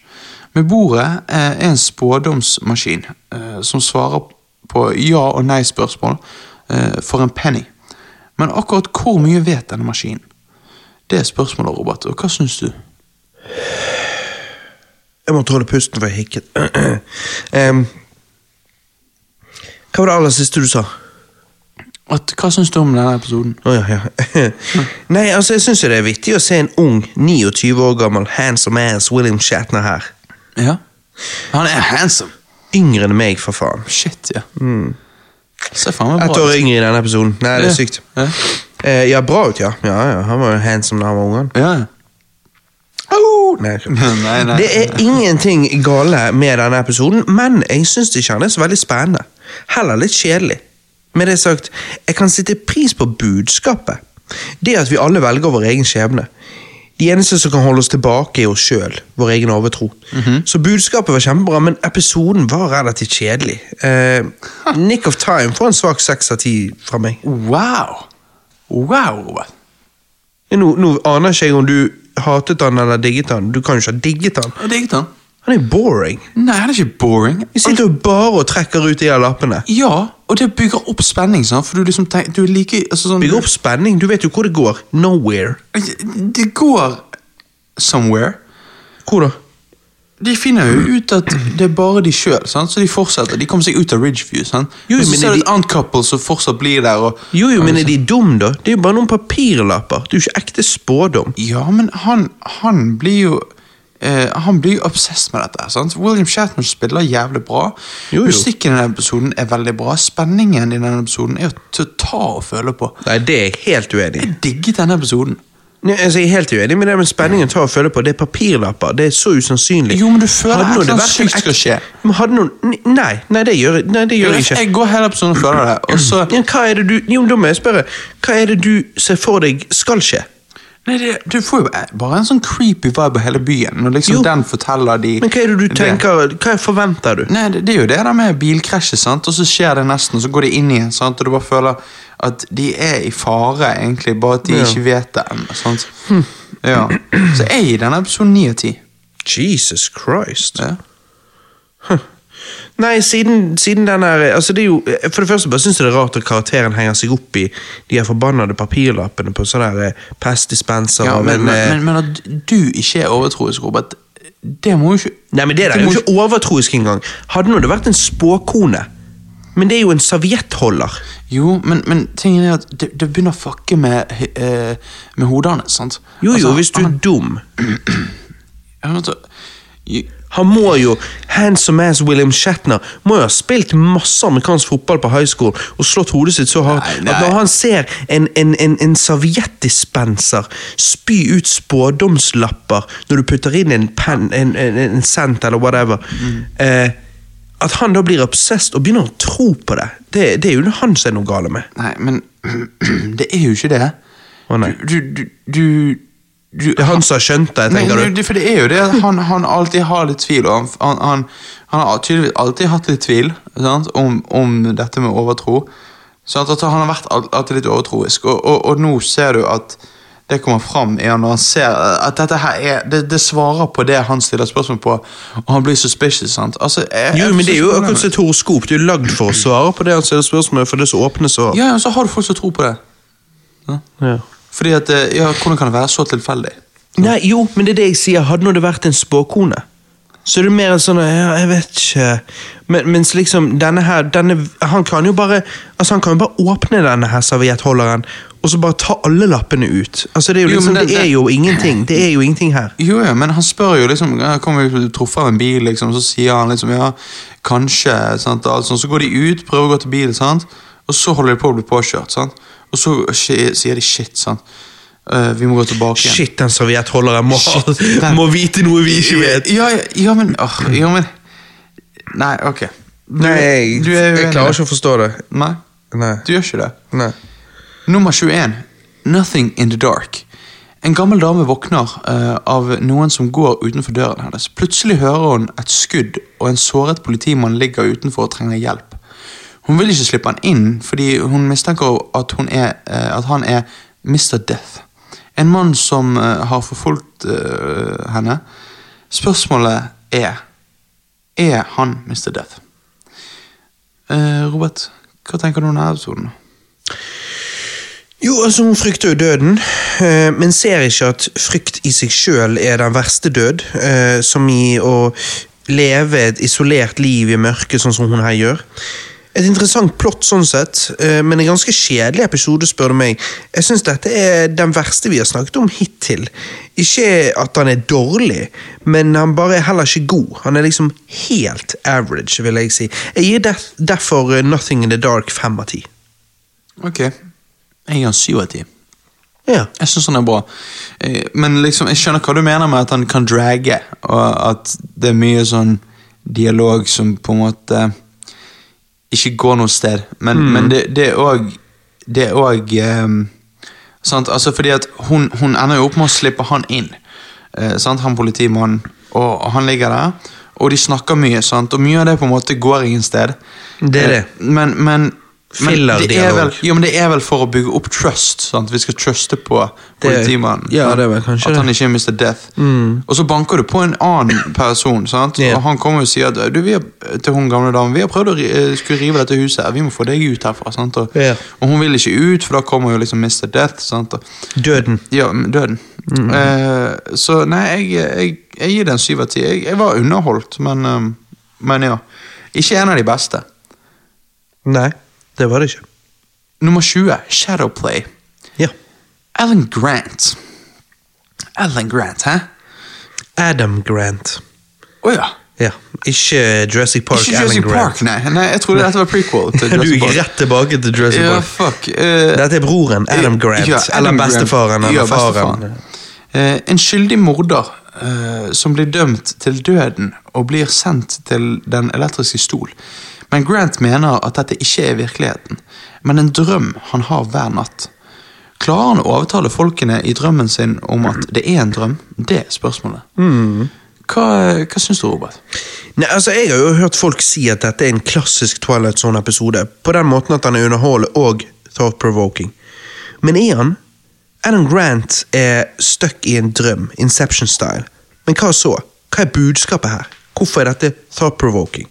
Med bordet er en spådomsmaskin som svarer på ja- og nei-spørsmål eh, for en penny. Men akkurat hvor mye vet denne maskinen? Det er spørsmålet, Robert. Og hva syns du? Jeg måtte holde pusten for jeg hikket. Um, hva var det aller siste du sa? At, hva syns du om denne episoden? Oh, ja, ja. Nei, altså, jeg syns det er vittig å se en ung, 29 år gammel, handsome ass William Shatner her. Ja. Han er handsome. Yngre enn meg, for faen. Shit, ja. Ser faen meg Ett år yngre i denne episoden. Nei, det er sykt. Ja. Eh, ja, bra ut, ja. ja, ja. Han var jo handsome da han var ung. Ja. Au! Nei. Nei, nei. Det er ingenting gale med denne episoden, men jeg syns ikke han er så veldig spennende. Heller litt kjedelig. Med det sagt, jeg kan sitte pris på budskapet. Det at vi alle velger vår egen skjebne. De eneste som kan holde oss tilbake, er oss sjøl, vår egen overtro. Så budskapet var kjempebra, men episoden var relativt kjedelig. Eh, Nick of Time får en svak seks av ti fra meg. Wow. Wow, Nå, nå aner ikke jeg om du hatet han eller digget han. Du kan jo ikke ha digget han. Jeg digget han. Han er boring. Nei, han er ikke boring. Han sitter jo bare og trekker ut de her lappene. Ja, og det bygger opp spenning, sant? for du liksom tenker, du er like altså sånn, Bygger opp spenning. Du vet jo hvor det går. Nowhere. Det går somewhere. Hvor da? De finner jo ut at det er bare de sjøl, så de fortsetter. De kommer seg ut av Ridgeview. Sant? Jo, så men ser er du de- et annet couple som fortsatt blir der. Og, Jo, jo, men er de dum, da? Det er jo bare noen papirlapper. Det er jo ikke ekte spådom. Ja, men han, han blir jo eh, Han blir jo obsessed med dette. Sant? William Shatner spiller jævlig bra. Jo, jo. Musikken i denne episoden er veldig bra. Spenningen i denne episoden er til å ta og føle på. Nei, det er jeg helt uenig i. Jeg digget denne episoden. Nei, Altså, jeg er helt uenig med det med spenningen ta og føle på. Det er papirlapper. Det er så usannsynlig. Jo, men du føler Hadde noen, det sykt skal skje. Men hadde noen Nei, nei, det gjør, nei, det gjør jeg ikke. Jeg går hele episoden og føler det, og så Ja, hva er det du Jo, da må jeg spørre. Hva er det du ser for deg skal skje? Nei, det, Du får jo bare en sånn creepy vibe av hele byen, når liksom Jo. den forteller de Men hva er det du tenker Hva forventer du? Nei, det, det er jo det der med bilkrasjet, sant? og så skjer det nesten, og så går de inn igjen, sant? og du bare føler at de er i fare, egentlig, bare at de Ja. ikke vet det ennå. sant? Ja. Så jeg gir denne episoden ni av ti. Jesus Christ. Ja. Nei, siden, siden den er altså det er jo, For det første bare syns jeg det er rart at karakteren henger seg opp i de her forbannede papirlappene på sånne Pest pestdispenser Ja, men, men, eh, men, men at du ikke er overtroisk, Robert, det må jo ikke Nei, men det der er jo ikke overtroisk engang. Hadde nå det vært en spåkone. Men det er jo en serviettholder. Jo, men, men tingen er at det, det begynner å fucke med, eh, med hodene. sant? Jo, jo, Altså, hvis du er dum. Jeg, Han må jo, handsome ass William Shatner, må jo ha spilt masse amerikansk fotball på high school og slått hodet sitt så hardt at når han ser en, en, en, en serviettdispenser spy ut spådomslapper når du putter inn en pen, en, en, en cent eller whatever Mm. eh, At han da blir obsessed og begynner å tro på det, det, det er jo han som er noe gale med. Nei, men det er jo ikke det. Å, nei. Du, du, du, du Det er han som har skjønt det, tenker nei, du? Nei, for det er jo det at han, han alltid har litt tvil, og han, han, han, han har tydeligvis alltid hatt litt tvil sant, om, om dette med overtro. Så at han har vært alltid litt overtroisk, og, og, og nå ser du at det kommer fram i han når han ser at dette her er Det, det svarer på det han stiller spørsmål på, og han blir suspicious. sant? Altså, jeg, Jo, jeg men det er jo akkurat som et horoskop. Du er lagd for å svare på det han stiller spørsmål for det er så åpne svar. Ja, ja, så har du folk som tror på det. Ja. Ja. Fordi at, eh, ja, Hvordan kan det være så tilfeldig? Nei, jo, men det er det jeg sier. Hadde det vært en spåkone, så er det mer sånn ja, Jeg vet ikke men, Mens liksom denne her denne, Han kan jo bare Altså han kan jo bare åpne denne her serviettholderen og så bare ta alle lappene ut. Altså Det er jo liksom, jo, det- det er jo ingenting. Det er jo ingenting her. Jo, ja, men han spør jo liksom Kommer vi truffet av en bil, liksom, så sier han liksom ja, kanskje. sant, og alt sånt. Så går de ut, prøver å gå til bilen, og så holder de på å bli påkjørt. sant, Og så sier de shit, sant. Uh, vi må gå tilbake igjen. Shit, den serviettholderen må, Shit, den- må vite noe vi ikke vet. Ja, ja, ja men oh, ja, men Nei, ok. Du, Nei, du jeg klarer ikke å forstå det. Nei, Nei. du gjør ikke det. Nei. Nummer 21. Nothing in the dark. En gammel dame våkner uh, av noen som går utenfor døren hennes. Plutselig hører hun et skudd, og en såret politimann ligger utenfor og trenger hjelp. Hun vil ikke slippe han inn, fordi hun mistenker at, hun er, eh, at han er Mr. Death. En mann som eh, har forfulgt eh, henne. Spørsmålet er Er han Mr. Death? Robert, hva tenker du om denne episoden? Jo, altså Hun frykter jo døden, men ser ikke at frykt i seg sjøl er den verste død. Som i å leve et isolert liv i mørket, sånn som hun her gjør. Et interessant plott, sånn sett, eh, men en ganske kjedelig episode, spør du meg. Jeg syns dette er den verste vi har snakket om hittil. Ikke at han er dårlig, men han bare er heller ikke god. Han er liksom helt average, vil jeg si. Jeg gir derfor eh, Nothing in the Dark fem av ti. Ok. Jeg gir han syv av ti. Ja. Jeg syns han er bra. Eh, Men liksom, jeg skjønner hva du mener med at han kan dragge, og at det er mye sånn dialog som på en måte ikke går noe sted. Men, men det, det er òg Det er òg eh, sant? Altså fordi at hun, hun ender jo opp med å slippe han inn. Eh, sant? Han politimannen, og, han ligger der. Og de snakker mye, sant? og mye av det på en måte går ingen sted. Det er det. Eh, Men, men Filler-dialog. jo, men det er vel for å bygge opp trust. Sant? Vi skal truste på politimannen. ja, det er vel kanskje At han ikke er Mr. Death. Og så banker du på en annen person, sant? Yeah. og han kommer og sier at du, vi har, til hun gamle damen Vi har prøvd å eh, skulle rive dette huset, vi må få deg ut herfra. Sant? Og, yeah. og hun vil ikke ut, for da kommer jo liksom Mr. Death. Sant? Og, Døden. ja, døden. Eh, så nei, jeg, jeg, jeg gir det en syv av ti. Jeg, jeg var underholdt, men, um, men ja. Ikke en av de beste. Nei, det var det ikke. Nummer 20, Shadowplay. Ja. Alan Grant. Alan Grant, hæ? Adam Grant. Å ja. Ja, ikke Jurassic Park. Ikke Jurassic Alan. Park, nei. nei. Jeg trodde dette var prequel til Du Jurassic gikk Park. rett tilbake til Jurassic Park. Ja, fuck. Uh, Dette er broren, Adam Grant. ja, Adam eller bestefaren, eller Ja, faren. Eh, en skyldig morder uh, som blir dømt til døden og blir sendt til den elektriske stol. Men Grant mener at dette ikke er virkeligheten, men en drøm han har hver natt. Klarer han å overtale folkene i drømmen sin om at det er en drøm? Det er spørsmålet. Hva, hva syns du, Robert? Nei, altså, Jeg har jo hørt folk si at dette er en klassisk Twilight Zone-episode, på den måten at han er underholdende og thought-provoking. Men er han? Adam Grant er stuck i en drøm, Inception-style. Men hva så? Hva er budskapet her? Hvorfor er dette thought-provoking?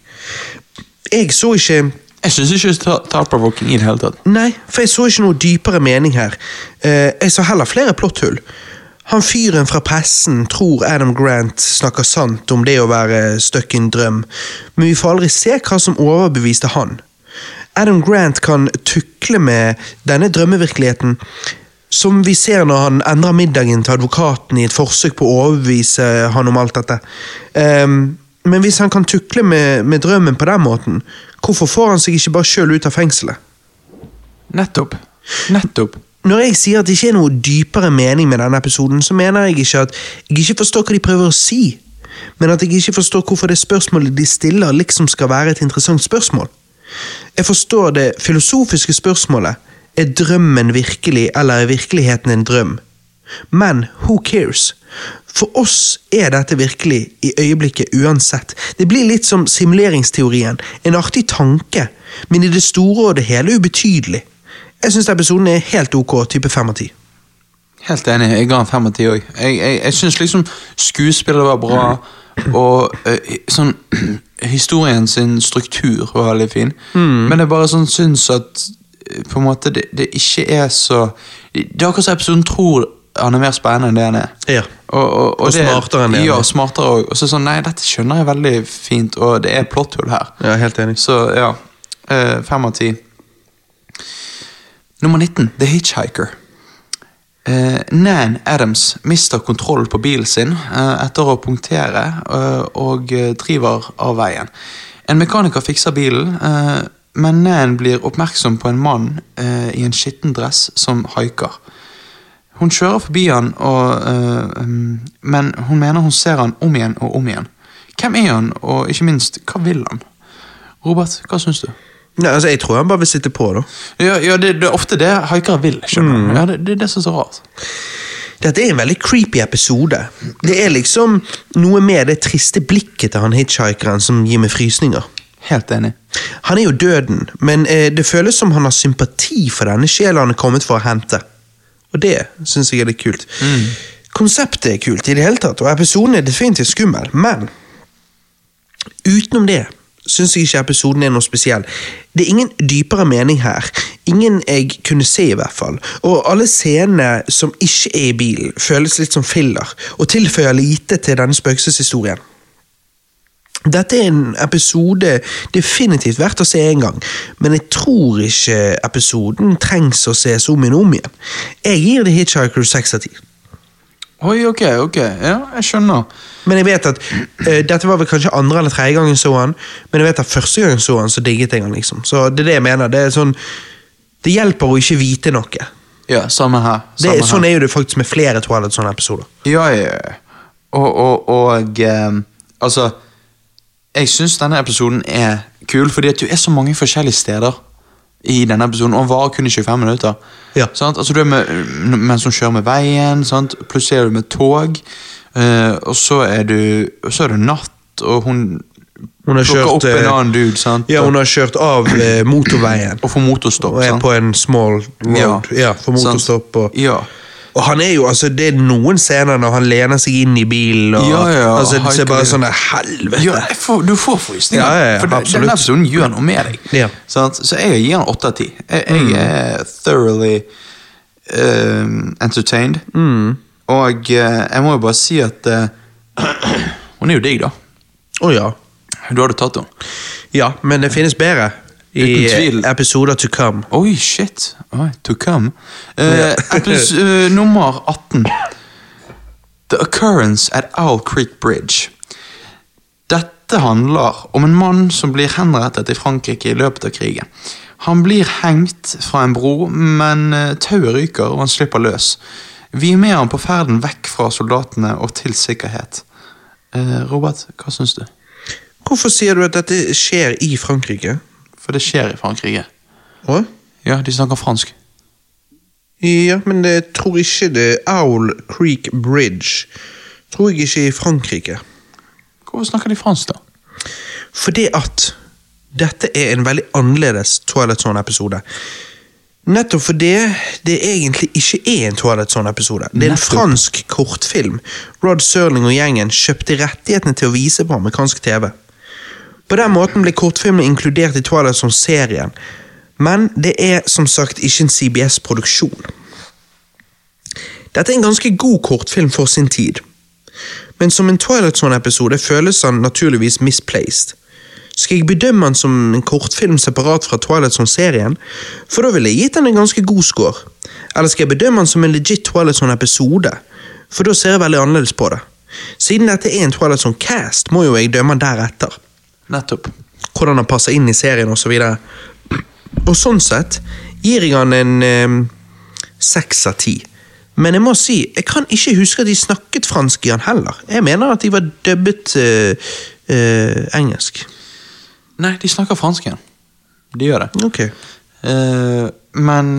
Jeg så ikke Jeg syns ikke det er thought-provoking i det hele tatt. Nei, for jeg så ikke noe dypere mening her. Eh, jeg så heller flere plotthull. Han fyren fra pressen tror Adam Grant snakker sant om det å være stuck in drøm, men vi får aldri se hva som overbeviste han. Adam Grant kan tukle med denne drømmevirkeligheten, som vi ser når han endrer middagen til advokaten i et forsøk på å overbevise han om alt dette. Ehm, men hvis han kan tukle med, med drømmen på den måten, hvorfor får han seg ikke bare sjøl ut av fengselet? Nettopp. Nettopp. Når jeg sier at det ikke er noe dypere mening med denne episoden, så mener jeg ikke at jeg ikke forstår hva de prøver å si, men at jeg ikke forstår hvorfor det spørsmålet de stiller, liksom skal være et interessant spørsmål. Jeg forstår det filosofiske spørsmålet er drømmen virkelig, eller er virkeligheten en drøm? Men who cares? For oss er dette virkelig i øyeblikket uansett. Det blir litt som simuleringsteorien, en artig tanke, men i det store og det hele ubetydelig. Jeg syns episoden er helt ok, type fem av ti. Helt enig. Jeg ga en fem av ti òg. Jeg, jeg, jeg syns liksom skuespillet var bra, og eh, sånn Historien sin struktur var veldig fin, men jeg bare sånn syns at eh, på en måte det, det ikke er så Det er akkurat som episoden tror han er mer spennende enn det han er. Ja. Og, og, Og smartere enn det Ja, er. smartere òg. Og så sånn, nei, dette skjønner jeg veldig fint, og det er plotthull her. Ja, helt enig. Så ja, eh, fem av ti. Nummer 19, The Hitchhiker. Eh, Nan Adams mister kontroll på bilen sin eh, etter å punktere eh, og driver av veien. En mekaniker fikser bilen, eh, men Nan blir oppmerksom på en mann eh, i en skitten dress som haiker. Hun kjører forbi han, og, um, men hun mener hun ser han om igjen og om igjen. Hvem er han, og ikke minst, hva vil han? Robert, hva syns du? Nei, altså, Jeg tror han bare vil sitte på, da. Ja, ja det, det er ofte det haikere vil. skjønner du? Ja, det, det er det som er så rart. Dette er en veldig creepy episode. Det er liksom noe med det triste blikket til han hitchhikeren som gir meg frysninger. Helt enig. Han er jo døden, men eh, det føles som han har sympati for denne sjela han er kommet for å hente. Og det syns jeg er litt kult. Konseptet er kult i det hele tatt, og episoden er definitivt skummel, men utenom det syns jeg ikke episoden er noe spesiell. Det er ingen dypere mening her. Ingen jeg kunne se, i hvert fall. Og alle scenene som ikke er i bilen, føles litt som filler, og tilføyer lite til denne spøkelseshistorien. Dette er en episode definitivt verdt å se en gang, men jeg tror ikke episoden trengs å ses om igjen og om igjen. Jeg gir The Hitchhiker 6 av 10. Oi, ok, ok. Ja, jeg skjønner. Men jeg vet at uh, Dette var vel kanskje andre eller tredje gangen så han, men jeg vet at første gangen så han, så digget jeg han, liksom. Så det er det jeg mener. Det er sånn Det hjelper å ikke vite noe. Ja, samme her. Det, sånn her. er jo det faktisk med flere Twilight sånne episoder. Ja, ja, ja. Og, og, og um, altså Jeg syns denne episoden er kul, fordi at du er så mange forskjellige steder i denne episoden, og den varer kun i 25 minutter. Ja. Altså, du er med, mens hun kjører med veien, sant? plutselig er du med tog, uh, og så er du og så er det natt, og hun, Hun har kjørt, opp en eh, annen dude, sant? Ja, hun har kjørt av eh, motorveien og får motorstopp. og er sant? på en small road. Ja, for motorstopp. Og, Ja. Og han er jo, altså Det er noen scener når han lener seg inn i bilen og Ja, ja, altså, Det ser bare sånn Helvete! Ja, får, du får frysninger. Ja, ja, ja, for absolutt. denne episoden gjør noe med deg. Ja. Mm. Sant? Så jeg gir han åtte av ti. Jeg, jeg er thoroughly um, entertained. Mm. Og uh, jeg må jo bare si at uh, Hun er jo digg, da. Å ja. Du hadde tatt henne. ja. Men det finnes bedre i eh, episoder to come. Oi, shit. Oi, to come. Uh, epis- uh, nummer 18. The Occurrence at Owl Creek Bridge. Dette handler om en mann som blir henrettet i Frankrike i løpet av krigen. Han blir hengt fra en bro, men tauet ryker, og han slipper løs. Vi er med ham på ferden vekk fra soldatene og til sikkerhet. Uh, Robert, hva syns du? Hvorfor sier du at dette skjer i Frankrike? For det skjer i Frankrike. Hva? Ja, de snakker fransk. Ja, men jeg tror ikke det er Owl Creek Bridge. Tror jeg ikke er i Frankrike. Hvorfor snakker de fransk, da? Fordi at dette er en veldig annerledes Twilight Zone-episode. Nettopp fordi det egentlig ikke er en Twilight Zone-episode. Det er en fransk kortfilm. Rod Serling og gjengen kjøpte rettighetene til å vise på amerikansk TV. På den måten ble kortfilmen inkludert i Twilight Zone-serien, men det er som sagt ikke en CBS-produksjon. Dette er en ganske god kortfilm for sin tid. Men som en Twilight Zone-episode føles han naturligvis misplaced. Skal jeg bedømme han som en kortfilm separat fra Twilight Zone-serien? For da ville jeg gitt han en ganske god score. Eller skal jeg bedømme han som en legit Twilight Zone-episode? For da ser jeg veldig annerledes på det. Siden dette er en Twilight Zone-cast, må jo jeg dømme deretter. Nettopp. Hvordan han passer inn i serien osv. Og, og sånn sett gir jeg han en seks av ti. Men jeg må si, jeg kan ikke huske at de snakket fransk i han heller. Jeg mener at de var dubbet eh, eh, engelsk. Nei, de snakker fransk igjen. De gjør det. Ok. Eh, men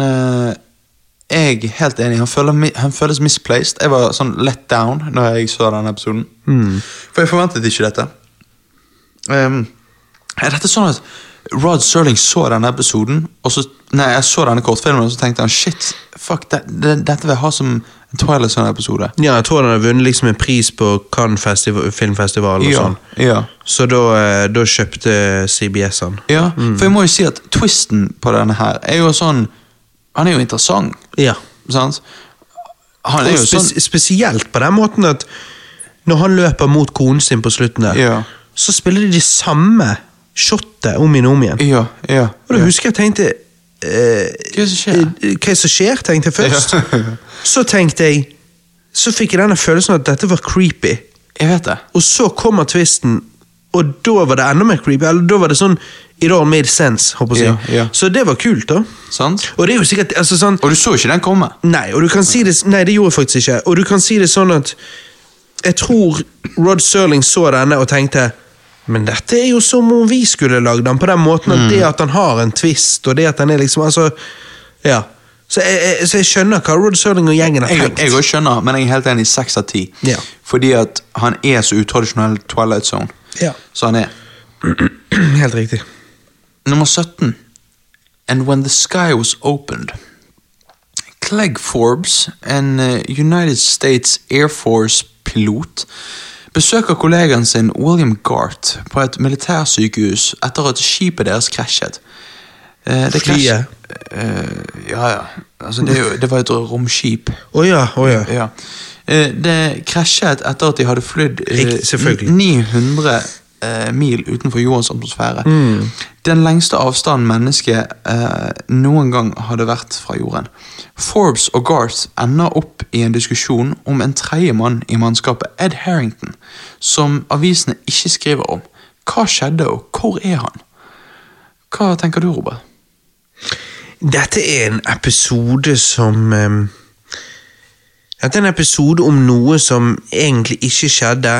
jeg er helt enig. Han, føler, han føles misplaced. Jeg var sånn let down når jeg så denne episoden. For jeg forventet ikke dette. Um, er dette sånn at Rod Serling så denne episoden, og så, nei, jeg så denne kortfilmen og så tenkte han shit, fuck, det, det, dette vil jeg ha som En Twilight Zone-episode. Ja, jeg tror den har vunnet liksom en pris på Cannes festival, filmfestival og Ja, sånn. ja. Så da, eh, da kjøpte CBS han. Ja, Mm. for jeg må jo si at twisten på denne her er jo sånn Han er jo interessant, Ja. sant? Han er jo sånn spesielt på den måten at når han løper mot konen sin på slutten der, Ja. Så spiller de det samme shotet om igjen og om igjen. Ja, ja. Og da husker jeg tenkte eh, Hva det som skjer? eh, Hva som skjer, tenkte jeg først. så tenkte jeg Så fikk jeg denne følelsen at dette var creepy. Jeg vet det. Og så kommer twisten, og da var det enda mer creepy. Eller da var det sånn It all made sense, håper jeg. Ja, ja. Så det var kult, da. Sant? Og det er jo sikkert altså sånn Og du så ikke den komme? Nei, og du kan si det Nei, det gjorde jeg faktisk ikke. Og du kan si det sånn at Jeg tror Rod Serling så denne og tenkte Men dette er jo som om vi skulle lagd den, på den måten at det at han har en twist, og det at han er liksom Altså, ja. Så jeg, jeg, så jeg skjønner hva Rod Serling og gjengen har tenkt. jeg jeg skjønner, men jeg er helt enig i seks av ti. Ja. Fordi at han er så utradisjonell Twilight Zone. Ja. Så han er. Helt riktig. Nummer 17. And when the sky was opened. Clegg Forbes, en eh, United States Air Force-pilot, besøker kollegaen sin William Gart på et militærsykehus etter at skipet deres krasjet. Eh, det Flyet? Eh, ja, ja. Altså, det, jo, det var et romskip. Å ja, oh ja. Ja. Eh, Det krasjet etter at de hadde flydd eh, 900 eh, mil utenfor jordens atmosfære. Mm. Den lengste avstanden mennesket eh, noen gang hadde vært fra jorden. Forbes og Garth ender opp i en diskusjon om en tredje mann i mannskapet, Ed Harrington, som avisene ikke skriver om. Hva skjedde, og hvor er han? Hva tenker du, Robert? Dette er en episode som ehm, Dette er en episode om noe som egentlig ikke skjedde.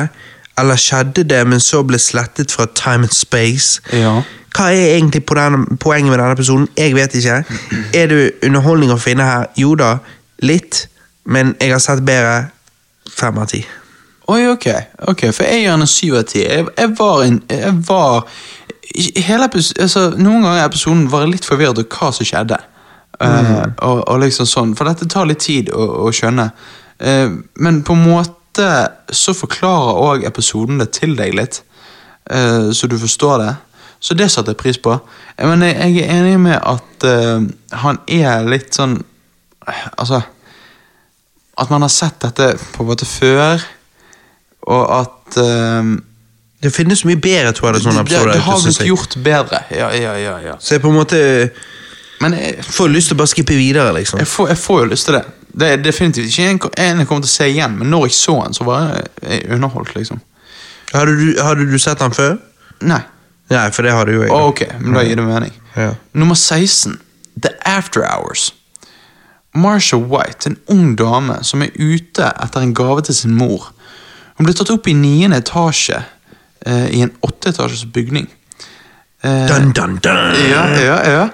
Eller skjedde det, men så ble slettet fra time and space. Ja. Hva er egentlig poenget med denne episoden? Jeg vet ikke. Er det underholdning å finne her? Jo da, litt. Men jeg har sett bedre fem av ti. Oi, ok, ok, for jeg gjør en syv av ti. Jeg, jeg var en Jeg var altså, Noen ganger i episoden var jeg litt forvirret over hva som skjedde. Eh, og, og liksom sånn, For dette tar litt tid å, å skjønne. Uh, men på en måte så forklarer òg episoden det til deg litt, uh, så du forstår det. Så det satte jeg pris på. Men jeg, jeg er enig med at uh, han er litt sånn Altså At man har sett dette på en måte før, og at uh, Det finnes mye bedre Twilight det, det, Zone-episoder. det har ute, synes blitt gjort bedre. Ja, ja, ja, ja. Så jeg på en måte Men jeg, får lyst til å bare skippe videre, liksom. jeg, får, jeg får jo lyst til det. Det er definitivt ikke en, en jeg kommer til å se igjen, men når jeg så den, så var jeg, underholdt, liksom. Hadde du, hadde du sett den før? Nei. Nei, for det hadde jo jeg. Oh, ok, men da gir det mening. Ja. Nummer 16. The After Hours. Marsha White, en ung dame som er ute etter en gave til sin mor. Hun ble tatt opp i niende etasje eh, i en åtteetasjes bygning. Eh, Dun, dun, dun. Ja, ja, ja.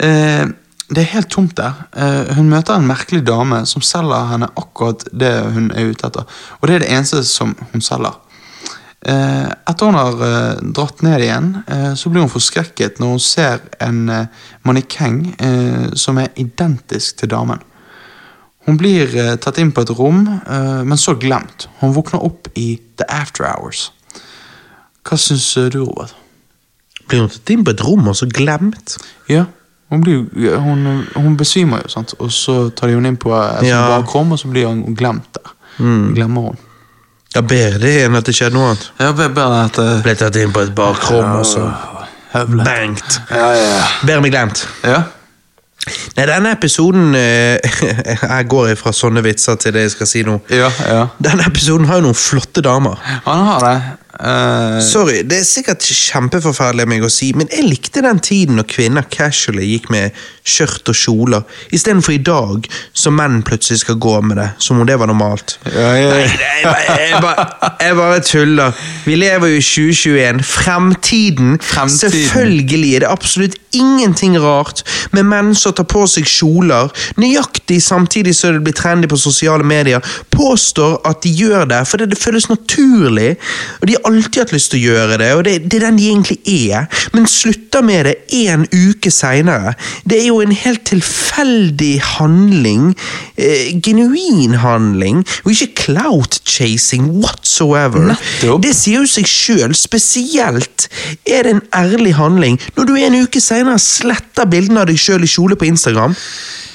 Eh, det er helt tomt der. Eh, hun møter en merkelig dame som selger henne akkurat det hun er ute etter. Og det er det eneste som hun selger. Eh, etter hun har eh, dratt ned igjen, så blir hun forskrekket når hun ser en mannekeng som er identisk til damen. Hun blir tatt inn på et rom, men så glemt. Hun våkner opp i The After Hours. Hva syns du, Robert? Blir hun tatt inn på et rom og så glemt? Ja, hun, blir, hun, hun besvimer jo, sant? og så tar de henne inn på et Ja. sånt bakrom, og så blir hun glemt der. Glemmer hun. Ja, bedre det enn at det skjedde noe annet. Ja, be- bedre at uh, Ble tatt inn på et bakrom og så Høvlet. bangt. Ja, ja, Bedre med glemt. ja. Nei, denne episoden eh, Jeg går fra sånne vitser til det jeg skal si nå. Ja, ja. Denne episoden har jo noen flotte damer. Han har det. Eh, Sorry, det er sikkert kjempeforferdelig av meg å si, men jeg likte den tiden når kvinner casually gikk med skjørt og kjoler, istedenfor i dag, som menn plutselig skal gå med det, som om det var normalt. ja, ja, Nei, ja. jeg, jeg, bare, jeg bare tuller. Vi lever jo i 2021. Fremtiden. Fremtiden. Selvfølgelig er det absolutt ingenting rart med menn som tar på seg kjoler, nøyaktig samtidig som det blir trendy på sosiale medier, påstår at de gjør det fordi det føles naturlig, og de alltid hatt lyst til å gjøre det, og det, det er den de egentlig er, men slutter med det en uke seinere. Det er jo en helt tilfeldig handling, eh, genuin handling, og ikke clout-chasing whatsoever. Nettopp. Det sier jo seg sjøl, spesielt er det en ærlig handling når du en uke senere sletter bildene av deg sjøl i kjole på Instagram.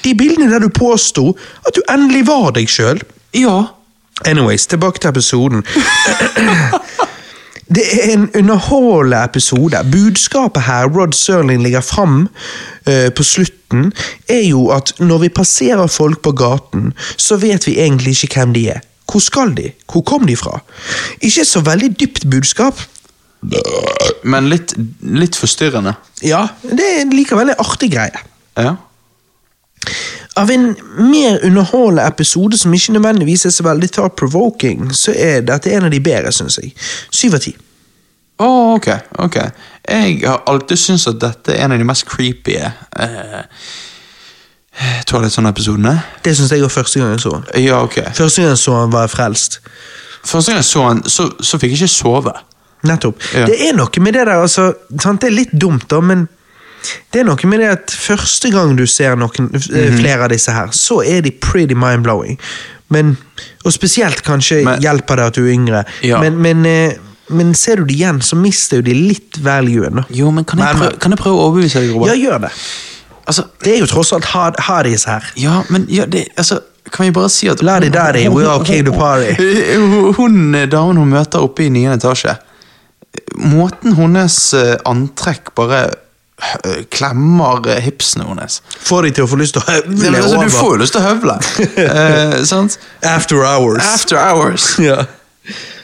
De bildene der du påsto at du endelig var deg sjøl. Ja. Anyways, tilbake til episoden. Det er en underholdende episode. Budskapet her Rod Serling ligger fram uh, på slutten, er jo at når vi passerer folk på gaten, så vet vi egentlig ikke hvem de er. Hvor skal de? Hvor kom de fra? Ikke så veldig dypt budskap. Men litt, litt forstyrrende. Ja, det er likevel en artig greie. Ja. Av en mer underholdende episode som ikke nødvendigvis er så veldig thought-provoking, så er dette en av de bedre, syns jeg. Syv av ti. Å, ok. ok. Jeg har alltid syntes at dette er en av de mest creepy uh, Twilight-episodene. Det syns jeg var første gang jeg så den. Ja, ok. Første gang jeg så den, var jeg frelst. Første gang jeg så den, så, så fikk jeg ikke sove. Nettopp. Ja. Det er noe med det der, altså, sant? Det er litt dumt, da, men det er noe med det at første gang du ser noen, eh, Mhm. flere av disse her, så er de pretty mind-blowing. Men, og spesielt kanskje Men- hjelper det at du er yngre, Ja. men, men, eh, men ser du det igjen, så mister de litt valuen. Jo, men kan jeg, prøve, kan jeg prøve å overbevise deg, Robert? Ja, gjør det. Altså, Det er jo tross alt hard- hardis her. ja, men ja, det, altså, kan vi bare si at La daddy, we all came to party. Hun, eh, damen hun møter oppe i 9. etasje Måten hennes antrekk bare klemmer eh, hipsene hennes Får de til å få lyst til å høvle men, altså, Du får jo lyst til å høvle. Eh, sant? After hours. After hours. Ja.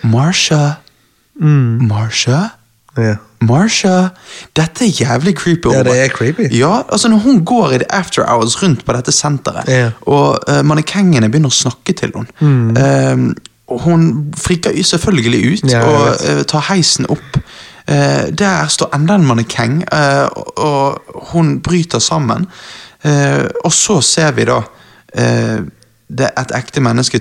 Marsha. Marsha? Yeah. Marsha. Dette er jævlig creepy. Ja, det er creepy. Ja, altså Når hun går i the after hours rundt på dette senteret, yeah. og uh, mannekengene begynner å snakke til henne mm. um, Hun friker selvfølgelig ut Ja, og eh, tar heisen opp. Eh, der står enda en mannekeng, eh, og, hun bryter sammen. Eh, og så ser vi da eh, det et ekte menneske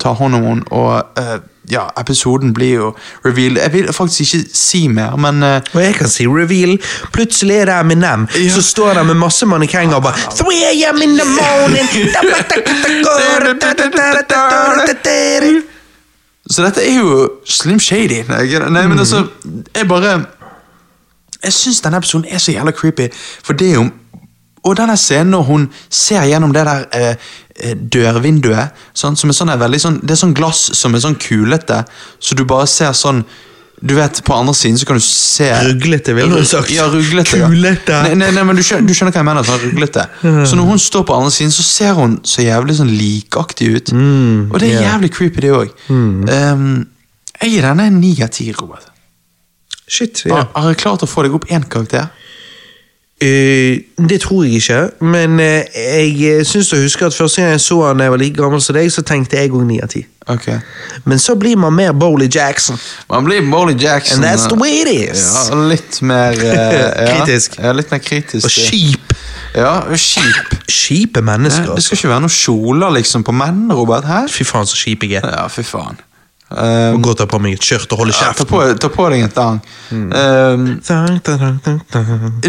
tar hånd om henne, og eh, ja, episoden blir jo reveal. Jeg vil faktisk ikke si mer, men uh, Og jeg kan si reveal. Plutselig er det Eminem Ja. så står der med masse mannekenger og bare 3 a.m. in the morning Så dette er jo Slim Shady. Nei, nei men altså, jeg bare Jeg syns denne episoden er så jævla creepy, for det er jo Og denne scenen når hun ser gjennom det der eh, eh, dørvinduet, sånn, som er sånn, veldig sånn Det er sånn glass som er sånn kulete, så du bare ser sånn Du vet, På andre siden så kan du se Ruglete, ville du sagt. Ja, ruglete. ja. Kulete. Nei, nei, nei, men du skjønner, du skjønner hva jeg mener. sånn ruglete. Så når hun står på andre siden, så ser hun så jævlig sånn likaktig ut. Og det er yeah. jævlig creepy, det òg. jeg gir denne en ni av ti, Robert. Shit, ja. Har jeg klart å få deg opp én karakter? Eh, det tror jeg ikke, men uh, jeg syns å huske at første gang jeg så han da jeg var like gammel som deg, så tenkte jeg òg ni av ti. Ok. Men så blir man mer Bowley Jackson. Man blir Boley Jackson. And that's the way it is. Ja, litt mer eh, ja. Kritisk. Ja, litt mer kritisk. Og kjip. Ja, kjip. Kjipe mennesker. Ja, det altså. skal ikke være noen kjoler liksom på menn, Robert. Her. Fy faen, så kjip jeg er. Ja, fy faen. Um, gå og ta på meg et skjørt og holde ja, ta, på, ta på deg en tang. Um,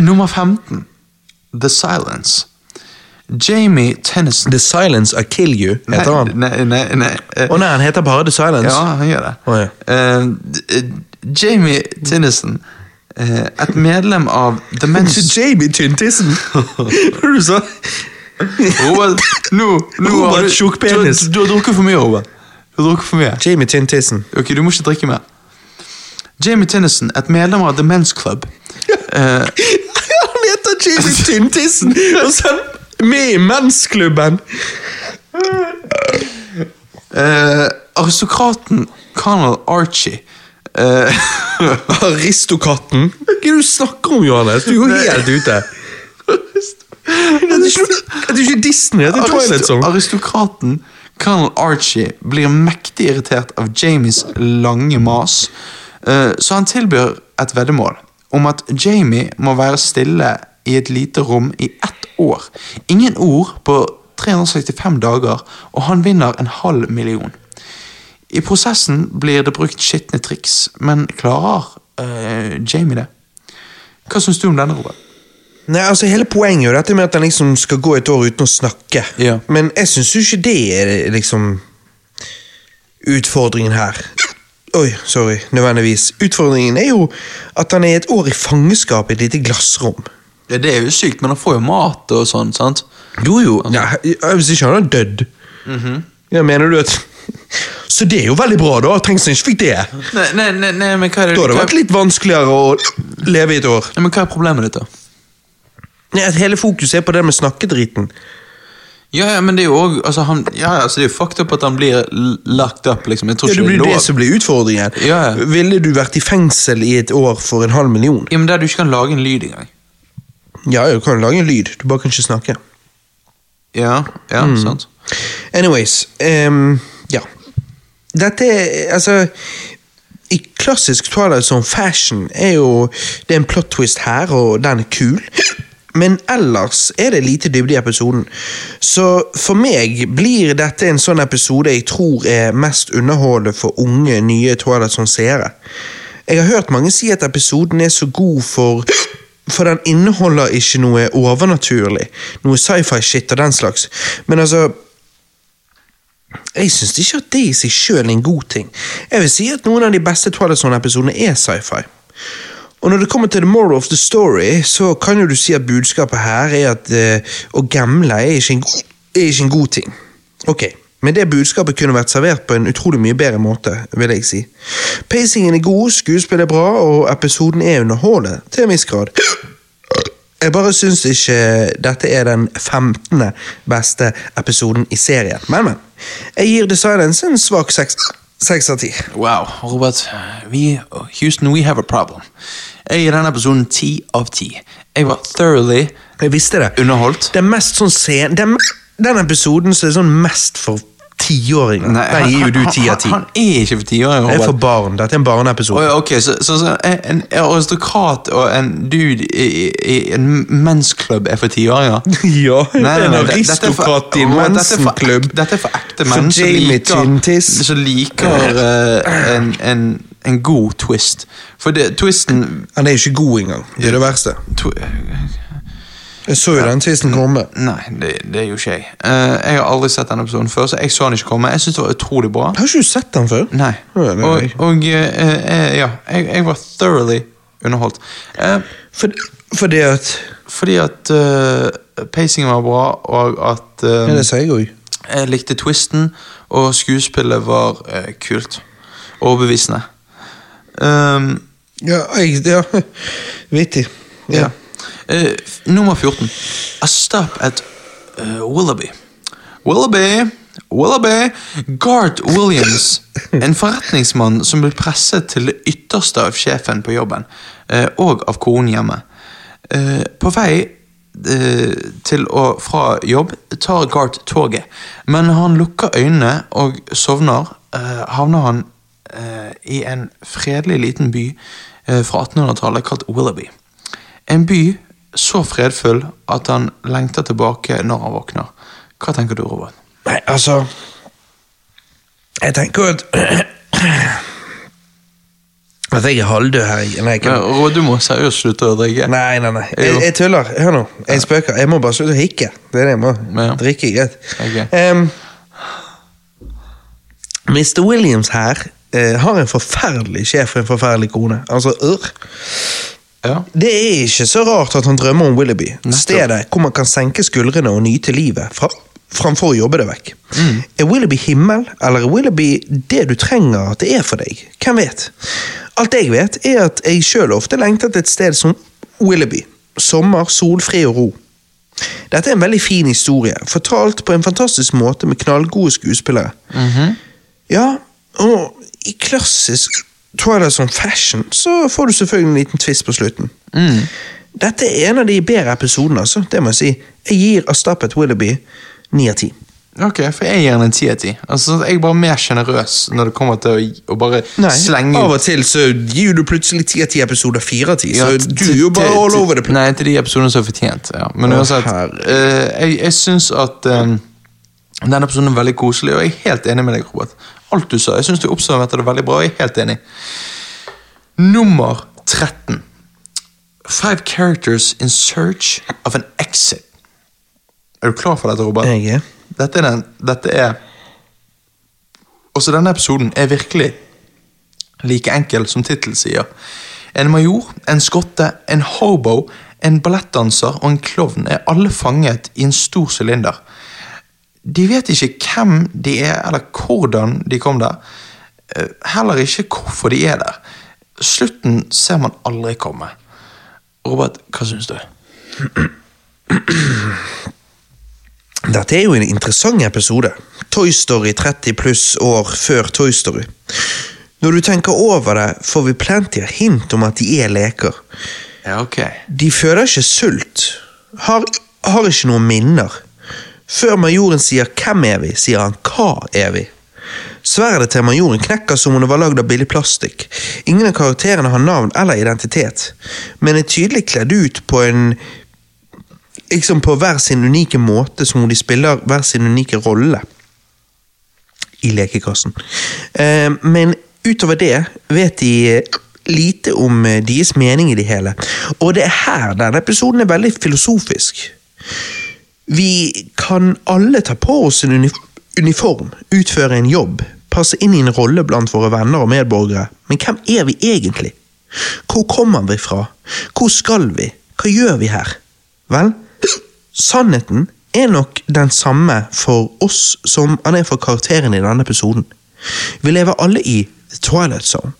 nummer 15. The Silence. Jamie Tennyson. The Silence I Kill You, heter han. Nei, nei, nei. Uh, oh, nei, han heter bare The Silence. Ja, han gjør det. Oh, ja. Eh, eh, Jamie Tennison. Uh, et medlem av The Men's Jamie Tyntissen. Hva du sa Robert, nå, nå Robert har du, du, du har drukket for mye, Robert. Du har drukket for mye. Jamie Tyntissen. Ok, du må ikke drikke mer. Jamie Tinnison, et medlem av The Men's Club. Eh, Han heter Jamie Tyntissen! Og så er han med i mensklubben! eh, aristokraten Conal Archie. Eh, Aristokatten? Hva er det du snakker om, Johannes? Du er jo helt ute. Det er ikke, Disney, det er Twilight Song. Aristokraten Colonel Archie blir mektig irritert av Jamies lange mas, eh, så han tilbyr et veddemål om at Jamie må være stille i et lite rom i ett år. Ingen ord på 365 dager, og han vinner en halv million. I prosessen blir det brukt skitne triks, men klarer uh, Jamie det? Hva syns du om denne, Robert? Nei, altså Hele poenget er jo dette med at han liksom skal gå et år uten å snakke. Ja. Men jeg syns jo ikke det er liksom utfordringen her. Oi, sorry, nødvendigvis. Utfordringen er jo at han er et år i fangenskap i et lite glassrom. Ja, Det er jo sykt, men han får jo mat og sånn, sant? Jo, jo. Ja, hvis ikke han har dødd. Ja, mener du at Så det er jo veldig bra, da. Trengs han ikke fikk det. Nei, nei, nei men hva er det Da hadde det vært litt vanskeligere å leve i et år. nei, men hva er problemet ditt, da? Nei, hele fokuset er på det med snakkedriten. Ja, ja, men det er jo òg altså, han- ja, altså, Det er jo fucked up at han blir lagt opp, liksom. Jeg tror Ja, ikke det blir er det som blir utfordringen. Ja, ja. Ville du vært i fengsel i et år for en halv million? Ja, men Der du ikke kan lage en lyd engang. Ja, du kan lage en lyd, du bare kan ikke snakke. Ja, ja, Mm. sant. Anyways, ehm, ja. Dette er, altså I klassisk Twilight Zone fashion er jo Det er en plot twist her, og den er kul. Men ellers er det lite dybde i episoden. Så for meg blir dette en sånn episode jeg tror er mest underholdende for unge, nye Twilight Zone-seere. Jeg har hørt mange si at episoden er så god for For den inneholder ikke noe overnaturlig. Noe sci-fi-shit og den slags. Men altså Jeg syns ikke at det i seg sjøl er en god ting. Jeg vil si at noen av de beste Twilight Zone-episodene er sci-fi. Og når det kommer til the moral of the story, så kan jo du si at budskapet her er at uh, å gamble er ikke, en, er ikke en god ting. Ok, men det budskapet kunne vært servert på en utrolig mye bedre måte, vil jeg si. Pacingen er god, skuespillet er bra, og episoden er underholdende til en viss grad. Jeg bare syns ikke dette er den 15. beste episoden i serien. Men, men. Jeg gir The Silence en svak seks seks av ti. Wow, Robert. Vi, Houston, we have a problem. Jeg gir denne episoden ti av ti. Jeg var thoroughly Jeg visste det. underholdt. Det er mest sånn scen... Den, den episoden som er sånn mest for tiåringer. Der gir jo du ti av ti. Han, er ikke for tiåringer, Det er for barn. Dette er en barneepisode. Oh, ok, så, så, så en, aristokrat og en dude i, i, en mensklubb er for tiåringer? Ja, Nei, nei, en aristokrat i en mensenklubb. Dette er for ekte menn som liker, som liker eh, en, en, en god twist. For det, twisten Han er jo ikke god engang. Det er det verste. Jeg så jo den tvisten komme. Nei, det, det jo ikke jeg. Eh, jeg har aldri sett denne episoden før, så jeg så den ikke komme. Jeg syns det var utrolig bra. Har ikke du sett den før? Nei. Ja, er Og, og eh, eh, ja, jeg, jeg var thoroughly underholdt. Eh, For, fordi at fordi at uh, pacingen var bra, og at eh, Ja, det sier jeg òg. jeg likte twisten, og skuespillet var uh, kult. Overbevisende. Um, Ja, jeg Ja, vittig. ja. Eh, f- nummer 14. A stop at uh, Willoughby. Willoughby! Willoughby! Gart Williams, en forretningsmann som blir presset til det ytterste av sjefen på jobben, uh, og av konen hjemme. På vei til og fra jobb tar Gart toget, men han lukker øynene og sovner, havner han i en fredelig liten by fra 1800-tallet kalt Willoughby. En by så fredfull at han lengter tilbake når han våkner. Hva tenker du, Robert? Nei, altså Jeg tenker at At jeg er halvdød her. Nei, kan... Robert, du må seriøst slutte å drikke. nei, nei. nei. Jeg, jeg tuller. Hør nå. Jeg spøker. Jeg må bare slutte å hikke. Det er det jeg må. Ja. Drikke, greit. Ok. Um, Mr. Williams her uh, har en forferdelig sjef og en forferdelig kone. Altså, ør. Ja. Det er ikke så rart at han drømmer om Willoughby. Stedet hvor man kan senke skuldrene og nyte livet fra, framfor å jobbe det vekk. Er Willoughby himmel, eller er Willoughby det du trenger at det er for deg? Hvem vet? Alt jeg vet, er at jeg sjøl ofte lengter til et sted som Willoughby. Sommer, solfri og ro. Dette er en veldig fin historie, fortalt på en fantastisk måte med knallgode skuespillere. Ja, og i klassisk Twilight Zone fashion så får du selvfølgelig en liten twist på slutten. Dette er en av de bedre episodene, altså. Det må jeg si. Jeg gir A Stop at Willoughby ni av ti. Ok, for jeg gir den en ti av ti. Altså, jeg er bare mer sjenerøs når det kommer til å, å bare slenge Av og til så gir du plutselig ti av ti episoder fire av ti, så Ja, du er jo bare all over the place. Nei, til de episodene som er fortjent. Ja. Men uansett, eh, jeg, jeg syns at eh, denne episoden er veldig koselig, og jeg er helt enig med deg, Robert. Alt du sa. Jeg syns du oppsummerte det veldig bra. Jeg er helt enig. Nummer 13. Five characters in search of an exit. Er du klar for dette, Robert? Jeg er. Dette er den Dette er Også denne episoden er virkelig like enkel som tittelen sier. En major, en skotte, en hobo, en ballettdanser og en klovn er alle fanget i en stor sylinder. De vet ikke hvem de er, eller hvordan de kom der. Eh, Heller ikke hvorfor de er der. Slutten ser man aldri komme. Robert, hva syns du? Dette er jo en interessant episode. Toy Story 30 pluss år før Toy Story. Når du tenker over det, får vi plenty av hint om at de er leker. Ja, ok. De føler ikke sult, har, har ikke noen minner. Før majoren sier 'hvem er vi', sier han 'hva er vi'. Sverdet til majoren knekker som om det var lagd av billig plastikk. Ingen av karakterene har navn eller identitet, men er tydelig kledd ut på en liksom på hver sin unike måte, som om de spiller hver sin unike rolle i lekekassen. Eh, men utover det vet de lite om eh, deres mening i det hele. Og det er her denne episoden er veldig filosofisk. Vi kan alle ta på oss en uniform, utføre en jobb, passe inn i en rolle blant våre venner og medborgere, men hvem er vi egentlig? Hvor kommer vi fra? Hvor skal vi? Hva gjør vi her? Vel, sannheten er nok den samme for oss som han er for karakteren i denne episoden. Vi lever alle i The Twilight Zone.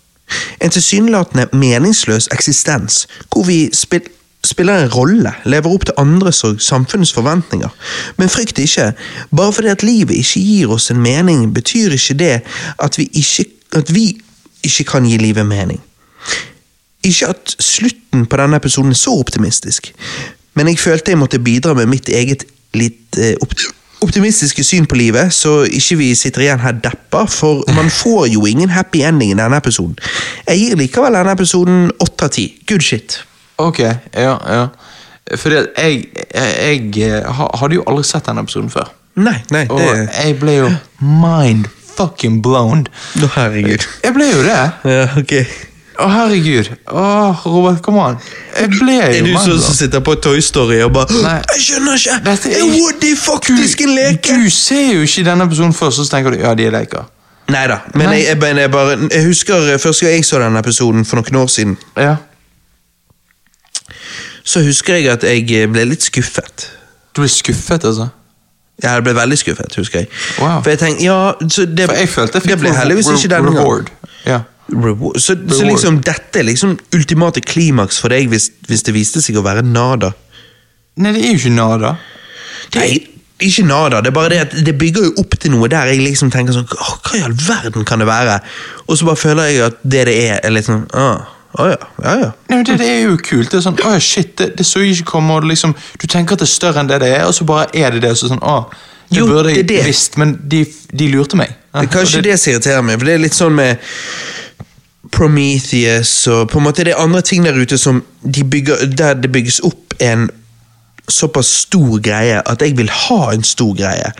En tilsynelatende meningsløs eksistens, hvor vi spil spiller en rolle, lever opp til andres og samfunnets forventninger. Men frykt ikke, bare fordi at livet ikke gir oss en mening, betyr ikke det at vi ikke, at vi ikke kan gi livet mening. Ikke at slutten på denne episoden er så optimistisk, men jeg følte jeg måtte bidra med mitt eget litt eh, optimistiske syn på livet, så ikke vi sitter igjen her deppa, for man får jo ingen happy ending i denne episoden. Jeg gir likevel denne episoden åtte av ti. Good shit. Ok, ja, ja. At jeg, jeg, jeg ha- hadde jo aldri sett denne episoden før. Nei, nei, Og det jeg ble jo mind fucking blown. Å, herregud. Jeg ble jo det. Ja, ok. Å, herregud. Å, Robert, kom an. Jeg ble jo Er du sånn som sitter på Toy Story og bare Nei. Jeg skjønner ikke! Dette Er Woody faktisk en leke? Du ser jo ikke denne episoden først, så tenker du ja, de er leker. Nei da, men Nei. jeg, jeg, men jeg bare Jeg husker eh, første gang jeg så denne episoden for noen år siden, Ja. Så husker jeg at jeg eh, ble litt skuffet. Du ble skuffet, altså? Ja, Jeg ble veldig skuffet, husker jeg. Wow. For jeg tenkte, ja så det, For jeg følte jeg fikk det ble heldigvis ikke gang. reward. Ja. Reward. Så, så liksom dette er liksom ultimate klimaks for deg hvis, hvis det viste seg å være nada. Nei, det er jo ikke nada. Nei, ikke nada. Det er bare det at det bygger jo opp til noe der jeg liksom tenker sånn Hva i all verden kan det være? Og så bare føler jeg at det det er, er litt sånn Å å ja, ja ja. Nei, men det, det er jo kult. Det er sånn, oh, shit, det, det så jeg ikke komme, og liksom, Du tenker at det er større enn det det er, og så bare er det det. så sånn, oh, Det Jo, burde jeg det det. visst, men de, de lurte meg. Ja, Det er kanskje det, det som irriterer meg, for det er litt sånn med Prometheus og på en måte det er andre ting der ute som de bygger, der det bygges opp en såpass stor greie at jeg vil ha en stor greie.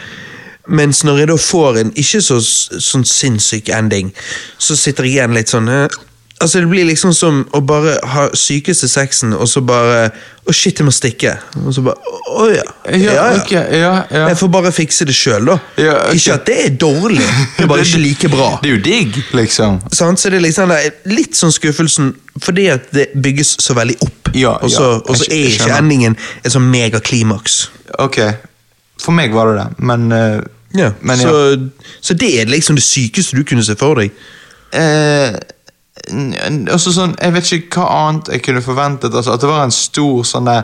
Mens når jeg da får en ikke så sånn sinnssyk ending, så sitter jeg igjen litt sånn Altså Det blir liksom som å bare ha sykeste sexen, og så bare Å, shit, jeg må stikke. Og så bare Å ja. Ja, ok, ja, ja. Jeg får bare fikse det sjøl, da. Ja, ok. Ikke at det er dårlig, det er bare ikke like bra. Det er jo digg, liksom. Sånn, Så det er liksom det er litt sånn skuffelsen fordi at det bygges så veldig opp. Ja, og så, ja, og så jeg er ikke endingen en sånn megaklimaks. Ok, for meg var det det, men, uh, Ja, men ja. så, så det er liksom det sykeste du kunne se for deg. N- også sånn, Jeg vet ikke hva annet jeg kunne forventet. Altså, at det var en stor sånn der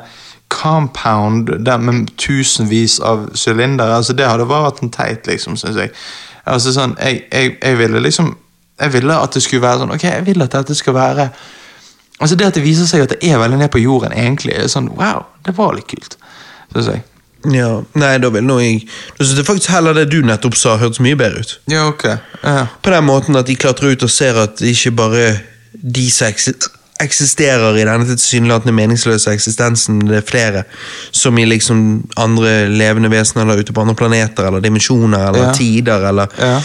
compound der med tusenvis av sylindere. Altså, det hadde vært en teit, liksom, syns jeg. Altså, sånn, jeg, jeg, jeg ville liksom Jeg ville at det skulle være sånn Ok, jeg vil at dette skal være Altså Det at det viser seg at det er veldig ned på jorden, egentlig, er sånn wow, det var litt kult. Synes jeg. Ja, Nei, da vil nå jeg Da syns jeg faktisk heller det du nettopp sa, hørtes mye bedre ut. Ja, ok. Ja. På den måten at de klatrer ut og ser at det ikke bare de som eksisterer i denne tilsynelatende meningsløse eksistensen, det er flere som i liksom andre levende vesener eller ute på andre planeter eller dimensjoner eller Ja. tider eller Ja.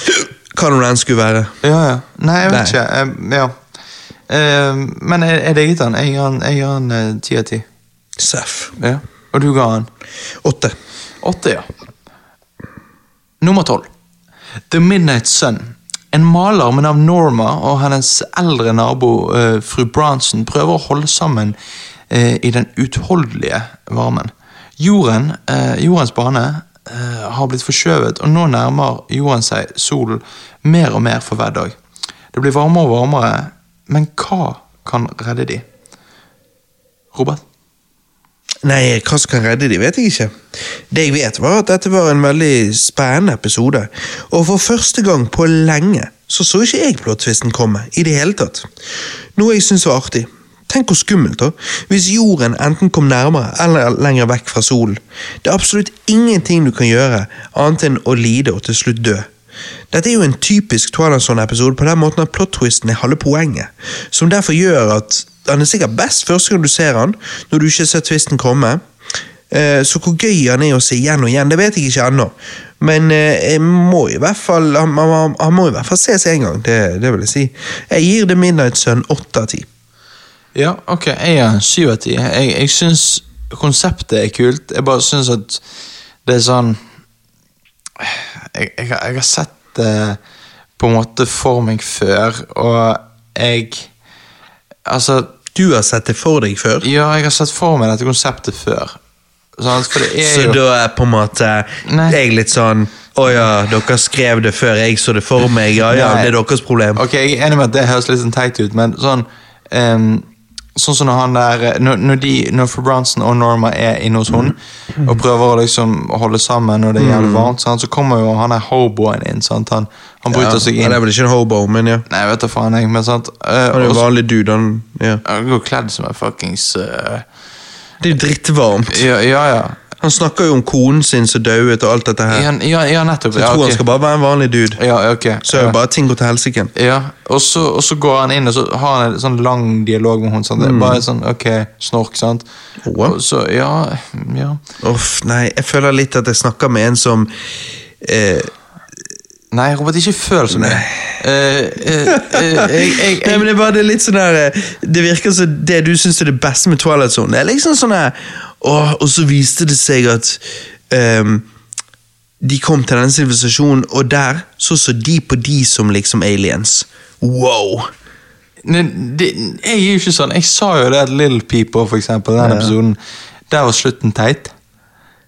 hva nå enn skulle være. Ja, ja. Nei, jeg vet Nei. ikke. Ja. Men jeg, jeg digget den. Jeg gir den eh, ti av ti. Seff. Ja. Og du ga han? Åtte. Åtte, ja. Nummer tolv. The Midnight Sun. En maler med navn Norma og hennes eldre nabo uh, fru Bronson prøver å holde sammen uh, i den utholdelige varmen. Jorden, uh, jordens bane har blitt forskjøvet, og nå nærmer jorden seg solen mer og mer for hver dag. Det blir varmere og varmere, men hva kan redde de? Robert? Nei, hva som kan redde de, vet jeg ikke. Det jeg vet, var at dette var en veldig spennende episode. Og for første gang på lenge så så ikke jeg plot-twisten komme i det hele tatt. Noe jeg syntes var artig. Tenk hvor skummelt, da, hvis jorden enten kom nærmere eller lenger vekk fra solen. Det er absolutt ingenting du kan gjøre annet enn å lide og til slutt dø. Dette er jo en typisk Twilight Zone-episode på den måten at plot-twisten er halve poenget, som derfor gjør at han er sikkert best første gang du ser han, når du ikke ser tvisten komme. Eh, Så hvor gøy han er å se igjen og igjen, det vet jeg ikke ennå. Men eh, jeg må i hvert fall, han, må i hvert fall ses en gang, det, det vil jeg si. Jeg gir The Midnight Sun åtte av ti. Ja, ok, jeg er syv av ti. Jeg, jeg syns konseptet er kult. Jeg bare syns at det er sånn Jeg, jeg, jeg har sett det på en måte for meg før, og jeg Altså, Du har sett det for deg før? ja, jeg har sett for meg dette konseptet før. Sånn, Så jo da er på en måte Nei. jeg litt sånn Å ja, dere skrev det før jeg så det for meg. Ja ja, det er deres problem. Ok, jeg er enig med at det høres litt sånn teit ut, men sånn ehm, Sånn som når han der Når, når, de, når Bronson og Norma er inne hos hun og prøver å liksom holde sammen når det er jævlig varmt, sant, så kommer jo han der hoboen inn. Sant? Han, han bryter ja, seg Han inn. er vel ikke en hobo, men ja. Nei, vet da faen, jeg, men sant Uh, Han er jo vanlig dude. Han, ja. Han går kledd som en fuckings uh, Det er jo drittvarmt. ja, ja, ja. Han snakker jo om konen sin som dauet og alt dette her. Ja, ja, ja, nettopp. Så jeg Ja, tror ok. han skal bare være en vanlig dude. ja, ok. Så bare ting går til helsike. Ja, og så, og så går han inn og så har han en sånn lang dialog med henne. Er bare sånn, ok, snork, sant? Oh. Og så, ja, ja. Uff, nei, jeg føler litt at jeg snakker med en som eh, Nei, Robert, ikke føl så mye. Eh, eh, eh, Nei, men det er bare det litt sånn der eh, Det virker som det du syns er det beste med Twilight Zone. Det er liksom sånn her åh, Og så viste det seg at um, de kom til denne sivilisasjonen, og der så så de på de som liksom aliens. Wow! Nei, det, jeg er jo ikke sånn. Jeg sa jo det at Little People, for eksempel, den Ja. episoden, der var slutten teit.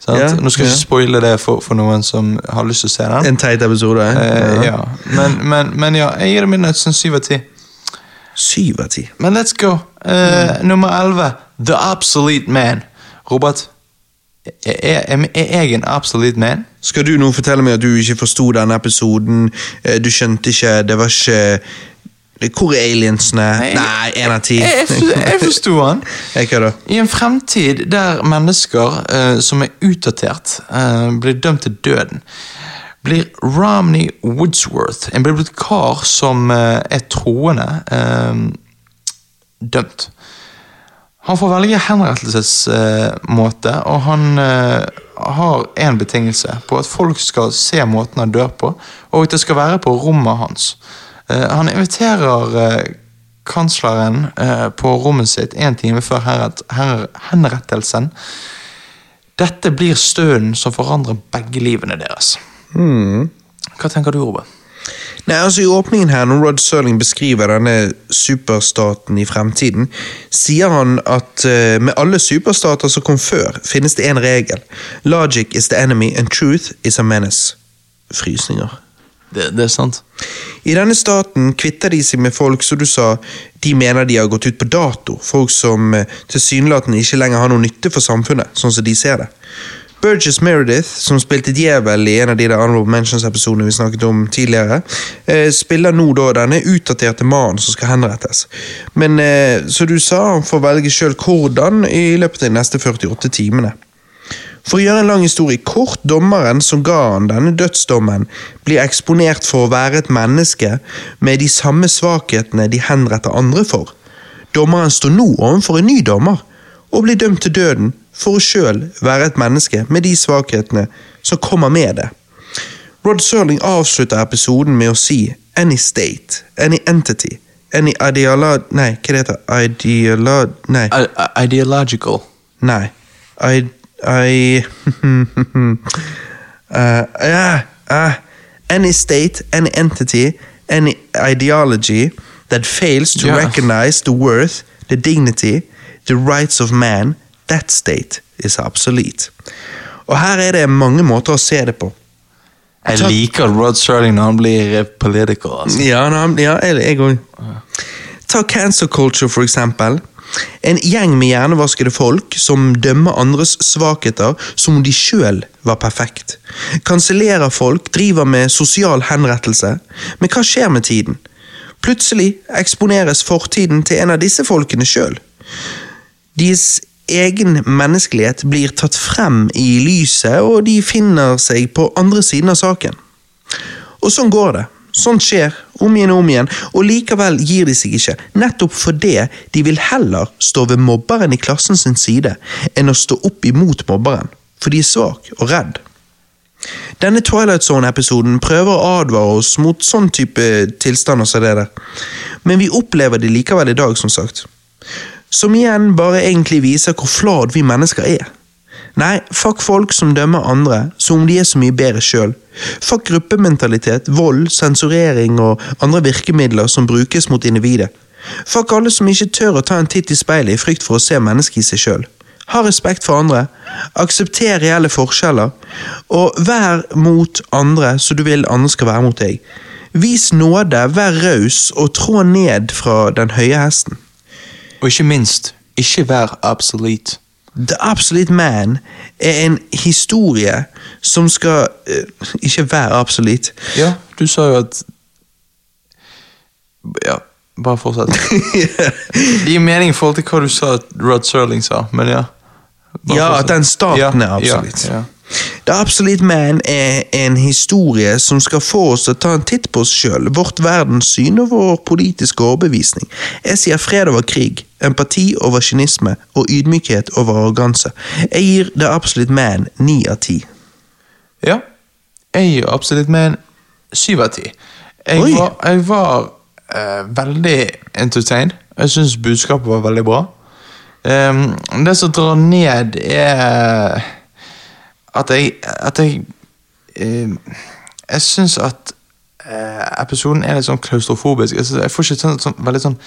Ja, Nå skal jeg ikke spoile det for, for noen som har lyst til å se den. En teit episode. Eh, ja. men, men, men ja, jeg gir det min sånn syv av ti. Syv av ti. Men let's go. Eh, Nummer elleve, The Absolute Man. Robert, er, er, er jeg en absolute man? Skal du nå fortelle meg at du ikke forsto denne episoden? eh, Du skjønte ikke Det var ikke Hvor er aliensene? Nei, én av ti. Jeg, jeg, jeg forsto han. Hva da? I en fremtid der mennesker uh, som er utdatert, uh, blir dømt til døden, blir Romney Woodsworth, en bibliotekar som uh, er troende, eh, dømt. Han får velge henrettelsesmåte, og han eh, har en betingelse på at folk skal se måten han dør på, og at det skal være på rommet hans. Eh, han inviterer eh, kansleren på rommet sitt en time før henrettelsen. Dette blir stønnen som forandrer begge livene deres. Hva tenker du, Robert? Nei, altså I åpningen her, når Rod Serling beskriver denne superstaten i fremtiden, sier han at uh, med alle superstater som kom før, finnes det én regel. Logic is the enemy and truth is a menace. Frysninger. Det, det er sant. I denne staten kvitter de seg med folk som du sa, de mener de har gått ut på dato. Folk som eh, tilsynelatende ikke lenger har noe nytte for samfunnet, sånn som de ser det. Burgess Meredith, som spilte djevel i en av de der Honorable Mentions-episodene vi snakket om tidligere, eh, spiller nå da denne utdaterte mannen som skal henrettes. Men eh, som du sa, han får velge sjøl hvordan i løpet av de neste 48 timene. For å gjøre en lang historie kort, dommeren som ga han denne dødsdommen, blir eksponert for å være et menneske med de samme svakhetene de henretter andre for. Dommeren står nå overfor en ny dommer, og blir dømt til døden for å sjøl være et menneske med de svakhetene som kommer med det. Rod Serling avslutter episoden med å si any state, any entity, any ideolo... Nei, hva det heter Ideolo... Nei. I I ideological. Nei. I... I... uh, yeah, uh, any state, any entity, any ideology that fails to yeah. recognize the worth, the dignity, the rights of man, that state is obsolete. Og her er det mange måter å se det på. Jeg liker Rod Sterling når han blir political. Altså. Ja, han- ja jeg òg. Ta cancer culture, for eksempel. En gjeng med hjernevaskede folk som dømmer andres svakheter som om de sjøl var perfekt. Kansellerer folk, driver med sosial henrettelse. Men hva skjer med tiden? Plutselig eksponeres fortiden til en av disse folkene sjøl. Deres egen menneskelighet blir tatt frem i lyset, og de finner seg på andre siden av saken. Og sånn går det. Sånt skjer, om igjen og om igjen, og likevel gir de seg ikke, nettopp fordi de vil heller stå ved mobberen i klassen sin side, enn å stå opp imot mobberen, for de er svak og redd. Denne Twilight Zone-episoden prøver å advare oss mot sånn type tilstander som det der, men vi opplever det likevel i dag, som sagt. Som igjen bare egentlig viser hvor flad vi mennesker er. Nei, fuck folk som dømmer andre som om de er så mye bedre sjøl. Fuck gruppementalitet, vold, sensurering og andre virkemidler som brukes mot individet. Fuck alle som ikke tør å ta en titt i speilet i frykt for å se mennesket i seg sjøl. Ha respekt for andre, aksepter reelle forskjeller, og vær mot andre som du vil andre skal være mot deg. Vis nåde, vær raus og trå ned fra den høye hesten. Og ikke minst, ikke vær obsolete. The Absolute Man er en historie som skal uh, Ikke være absolutt. Ja, du sa jo at Ja, bare fortsett. Det gir mening i forhold til hva du sa at Rod Serling sa, men ja. Bare ja, at den starten Ja, er absolutt. Ja, ja. The Absolute Man er en historie som skal få oss til å ta en titt på oss sjøl, vårt verdenssyn og vår politiske overbevisning. Jeg sier fred over krig, empati over kynisme og ydmykhet over arroganse. Jeg gir The Absolute Man ni av ti. Ja, jeg gir Absolute Man syv av ti. Jeg var, jeg var uh, veldig entertained. Jeg syns budskapet var veldig bra. Um, det som drar ned, er at jeg At jeg ehm, Jeg syns at eh, episoden er litt sånn klaustrofobisk. Jeg, synes, jeg får ikke sånn, sånn veldig sånn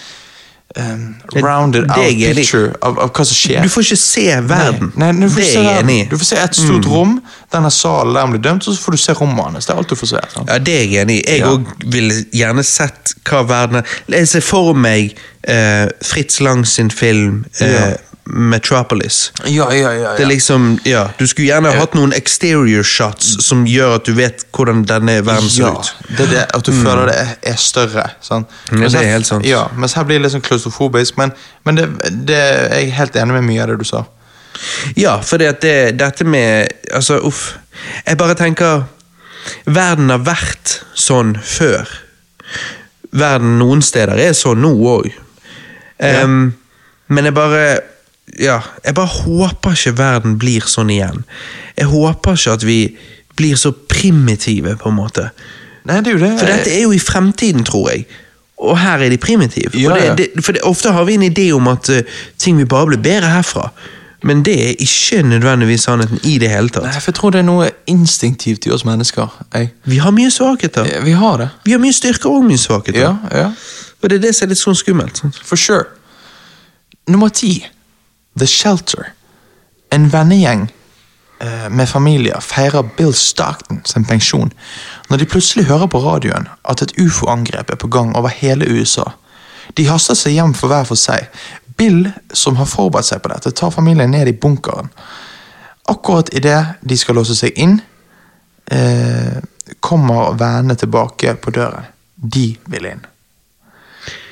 Um, rounded out picture av, av hva som skjer. Du får ikke se verden. Nei, nei, du får se er verden. Mm. Du får se et stort rom, denne salen der han blir dømt, og så får du se rommet hans. Det er alt du får se. Sant? Ja, det er jeg enig i. Jeg Ja. ville gjerne sett hva verden er. Jeg ser for meg eh, Fritz Lang sin film eh, Ja. Metropolis. Ja, ja, ja. Det er liksom, ja, Du skulle gjerne hatt noen exterior shots som gjør at du vet hvordan denne verden ser ja, ut. det er det, at du føler det er, er større. Sant? Ja, det er helt sant. Ja, mens her blir det litt sånn klaustrofobisk, men, men det, det er jeg helt enig med mye av det du sa. Ja, for det, dette med Altså, uff. Jeg bare tenker Verden har vært sånn før. Verden noen steder er sånn nå òg. Men jeg bare Ja, jeg bare håper ikke verden blir sånn igjen. Jeg håper ikke at vi blir så primitive, på en måte. Nei, det det. For dette er jo i fremtiden, tror jeg. Og her er de primitive. Ja, ja. det, for ofte har vi en idé om at uh, ting vil bare bli bedre herfra. Men det er ikke nødvendigvis sannheten i det hele tatt. Nei, for jeg tror det er noe instinktivt i oss mennesker. Jeg, Vi har mye svakheter. vi har det. Vi har mye styrker og mye svakheter. Ja, ja. Og det er det som er litt sånn skummelt. Sant? For sure. Nummer ti. The Shelter. En vennegjeng eh, med familier feirer Bill Stockton sin pensjon når de plutselig hører på radioen at et ufo-angrep er på gang over hele USA. De haster seg hjem for hver for seg. Bill, som har forberedt seg på dette, tar familien ned i bunkeren. Akkurat idet de skal låse seg inn, eh, kommer vennene tilbake på døren. De vil inn.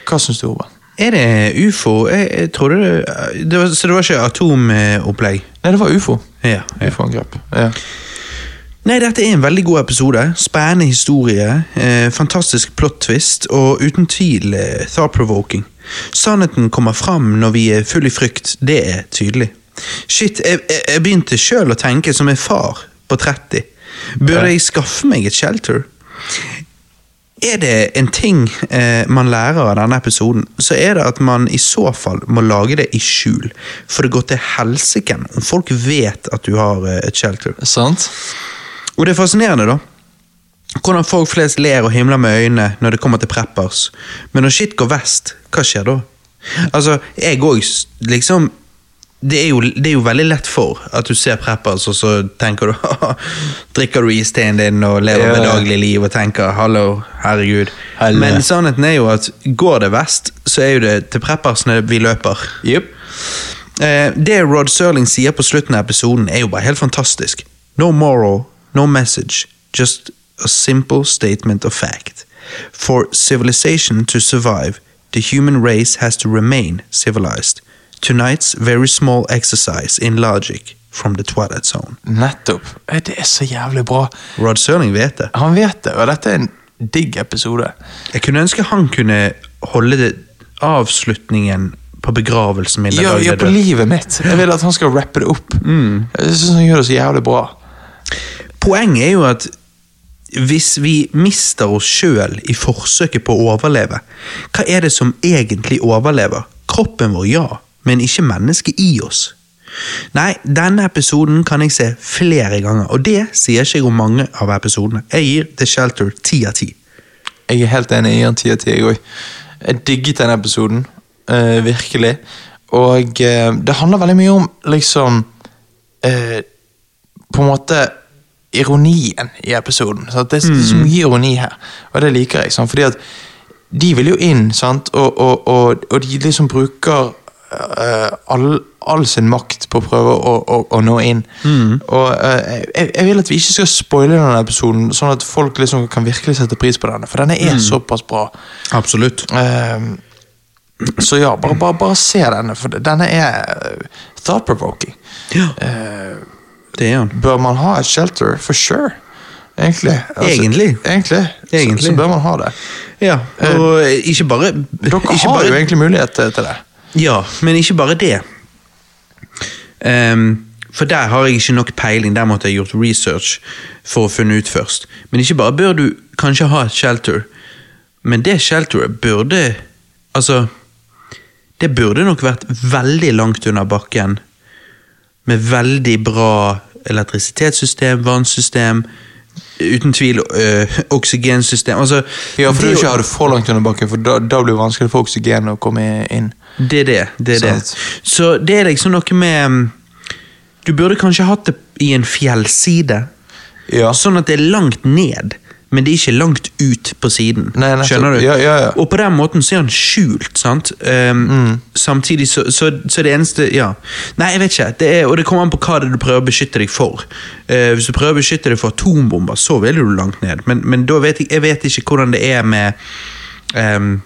Hva syns du, Ove? Er det ufo? Jeg, jeg trodde det, det var, Så det var ikke atomopplegg? Nei, det var ufo. Ja, ja. Ufo-angrep. Ja. Nei, dette er en veldig god episode. Spennende historie, eh, fantastisk plot twist og uten tvil eh, thought-provoking. Sannheten kommer fram når vi er full i frykt, det er tydelig. Shit, jeg, jeg, jeg begynte sjøl å tenke som en far på 30. Burde jeg skaffe meg et shelter? Er det en ting eh, man lærer av denne episoden, så er det at man i så fall må lage det i skjul. For det går til helsike om folk vet at du har eh, et shelter. Sant? Og det er fascinerende, da. Hvordan folk flest ler og himler med øynene når det kommer til preppers. Men når shit går vest, hva skjer da? Altså, jeg òg liksom det er, jo, det er jo veldig lett for at du ser preppers, og så tenker du Drikker du isteen din og lever Ja, med daglig liv og tenker 'hallo, herregud'. Helle. Men sannheten er jo at går det vest, så er jo det til preppersene vi løper. Yep. Eh, det Rod Serling sier på slutten av episoden, er jo bare helt fantastisk. No moral, no message, just a simple statement of fact. For civilization to survive, the human race has to remain civilized. Tonight's very small exercise in logic from the Twilight Zone. Nettopp. Det er så jævlig bra. Rod Serling vet det. Han vet det, og dette er en digg episode. Jeg kunne ønske han kunne holde det avslutningen på begravelsen min. Ja, ja, på livet mitt. Jeg vil at han skal rappe det opp. Jeg synes han gjør det så jævlig bra. Poenget er jo at hvis vi mister oss sjøl i forsøket på å overleve, hva er det som egentlig overlever? Kroppen vår, ja, men ikke mennesket i oss. Nei, denne episoden kan jeg se flere ganger, og det sier ikke jeg om mange av episodene. Jeg gir The Shelter ti av ti. Jeg er helt enig i den ti av ti, jeg òg. Jeg digget den episoden. Uh, virkelig. Og uh, det handler veldig mye om liksom uh, På en måte ironien i episoden. Sant? det er så mye ironi her, og det liker jeg. Sant? Fordi at de vil jo inn, sant? Og, og, og, og de liksom bruker all, all sin makt på å prøve å, å, å nå inn. Og eh, jeg, jeg vil at vi ikke skal spoile denne episoden, sånn at folk liksom kan virkelig sette pris på denne, for denne er såpass bra. Absolutt. Uh, så ja, bare, bare, bare se denne, for denne er eh, thought-provoking. Ja, Uh, bør man ha et shelter? For sure. Egentlig. Egentlig. Egentlig. Egentlig. Så, så bør man ha det. Ja, og ikke bare Dere ikke har bare- jo egentlig mulighet til det. Ja, men ikke bare det. Um, for der har jeg ikke nok peiling, der måtte jeg gjort research for å finne ut først. Men ikke bare bør du kanskje ha et shelter, men det shelteret burde Altså, det burde nok vært veldig langt under bakken, med veldig bra elektrisitetssystem, vannsystem, uten tvil øh, oksygensystem. Altså, Ja, for du det vil ikke har det for langt under bakken, for da, da blir det vanskelig for oksygen å komme inn. Det er det. det, er det. Så det er liksom noe med mm, Du burde kanskje hatt det i en fjellside, Ja. sånn at det er langt ned, men det er ikke langt ut på siden. Nei, nei, Skjønner du? Ja, ja, ja. Og på den måten så er han skjult, sant? Um, Mm. Samtidig så, så, så det eneste Ja. Nei, jeg vet ikke. Det er, og det kommer an på hva det er du prøver å beskytte deg for. Uh, hvis du prøver å beskytte deg for atombomber, så vil du langt ned. Men, men da vet jeg, jeg vet ikke hvordan det er med ehm,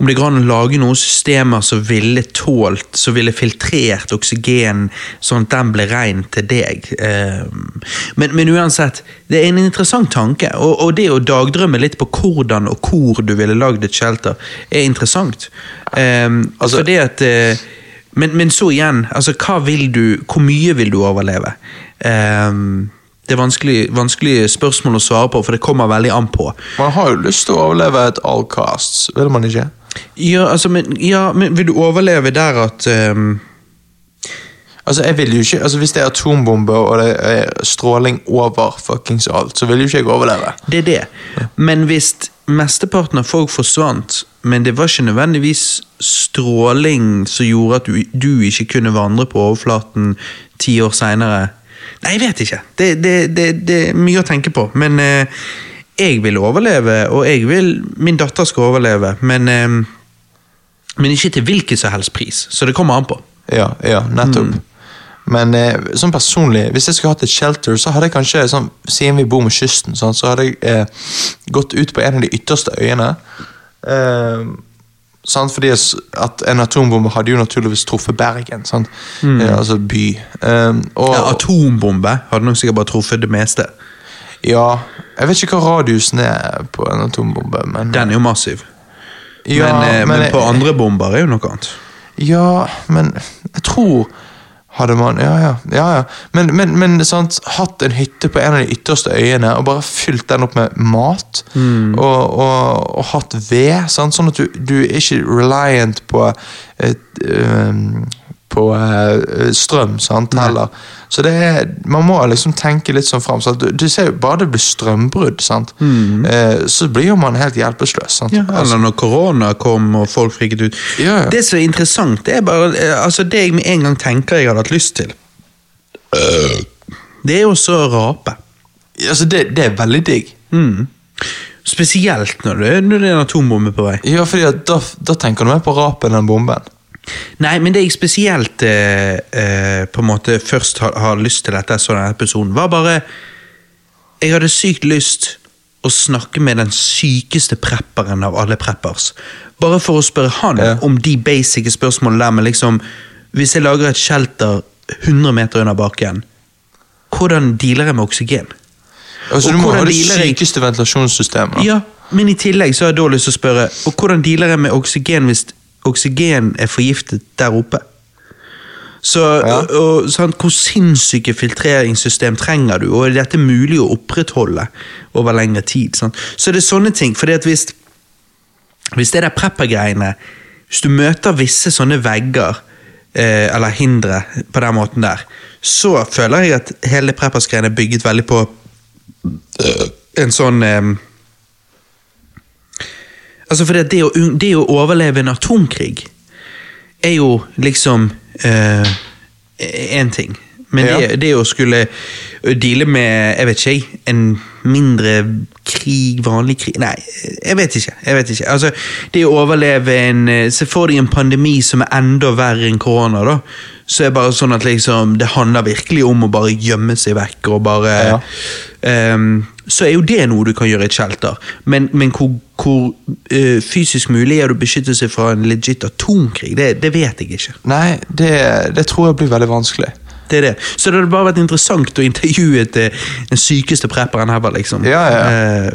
om det går an å lage noen systemer som ville tålt, som ville filtrert oksygen, sånn at den ble ren til deg. Ehm, Men, men uansett, det er en interessant tanke, og, og det å dagdrømme litt på hvordan og hvor du ville lagd et shelter, er interessant. Ehm, Altså- fordi at eh, men, men så igjen, altså hva vil du, hvor mye vil du overleve? Det er vanskelig, vanskelige spørsmål å svare på, for det kommer veldig an på. Man har jo lyst til å overleve et all casts, vil man ikke? Ja, altså, men, ja, men vil du overleve der at um Altså, jeg vil jo ikke, altså Hvis det er atombombe og det er stråling over fuckings alt, så vil jo ikke jeg overleve. Det er det. Men hvis mesteparten av folk forsvant, men det var ikke nødvendigvis stråling som gjorde at du, du ikke kunne vandre på overflaten ti år seinere Nei, jeg vet ikke. Det, det, det, det er mye å tenke på. Men eh, jeg vil overleve, og jeg vil Min datter skal overleve, men eh, Men ikke til hvilken som helst pris. Så det kommer an på. Ja, ja, nettopp. Men eh, sånn personlig, hvis jeg skulle hatt et shelter, så hadde jeg kanskje, sånn, siden vi bor med kysten, sånn, så hadde jeg eh, gått ut på en av de ytterste øyene. Eh, Sant? Fordi at en atombombe hadde jo naturligvis truffet Bergen, sant? Eh, altså by. Um, og, Ja, atombombe hadde nok sikkert bare truffet det meste. Ja, jeg vet ikke hva radiusen er på en atombombe, men Den er jo massiv. ja, men, eh, men jeg- på andre bomber er jo noe annet. Ja, men jeg tror hadde man Ja, ja. ja, ja. Men, men, men sant, hatt en hytte på en av de ytterste øyene og bare fylt den opp med mat. Og, og, og hatt ved, sant? sånn at du, du er ikke reliant på et, øhm, på eh, strøm sant, heller. Så det er, man må liksom tenke litt sånn fram. Så du, du ser jo bare det blir strømbrudd, sant? Eh, så blir jo man helt hjelpeløs. Sant? Ja, Altså, eller når korona kom og folk friket ut. Ja, ja. Det som er interessant, det er bare eh, altså det jeg med en gang tenker jeg hadde hatt lyst til. Det er jo så å rape. altså, det, det er veldig digg. Mm. Spesielt når det, når det er en atombombe på vei. Ja, fordi at da, da tenker du mer på rapen enn bomben. Nei, men det jeg spesielt eh, eh, på en måte først har, har lyst til etter så denne episoden, var bare Jeg hadde sykt lyst å snakke med den sykeste prepperen av alle preppers. Bare for å spørre han Ja. om de basic spørsmålene der med liksom Hvis jeg lager et shelter 100 meter under bakken, hvordan dealer jeg med oksygen? Altså, Og du må ha det sykeste ventilasjonssystemet. Ja, men i tillegg så har jeg da lyst til å spørre Og hvordan dealer jeg med oksygen hvis oksygen er forgiftet der oppe? Så Ja. og, og, sant, Hvor sinnssyke filtreringssystem trenger du, og er dette mulig å opprettholde over lengre tid? Sant? Så det er sånne ting. fordi at hvis, hvis det der prepper-greiene Hvis du møter visse sånne vegger eh, eller hindre på den måten der, så føler jeg at hele preppers-greiene er bygget veldig på øh, en sånn eh, Altså, for det, å, det å overleve en atomkrig er jo liksom én ting. Men Ja. det, det å skulle deale med, jeg vet ikke, en mindre krig, vanlig krig Nei, jeg vet ikke. jeg vet ikke. Altså, Det å overleve en eh, Se for deg en pandemi som er enda verre enn korona. da. Så er det bare sånn at liksom, det handler virkelig om å bare gjemme seg vekk og bare Ja. Ehm, så er jo det noe du kan gjøre i et shelter. Men, men hvor, hvor uh, fysisk mulig er det å beskytte seg fra en legit atomkrig? Det, det vet jeg ikke. Nei, det, det tror jeg blir veldig vanskelig. Det er det. Så det hadde bare vært interessant å intervjue til den sykeste prepperen her. liksom. Ja, ja. Eh,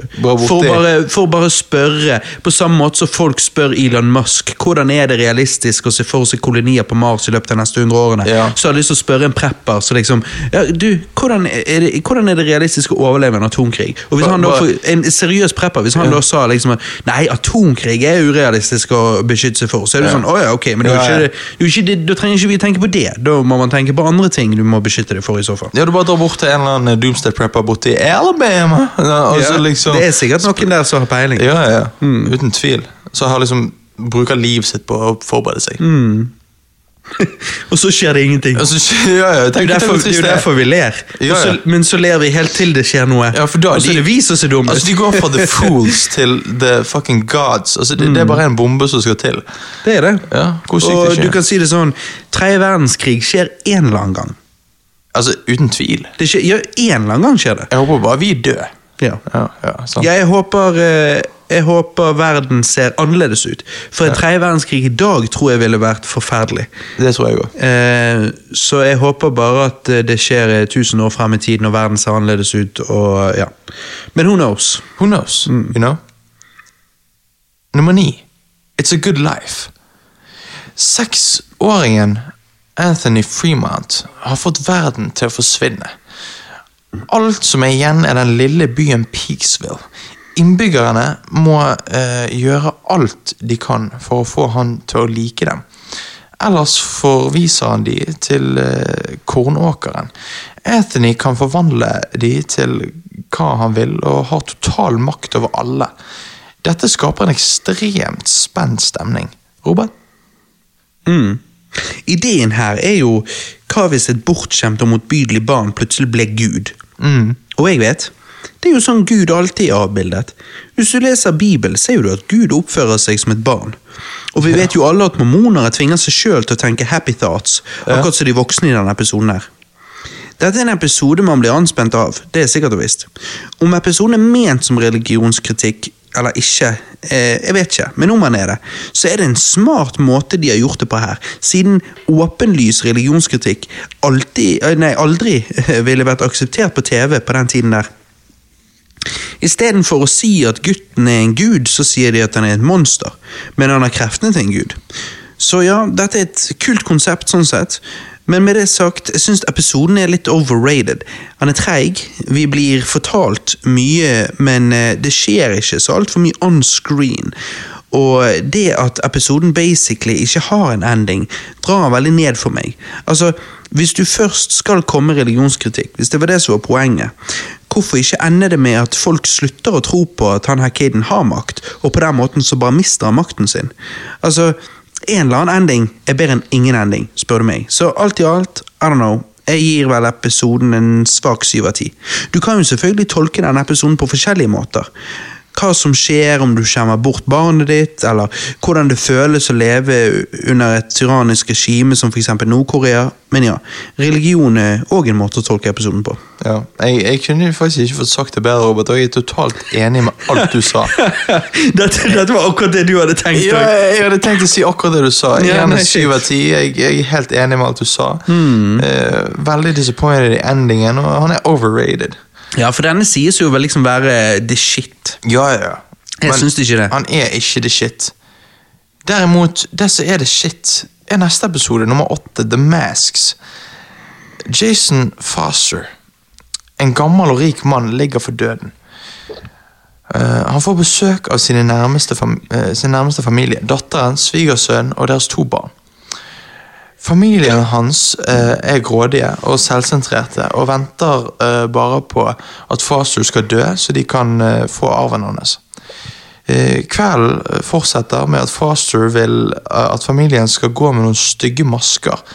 for, bare, for bare spørre, på samme måte som folk spør Elon Musk hvordan er det realistisk å se for seg kolonier på Mars i løpet av de neste hundre årene, Ja. så jeg lyst til å spørre en prepper så liksom ja, du, hvordan er, det, hvordan er det realistisk å overleve en atomkrig? Og hvis han da, En seriøs prepper, hvis han da sa liksom at, nei, atomkrig er urealistisk å beskytte seg for, så er Ja. sånn å ja, ok, men Ja, ikke da trenger ikke vi tenke på det. Da må man tenke på andre ting du må beskytte deg for. i så fall. Ja, Du bare drar bort til en eller annen doomsday prepper borti Alabama. Ja, så Ja, liksom, Det er sikkert noen der som har peiling. Ja, ja, uten tvil. Så har liksom bruker livet sitt på å forberede seg. Og så skjer det ingenting. Altså, ja, ja, Det er jo derfor, er er. derfor vi ler. Ja, Og så- Men så ler vi helt til det skjer noe. Og så er det vi som ser dumme altså. De går fra the fools til the fucking gods. Altså, det, det er bare en bombe som skal til. Det er det. Ja, og du kan si det sånn Tredje verdenskrig skjer en eller annen gang. Altså, uten tvil. Det skjer, ja, en eller annen gang skjer det. Jeg håper bare vi dør. Ja. Ja, ja. Jeg håper, eh, jeg håper verden ser annerledes ut. For en tredje verdenskrig i dag tror jeg ville vært forferdelig. Det tror jeg også. Eh, så jeg håper bare at eh, det skjer eh, tusen år frem i tid når verden ser annerledes ut. Og, ja. Men who knows? Who knows? Mm. You know? Nummer ni. It's a good life. Seksåringen Anthony Fremont har fått verden til å forsvinne. Alt som er igjen, er den lille byen Peaksville. Innbyggerne må eh, gjøre alt de kan for å få han til å like dem. Ellers forviser han de til eh, kornåkeren. Anthony kan forvandle de til hva han vil, og har total makt over alle. Dette skaper en ekstremt spent stemning. Robert? Mm. Ideen her er jo hva hvis et bortskjemt og motbydelig barn plutselig ble Gud? Mm. Og jeg vet, det er jo sånn Gud alltid er avbildet. Hvis du leser Bibelen, ser du at Gud oppfører seg som et barn. Og vi vet jo alle at mormonere tvinger seg sjøl til å tenke happy thoughts, akkurat som de voksne i denne episoden her. Dette er en episode man blir anspent av, det er sikkert og visst. Om episoden er ment som religionskritikk, eller ikke, eh, jeg vet ikke, men om han er det, så er det en smart måte de har gjort det på her, siden åpenlys religionskritikk alltid, eh, nei, aldri ville vært akseptert på TV på den tiden der. Istedenfor å si at gutten er en gud, så sier de at han er et monster, men han har kreftene til en gud. Så ja, dette er et kult konsept sånn sett, men med det sagt, jeg syns episoden er litt overrated. Han er treig, vi blir fortalt mye, men eh, det skjer ikke så altfor mye on screen. Og det at episoden basically ikke har en ending, drar veldig ned for meg. Altså, Hvis du først skal komme religionskritikk, hvis det var det som var poenget, hvorfor ikke ender det med at folk slutter å tro på at han her kiden har makt, og på den måten så bare mister han makten sin? Altså, en eller annen ending er bedre enn ingen ending, spør du meg. Så alt i alt, I don't know. Jeg gir vel episoden en svak syv av ti. Du kan jo selvfølgelig tolke denne episoden på forskjellige måter. Hva som skjer om du skjemmer bort barnet ditt, eller hvordan det føles å leve under et tyrannisk regime som f.eks. Nord-Korea. Men ja, religion er òg en måte å tolke episoden på. Ja, jeg, jeg kunne faktisk ikke fått sagt det bedre, Robert, og jeg er totalt enig med alt du sa. dette, dette var akkurat det du hadde tenkt. Ja, jeg, jeg hadde tenkt å si akkurat det du sa. Ja, nei, syv av ti. Jeg, jeg er helt enig med alt du sa. Eh, veldig disappointed i endingen, og han er overrated. Ja, for denne sies jo vel liksom være the shit. Ja, ja. ja. Jeg syns ikke det. Han er ikke the shit. Derimot, det som er the shit, er neste episode, nummer åtte, The Masks. Jason Foster, en gammel og rik mann, ligger for døden. Uh, han får besøk av sine nærmeste, eh, sin nærmeste familie, datteren, svigersønnen og deres to barn. Familien hans eh, er grådige og selvsentrerte og venter eh, bare på at Fasu skal dø, så de kan eh, få arven hans. Eh, kvelden eh, fortsetter med at Faster vil eh, at familien skal gå med noen stygge masker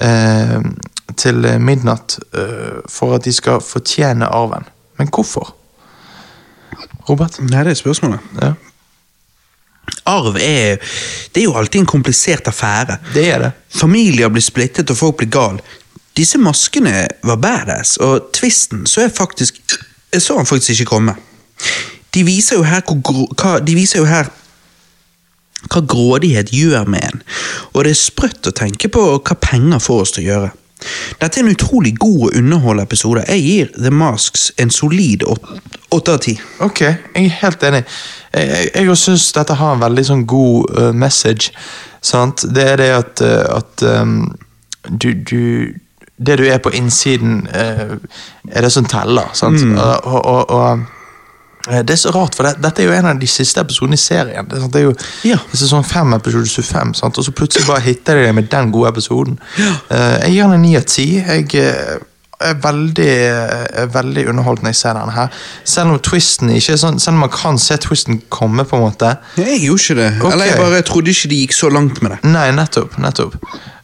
eh, til midnatt eh, for at de skal fortjene arven. Men hvorfor? Robert? Nei, det er spørsmålet. Ja, Arv er Det er jo alltid en komplisert affære. det er det. Familier blir splittet, og folk blir gal. Disse maskene var badass, og tvisten så er faktisk Jeg så han faktisk ikke komme. De viser jo her hvor hva, De viser jo her hva grådighet gjør med en, og det er sprøtt å tenke på hva penger får oss til å gjøre. Dette er en utrolig god og underholdende episode. Jeg gir The Masks en solid åt- åtte av ti. Ok, jeg er helt enig. Jeg, jeg, synes dette har en veldig sånn god uh, message. Sant? Det er det at, uh, at um, du, du Det du er på innsiden, uh, er det som teller. Sant? Og, og, og, og det er så rart, for det, dette er jo en av de siste episodene i serien. Det, det er jo Ja. sesong fem, episode 25, sant? og så plutselig bare hitter de det med den gode episoden. Uh, jeg gir den en ni av ti. Jeg er veldig, veldig jeg ser denne her. Selv om twisten ikke er sånn, selv om man kan se twisten komme, på en måte. Jeg gjorde ikke det. Okay. Eller jeg bare trodde ikke de gikk så langt med det. Nei, nettopp. nettopp.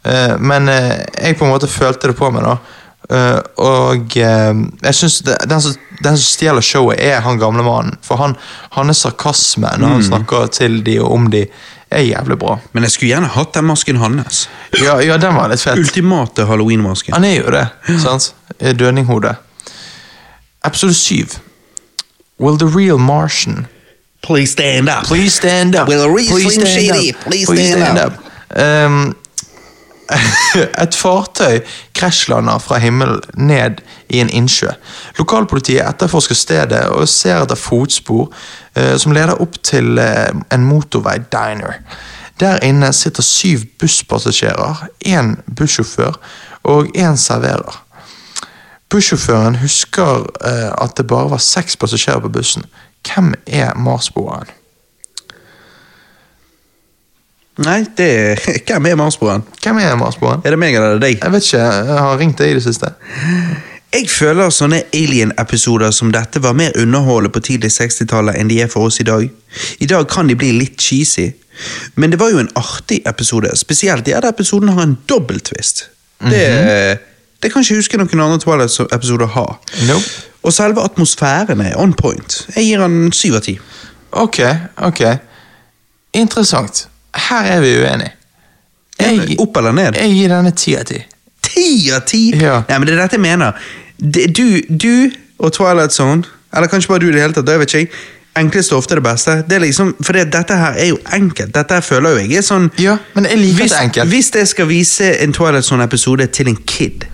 Eh, men eh, jeg på en måte følte det på meg, da. Uh, og uh, jeg synes det, den, som, den som stjeler showet, er han gamle mannen. For han, er sarkasme når han snakker til de og om de, er jævlig bra. Men jeg skulle gjerne hatt den masken hans. Ja, ja den var litt fett. Ultimate halloween-masken. Han er jo det. sant? Dødninghode. Episode 7. Will the real Martian Please stand up. Please stand up. Will the real Please stand up. please Please stand stand up. up. Um, et fartøy krasjlander fra himmelen ned i en innsjø. Lokalpolitiet etterforsker stedet og ser etter fotspor eh, som leder opp til eh, en motorvei-diner. Der inne sitter syv busspassasjerer, én bussjåfør og én serverer. Bussjåføren husker eh, at det bare var seks passasjerer på bussen. Hvem er Marsboeren? Nei, det er Hvem er Marsboeren? Hvem er Marsboeren? Er det meg eller er det deg? Jeg vet ikke, jeg har ringt deg i det siste. Jeg føler sånne alien-episoder som dette var mer underholdende på tidlig 60-tallet enn de er for oss i dag. I dag kan de bli litt cheesy, men det var jo en artig episode. Spesielt de her episoden har en dobbelttvist. Det, det kan ikke huske noen andre Twilight-episoder har. Nope. Og selve atmosfæren er on point. Jeg gir han syv av ti. Ok, ok. Interessant. Her er vi uenige. Jeg, Opp eller ned? jeg gir denne ti av ti. Ti av ti! Ja. Nei, men det er dette jeg mener. Du, du og Twilight Zone, eller kanskje bare du i det hele tatt, det vet ikke jeg, enkleste er ofte det beste. Det er liksom, for det, dette her er jo enkelt. Dette her føler jeg er sånn Ja, men jeg liker hvis, det enkelt. Hvis jeg skal vise en Twilight Zone-episode til en kid,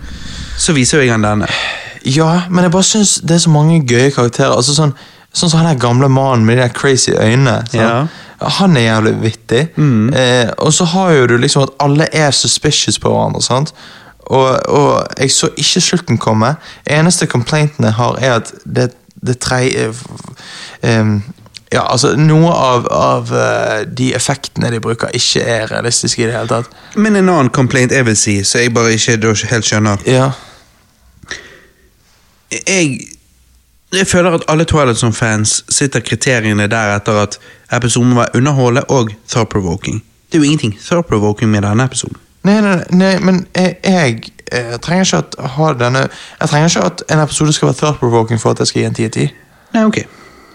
så viser jeg han denne. Ja, men jeg bare syns det er så mange gøye karakterer. Altså Sånn sånn som han der gamle mannen med de der crazy øynene. Sånn. Ja. Han er jævlig vittig. Eh, og så har jo du liksom at alle er suspicious på hverandre. sant? Og, og jeg så ikke slutten komme. Eneste complainten jeg har, er at det, det tredje um, Ja, altså Noe av, av eh, de effektene de bruker, ikke er realistiske i det hele tatt. Men en annen complaint jeg vil si, så jeg bare ikke helt skjønner Ja, jeg, jeg føler at alle Twilight Zone-fans sitter kriteriene der etter at episoden var underholdende og thought-provoking. Det er jo ingenting thought-provoking med denne episoden. Nei, nei, nei, men jeg, jeg, jeg trenger ikke at ha denne Jeg trenger ikke at en episode skal være thought-provoking for at jeg skal gi en 10 av 10. Nei, ok.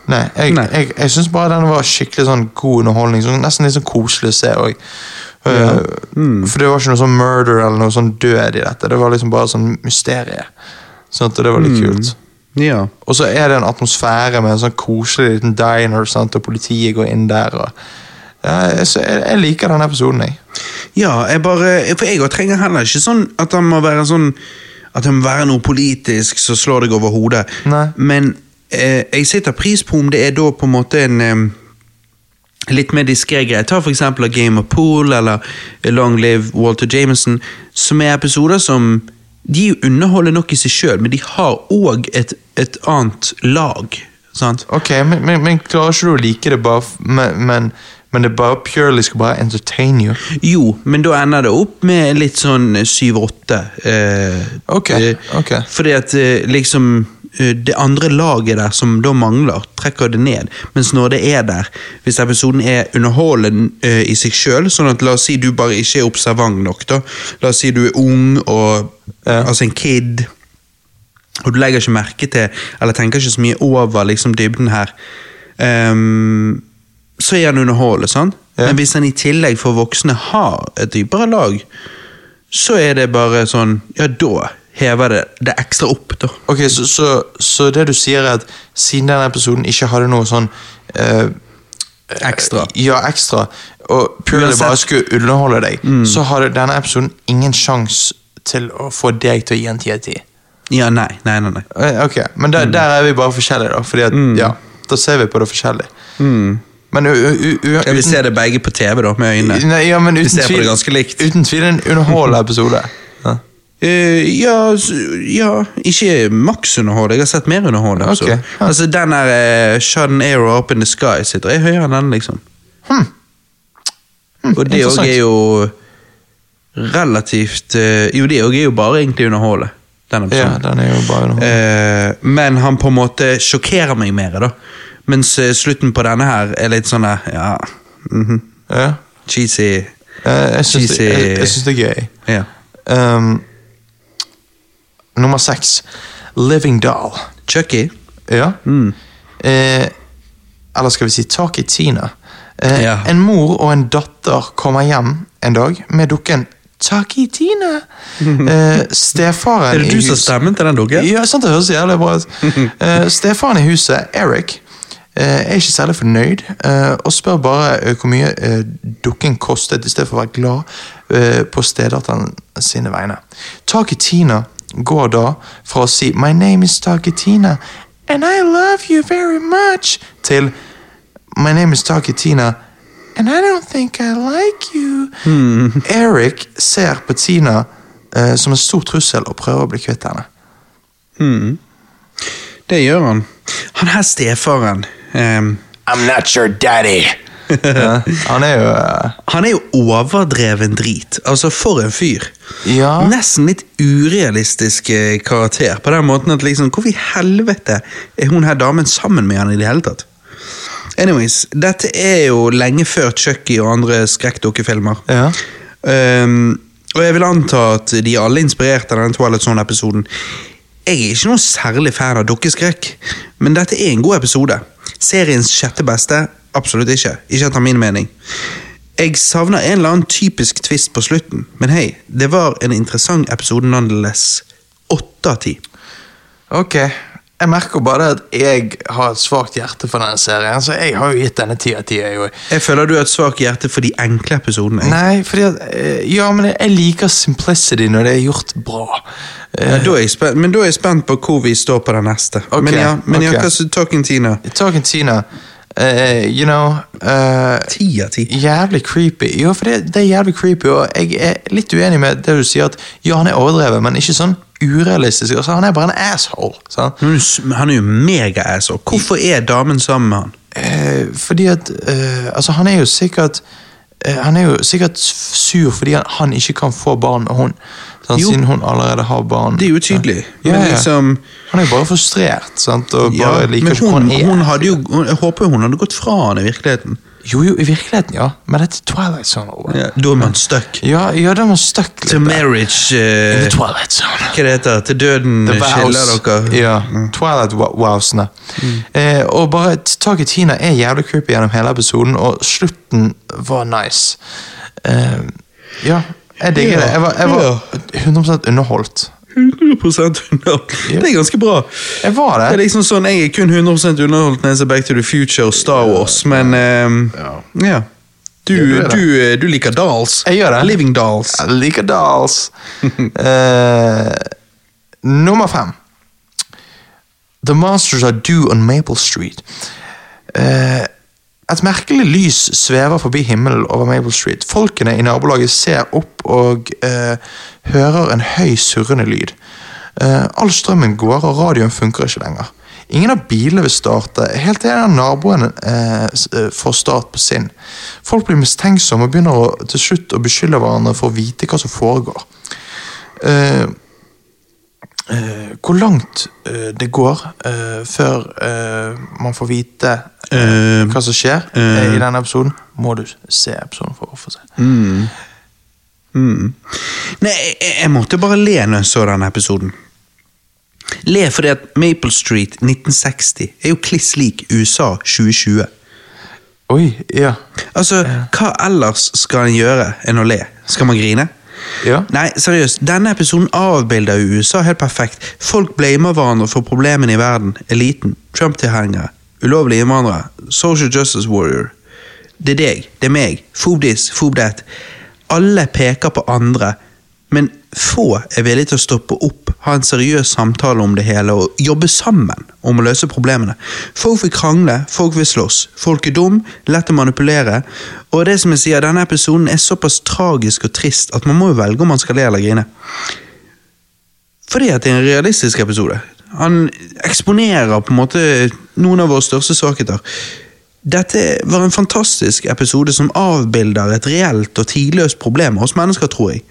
Nei, jeg, Nei. jeg, jeg syns bare denne var skikkelig sånn god underholdning. Sånn, nesten litt sånn koselig å se òg. For det var ikke noe sånn murder eller noe sånn død i dette. Det var liksom bare sånn mysterie. Sånn at det var litt kult. Ja. Og så er det en atmosfære med en sånn koselig liten diner, sant? og politiet går inn der. Og, ja, jeg, så jeg, liker denne episoden, jeg. Ja, jeg bare For jeg trenger heller ikke sånn at det må være sånn At det må være noe politisk som slår deg over hodet. Nei. Men eh, jeg setter pris på om det er da på en måte en eh, litt mer diskré greie. Ta for eksempel Game of Pool eller Long Live Walter Jameson, som er episoder som De underholder nok i seg sjøl, men de har òg et, et annet lag. Sant? Ok, men, men, men klarer ikke du å like det bare men, men, men det bare purely skal bare entertain you? Jo, men da ender det opp med litt sånn syv-åtte. Eh, Ok, eh, ok. Fordi at eh, liksom det andre laget der som da mangler, trekker det ned. Mens når det er der, hvis episoden er underholdende uh, i seg sjøl, sånn at la oss si du bare ikke er observant nok, da. La oss si du er ung og altså en kid. Og du legger ikke merke til, eller tenker ikke så mye over liksom dybden her. Um, så er han underholdende, sant? Ja. Men hvis han i tillegg for voksne har et dypere lag, så er det bare sånn Ja, da hever det det ekstra opp, da. Ok, så, så, så det du sier er at siden denne episoden ikke hadde noe sånn eh, Ekstra. Ja, ekstra, og purely bare skulle underholde deg, så hadde denne episoden ingen sjanse til å få deg til å gi en 10 av 10. Ja, nei, nei, nei. nei. Eh, Ok, men der, der er vi bare forskjellige, da. Fordi at, ja, da ser vi på det forskjellig. Men u, u, u, uten... vi ser det begge på TV, da, med øynene. Nei, ja, men Vi ser ser på det ganske likt. Uten tvil en underholdende episode. Eh, ja, ja, ikke maks underholdende. Jeg har sett mer underhold. Altså. Altså, ja. altså den der uh, Shun Arrow Up in the Sky sitter jeg høyere enn den, liksom. Og det òg Hmm. er jo relativt uh, Jo, det òg er jo bare egentlig underholdet. Den ja, den er jo bare underholdet. Uh, men han på en måte sjokkerer meg mer, da. Mens eh, slutten på denne her er litt sånn ja -hmm. ja. Cheesy. Eh, jeg syns det, det er gøy. Ja. Um, nummer seks. Living Doll. Chucky. Ja. Mm. Eh, eller skal vi si Tak i Tina. Eh, Ja. En mor og en datter kommer hjem en dag med dukken Tak i Tina. Eh, stefaren Er det du som har stemmen til den dukken? Ja, sant det høres jævlig bra ut. Eh, stefaren i huset, Eric, eh, er ikke særlig fornøyd, eh, og spør bare eh, hvor mye eh, dukken kostet, i stedet for å være glad eh, på stedatteren sine vegne. Tak i Tina går da fra å si 'My name is Tak Tina, and I love you very much', til 'My name is Tak Tina, and I don't think I like you'. Eric ser på Tina uh, som en stor trussel og prøver å bli kvitt henne. Det gjør han. Han her stefaren um... I'm not your daddy. Ja, han er jo eh, Han er jo overdreven drit. Altså, for en fyr. Ja. Nesten litt urealistisk eh, karakter. På den måten at liksom, Hvorfor i helvete er hun her damen sammen med han i det hele tatt? Anyways, dette er jo lenge før Chucky og andre skrekkdukkefilmer. Ja. Um, og jeg vil anta at de er alle inspirert av denne Twilight Zone-episoden. Jeg er ikke noen særlig fan av dukkeskrekk, men dette er en god episode. Seriens sjette beste? Absolutt ikke. Ikke etter min mening. Jeg savner en eller annen typisk twist på slutten, men hei, det var en interessant episode nonetheless. Åtte av ti. Ok. jeg merker bare at jeg har et svakt hjerte for denne serien, så jeg har jo gitt denne ti av ti. jeg. Føler du har et svakt hjerte for de enkle episodene. Nei, fordi at eh, Ja, men jeg liker simplicity når det er gjort bra. Eh, Ja, da jeg spent, men da er jeg spent på hvor vi står på den neste. Ok, Men ja, men ja ok. hva Talking Tina? Talking Tina, eh, you know eh, Ti av ti. Jævlig creepy. Jo, for det, det er jævlig creepy, og jeg er litt uenig med det du sier, at ja, han er overdrevet, men ikke sånn urealistisk. Altså, han er bare en asshole. Sant? Han er jo mega-asshole. Hvorfor er damen sammen med han? Uh, fordi at uh, Altså, han er jo sikkert Han er jo sikkert sur fordi han, han ikke kan få barn med hun. Sånn, Siden hun allerede har barn. Det er jo tydelig. Ja, ja. liksom Han er jo bare frustrert, sant? og ja, liker Men hun, er. hun hadde jo hun, Jeg håper hun hadde gått fra han i virkeligheten. Jo, jo, i virkeligheten, ja. Men dette er Twilight Zone. Ja, da er man stuck. Ja, ja, da er man stuck litt. To marriage marriage In eh, the Twilight Zone. Hva det heter Til døden skiller dere. Ja, Twilight wowsene. Mm. Eh, og bare taket i Tina er jævlig creepy gjennom hele episoden, og slutten var nice. Eh, ja, jeg digger det. Jeg var, jeg var 100 underholdt. 100% underholdt. Det er ganske bra. Jeg var Det Det er liksom sånn, Jeg er kun 100 underholdt når jeg ser Back to the Future og Star Wars, men ehm, ja. Du, Ja, du du, eh, du liker dolls. Jeg gjør det. Living dolls. Jeg liker dolls. uh, nummer fem. The Monsters Are Due on Maple Street. Eh, et merkelig lys svever forbi himmelen over Mabel Street. Folkene i nabolaget ser opp og eh, hører en høy surrende lyd. Eh, all strømmen går, og radioen funker ikke lenger. Ingen av bilene vil starte, helt til en av naboene eh, eh, får start på sin. Folk blir mistenksomme og begynner å, til slutt å beskylde hverandre for å vite hva som foregår. Eh, eh, hvor langt uh, det går uh, før man får vite hva som skjer i denne episoden, må du se episoden for å få se. Mm. Nei, jeg, jeg måtte bare le når jeg så denne episoden. Le fordi at Maple Street 1960 er jo kliss lik USA 2020. Oi, ja. Altså, hva ellers skal en gjøre enn å le? Skal man grine? Ja. Nei, seriøst, denne episoden avbilder USA helt perfekt. Folk blamer hverandre for problemene i verden. Eliten, Trump-tilhengere, ulovlige innvandrere, social justice warrior. Det er deg, det er meg, Fob this, fob that. Alle peker på andre, men få er villige til å stoppe opp, ha en seriøs samtale om det hele og jobbe sammen om å løse problemene. Folk vil krangle, folk vil slåss, folk er dum, lett å manipulere, og det som jeg sier, denne episoden er såpass tragisk og trist at man må jo velge om man skal le eller grine. Fordi at det er en realistisk episode. Han eksponerer på en måte noen av våre største svakheter. Dette var en fantastisk episode som avbilder et reelt og tidløst problem hos mennesker, tror jeg.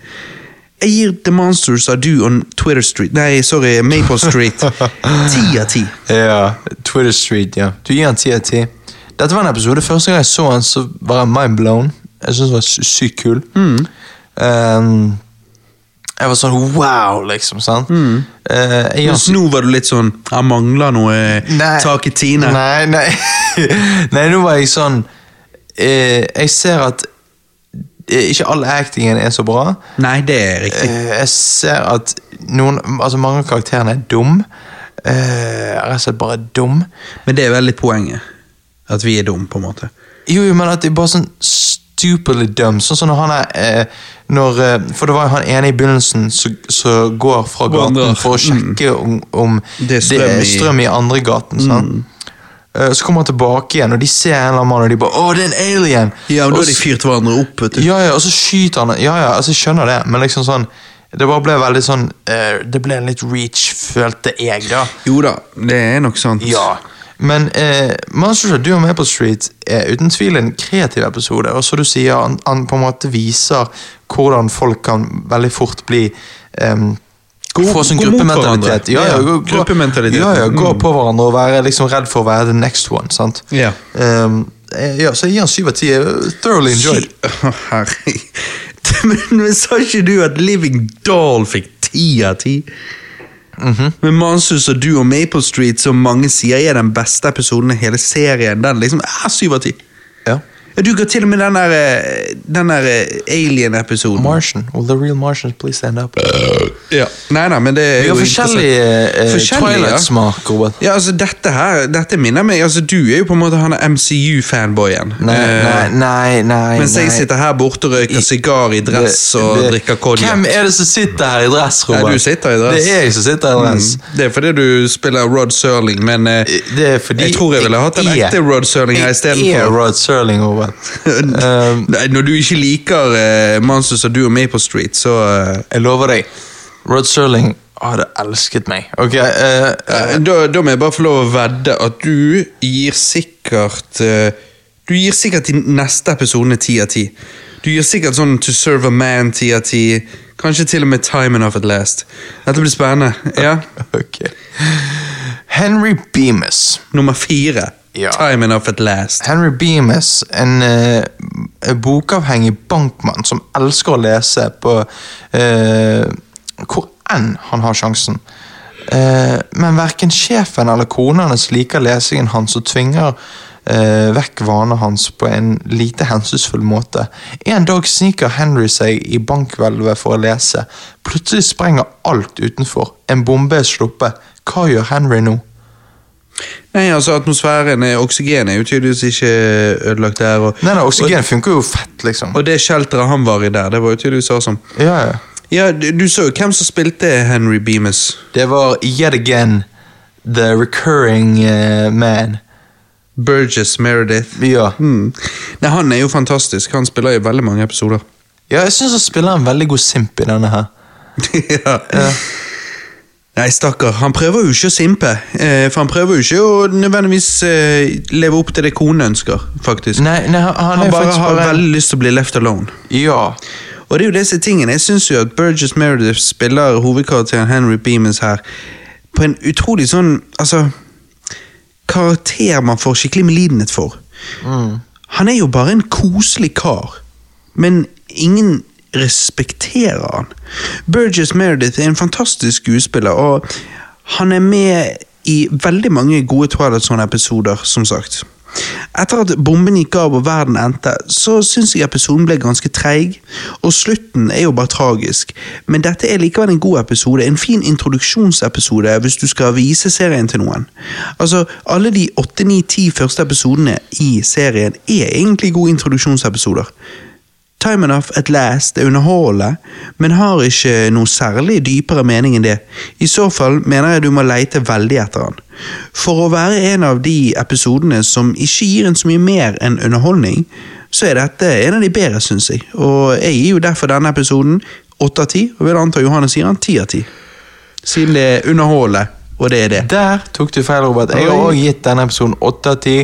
Jeg gir The Monsters Are Do on Twitter Street Nei, sorry, Maple Street ti av ti. Ja, Twitter Street, ja. Du gir han ti av ti. Dette var en episode. Første gang jeg så han, så var jeg mind blown. Jeg syntes den var sy- sykt kul. Um, jeg var sånn wow, liksom. sant? Eh, jeg Mens nå var du litt sånn Jeg mangler noe tak i Tine. Nei, nei. nei, nå var jeg sånn uh, Jeg ser at eh, ikke all actingen er så bra. Nei, det er riktig. Eh, jeg ser at noen, altså mange av karakterene er dum. Eh, rett og slett bare dum. Men det er veldig poenget. At vi er dum, på en måte. Jo, jo, men at de er bare sånn stupidly dumb. Sånn som når han er eh, når, eh, For det var jo han ene i begynnelsen som går fra gaten for å sjekke om, om Det er strøm i- strøm i andre gaten. sant? Eh, så kommer han tilbake igjen, og de ser en eller annen mann, og de bare 'Å, det er en alien!' Ja, men Og Da har de fyrt hverandre opp, vet du. Ja, ja, og så skyter han Ja, ja, altså jeg skjønner det, men liksom sånn Det bare ble veldig sånn eh, Det ble en litt reach, følte jeg, da. Jo da, det er nok sant. Ja. Men eh, Monsters of Doom Maple Street er uten tvil en kreativ episode. Og så du sier, han, han på en måte viser hvordan folk kan veldig fort bli em, Gå- Få sånn gruppementalitet. Ja, ja, Ja, gå, gruppementalitet. ja, ja, gå Mm. på hverandre og være liksom redd for å være the next one. sant? Ja. Eh, ja, så jeg gir han syv av ti. Thoroughly enjoyed. Herre. Men, sa ikke du at Living Doll fikk ti av ti? Mhm. Men Mansus og du og Maple Street, som mange sier er den beste episoden i hele serien, den liksom er syv av ti. Ja. Ja, Du ga til og med den der, eh, den der eh, Alien-episoden. Martian. Will the real Martians please stand up? Ja. Nei, nei, men det er Vi jo har forskjellig interessant. eh. Twilight-smak, Robert. Ja, altså dette her, dette minner meg altså Du er jo på en måte han MCU-fanboyen. Nei, nei, nei, nei. Mens jeg sitter her borte og røyker sigar i dress Det- og det- drikker konjakk. Hvem er det som sitter her i dress, Robert? Nei, du sitter i dress. Det er jeg som sitter i dress. Mm. Det er fordi du spiller Rod Serling, men eh, Det er fordi jeg tror jeg ville hatt en ekte Rod Serling her Jeg er istedenfor. Rod Serling, Robert. Nei, Når du ikke liker uh, Monsters og du og Maple Street, så eh, jeg lover deg, Rod Serling hadde elsket meg. Ok, eh, eh, da, da må jeg bare få lov å vedde at du gir sikkert eh, Du gir sikkert de neste episodene ti av ti. Du gir sikkert sånn To Serve a Man ti av ti. Kanskje til og med Time Enough at Last. Dette blir spennende. Ja. Okay. Henry Bemis. Nummer fire. Ja. Time Enough at Last. Henry Beamis, en eh, bokavhengig bankmann som elsker å lese på eh, hvor enn han har sjansen. Eh, men verken sjefen eller kona hans liker lesingen hans og tvinger eh, vekk vanene hans på en lite hensynsfull måte. En dag sniker Henry seg i bankhvelvet for å lese. Plutselig sprenger alt utenfor. En bombe er sluppet. Hva gjør Henry nå? Nei, altså Atmosfæren, er, oksygen er jo tydeligvis ikke ødelagt der. Og, Nei, nei, Oksygen funker jo fett, liksom. og det shelteret han var i der, det var jo tydeligvis awesome. Ja, ja. Ja, du, du så jo hvem som spilte Henry Bemis. Det var yet again the recurring uh, man. Burgess Meredith. Ja. Mm. Nei, Han er jo fantastisk. Han spiller i veldig mange episoder. ja, jeg syns han spiller en veldig god simp i denne her. ja. ja. Nei, stakkar. Han prøver jo ikke å simpe. Eh, for han prøver jo ikke å nødvendigvis eh, leve opp til det konen ønsker, faktisk. Nei, nei han, han han bare har bare veldig lyst til å bli left alone. Ja. Og det er jo disse tingene. Jeg syns jo at Burgess Meredith spiller hovedkarakteren Henry Beamons her på en utrolig sånn Altså Karakter man får skikkelig medlidenhet for. Mm. Han er jo bare en koselig kar, men ingen respekterer han. Burgess Meredith er en fantastisk skuespiller, og han er med i veldig mange gode Twilight Zone-episoder, som sagt. Etter at bomben gikk av og verden endte, så syns jeg episoden ble ganske treig, og slutten er jo bare tragisk, men dette er likevel en god episode, en fin introduksjonsepisode hvis du skal vise serien til noen. Altså, alle de 8-9-10 første episodene i serien er egentlig gode introduksjonsepisoder. Time Enough at Last er underholdende, men har ikke noe særlig dypere mening enn det. I så fall mener jeg du må leite veldig etter han. For å være en av de episodene som ikke gir en så mye mer enn underholdning, så er dette en av de bedre, syns jeg. Og jeg gir jo derfor denne episoden åtte av ti, og vil anta Johannes gir han ti av ti. Siden det er underholdende, og det er det. Der tok du feil, Robert. Jeg har òg gitt denne episoden åtte av ti.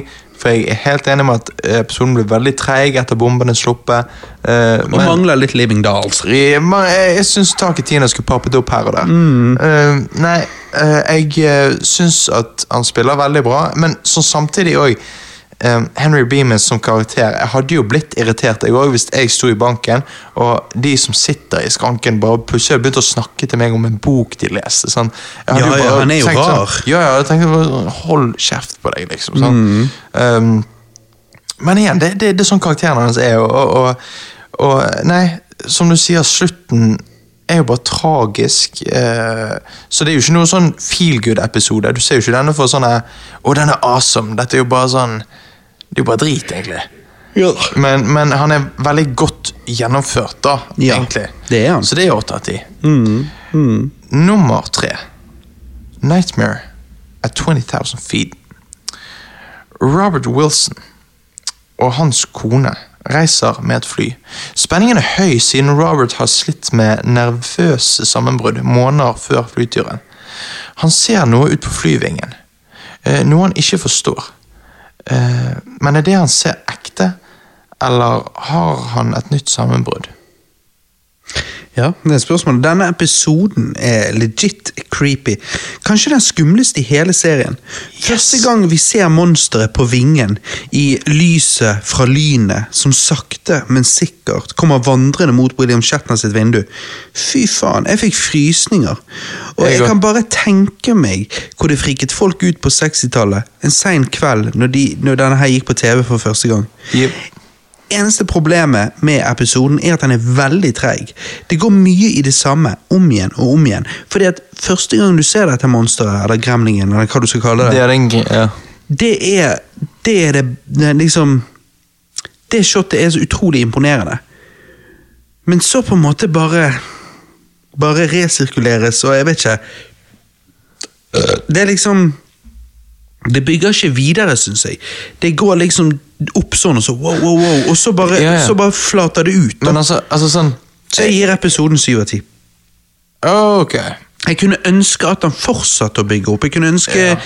For jeg er helt enig med at episoden ble veldig treig etter bombene sluppet. Uh, Og men- mangler litt Living Dolls. Jeg, jeg, syns taket Tina skulle poppet opp her og der. Eh, nei, uh, jeg uh, syns at han spiller veldig bra, men så samtidig òg Henry Beaman som karakter Jeg hadde jo blitt irritert jeg også, hvis jeg sto i banken, og de som sitter i skranken, bare plutselig begynte å snakke til meg om en bok de leste. Sånn. Ja, ja, han er jo tenkt rar. Sånn, ja, ja, jeg tenkte bare sånn, Hold kjeft på deg, liksom. Sånn. Um, men igjen, det, det, det er sånn karakteren hans er, og, og, og Nei, som du sier, slutten er jo bare tragisk. Eh, så det er jo ikke noen sånn feel good-episode. Du ser jo ikke denne for sånn Å, den er awesome. Dette er jo bare sånn Det er jo bare drit, egentlig. Men, men han er veldig godt gjennomført, da, Ja, egentlig. det er han. Så det er åtte av ti. Nummer tre. Nightmare at 20,000 feet. Robert Wilson og hans kone reiser med et fly. Spenningen er høy siden Robert har slitt med nervøse sammenbrudd måneder før flyturen. Han ser noe ut på flyvingen, eh, noe han ikke forstår. Eh, Men er det han ser ekte, eller har han et nytt sammenbrudd? Ja, det er spørsmålet. Denne episoden er legit creepy. Kanskje den skumleste i hele serien. Første gang vi ser monsteret på vingen i lyset fra lynet, som sakte, men sikkert kommer vandrende mot William Shatner sitt vindu. Fy faen, jeg fikk frysninger. Og Jeg kan bare tenke meg hvor det friket folk ut på 60-tallet, en sein kveld, når, de, når denne her gikk på TV for første gang. Jep. Eneste problemet med episoden er at den er veldig treig. Det går mye i det samme, om igjen og om igjen. Fordi at første gang du ser dette monsteret, eller gremlingen, eller hva du skal kalle det, Det er en, ja. det er det, er det, det liksom Det shotet er så utrolig imponerende. Men så på en måte bare Bare resirkuleres, og jeg vet ikke Det er liksom Det bygger ikke videre, syns jeg. Det går liksom opp sånn, og så wow, wow, wow, og så bare, Ja, ja. Så bare flater det ut. Da. Men altså, altså sånn så jeg gir episoden syv av ti. Ok. Jeg kunne ønske at han fortsatte å bygge opp. Jeg kunne ønske Ja.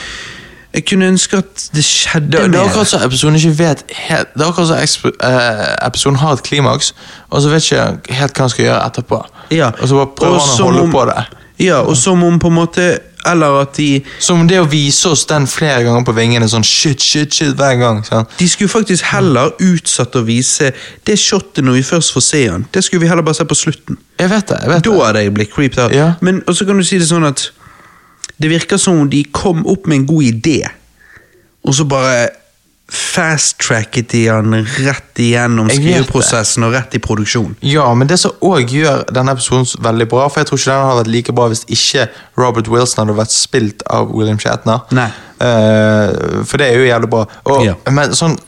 Jeg kunne ønske at det skjedde Det, det er akkurat som episoden ikke vet helt Det er akkurat eksp- eh, episoden har et klimaks, og så vet ikke helt hva han skal gjøre etterpå. Ja. Og så bare prøver Og han å holde om- på det. Ja, og som om på en måte Eller at de Som det å vise oss den flere ganger på vingene, sånn shit, shit, shit hver gang. sant? De skulle faktisk heller utsatt å vise det shotet når vi først får se han. Det skulle vi heller bare se på slutten. Jeg vet det. jeg vet Da det. hadde jeg blitt creeped out. Ja. Men og så kan du si det sånn at det virker som om de kom opp med en god idé, og så bare fast-tracket de han rett igjennom skriveprosessen og rett i produksjon. Ja, men det som òg gjør denne episoden veldig bra, for jeg tror ikke den hadde vært like bra hvis ikke Robert Wilson hadde vært spilt av William Shatner. Nei. Uh, for det er jo jævlig bra. Og, Ja. Men sånn,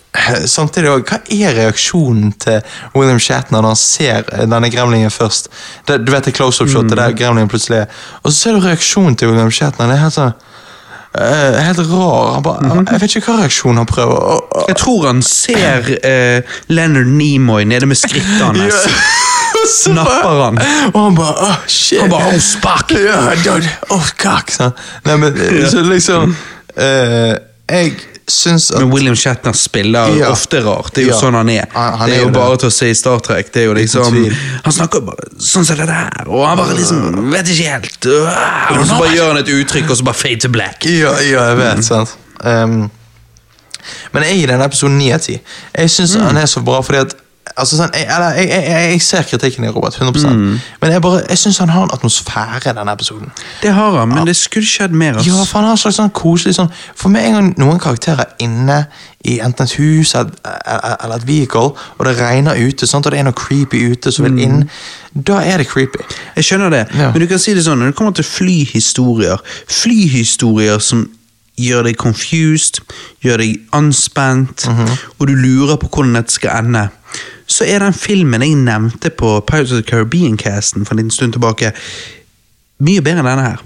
samtidig òg, hva er reaksjonen til William Shatner når han ser denne gremlingen først? Det, du vet det close-up-shotet der gremlingen plutselig er. Og så ser du reaksjonen til William Shatner. Det er helt sånn eh, Helt rar. Han bare, Jeg vet ikke hva reaksjon han prøver. å- Jeg tror han ser uh, Leonard Nimoy nede med skrittet hans. Så Napper han. Og han bare oh, shit. Han bare, «Oh, spark! Yeah, oh, kak, sånn. Nei, men så liksom uh, Jeg syns at Men William Shatner spiller Ja. ofte rart. Det er jo Ja. sånn han er. Han- han det er er jo det. bare til å se i Star Trek. Det er jo liksom. Han snakker bare sånn som det der, og han bare liksom vet ikke helt. Og så bare gjør han et uttrykk, og så bare fade to black. Ja, ja jeg vet, sant. Um, men jeg gir denne episoden 9 av 10. Jeg syns han er så bra fordi at altså sånn, jeg, eller, jeg, jeg, jeg, ser kritikken i Robert, 100 men jeg, bare, jeg syns han har en atmosfære, i denne episoden. Det har han, men det skulle skjedd mer. ass. Ja, for han har en slags sånn koselig sånn For en gang noen karakterer er inne i enten et hus eller, et vehicle, og det regner ute, sant, og det er noe creepy ute som vil inn, da er det creepy. Jeg skjønner det, Ja. men du kan si det sånn når det kommer til flyhistorier Flyhistorier som gjør deg confused, gjør deg anspent, og du lurer på hvordan dette skal ende, så er den filmen jeg nevnte på Pirates of the Caribbean-casten for en liten stund tilbake, mye bedre enn denne her.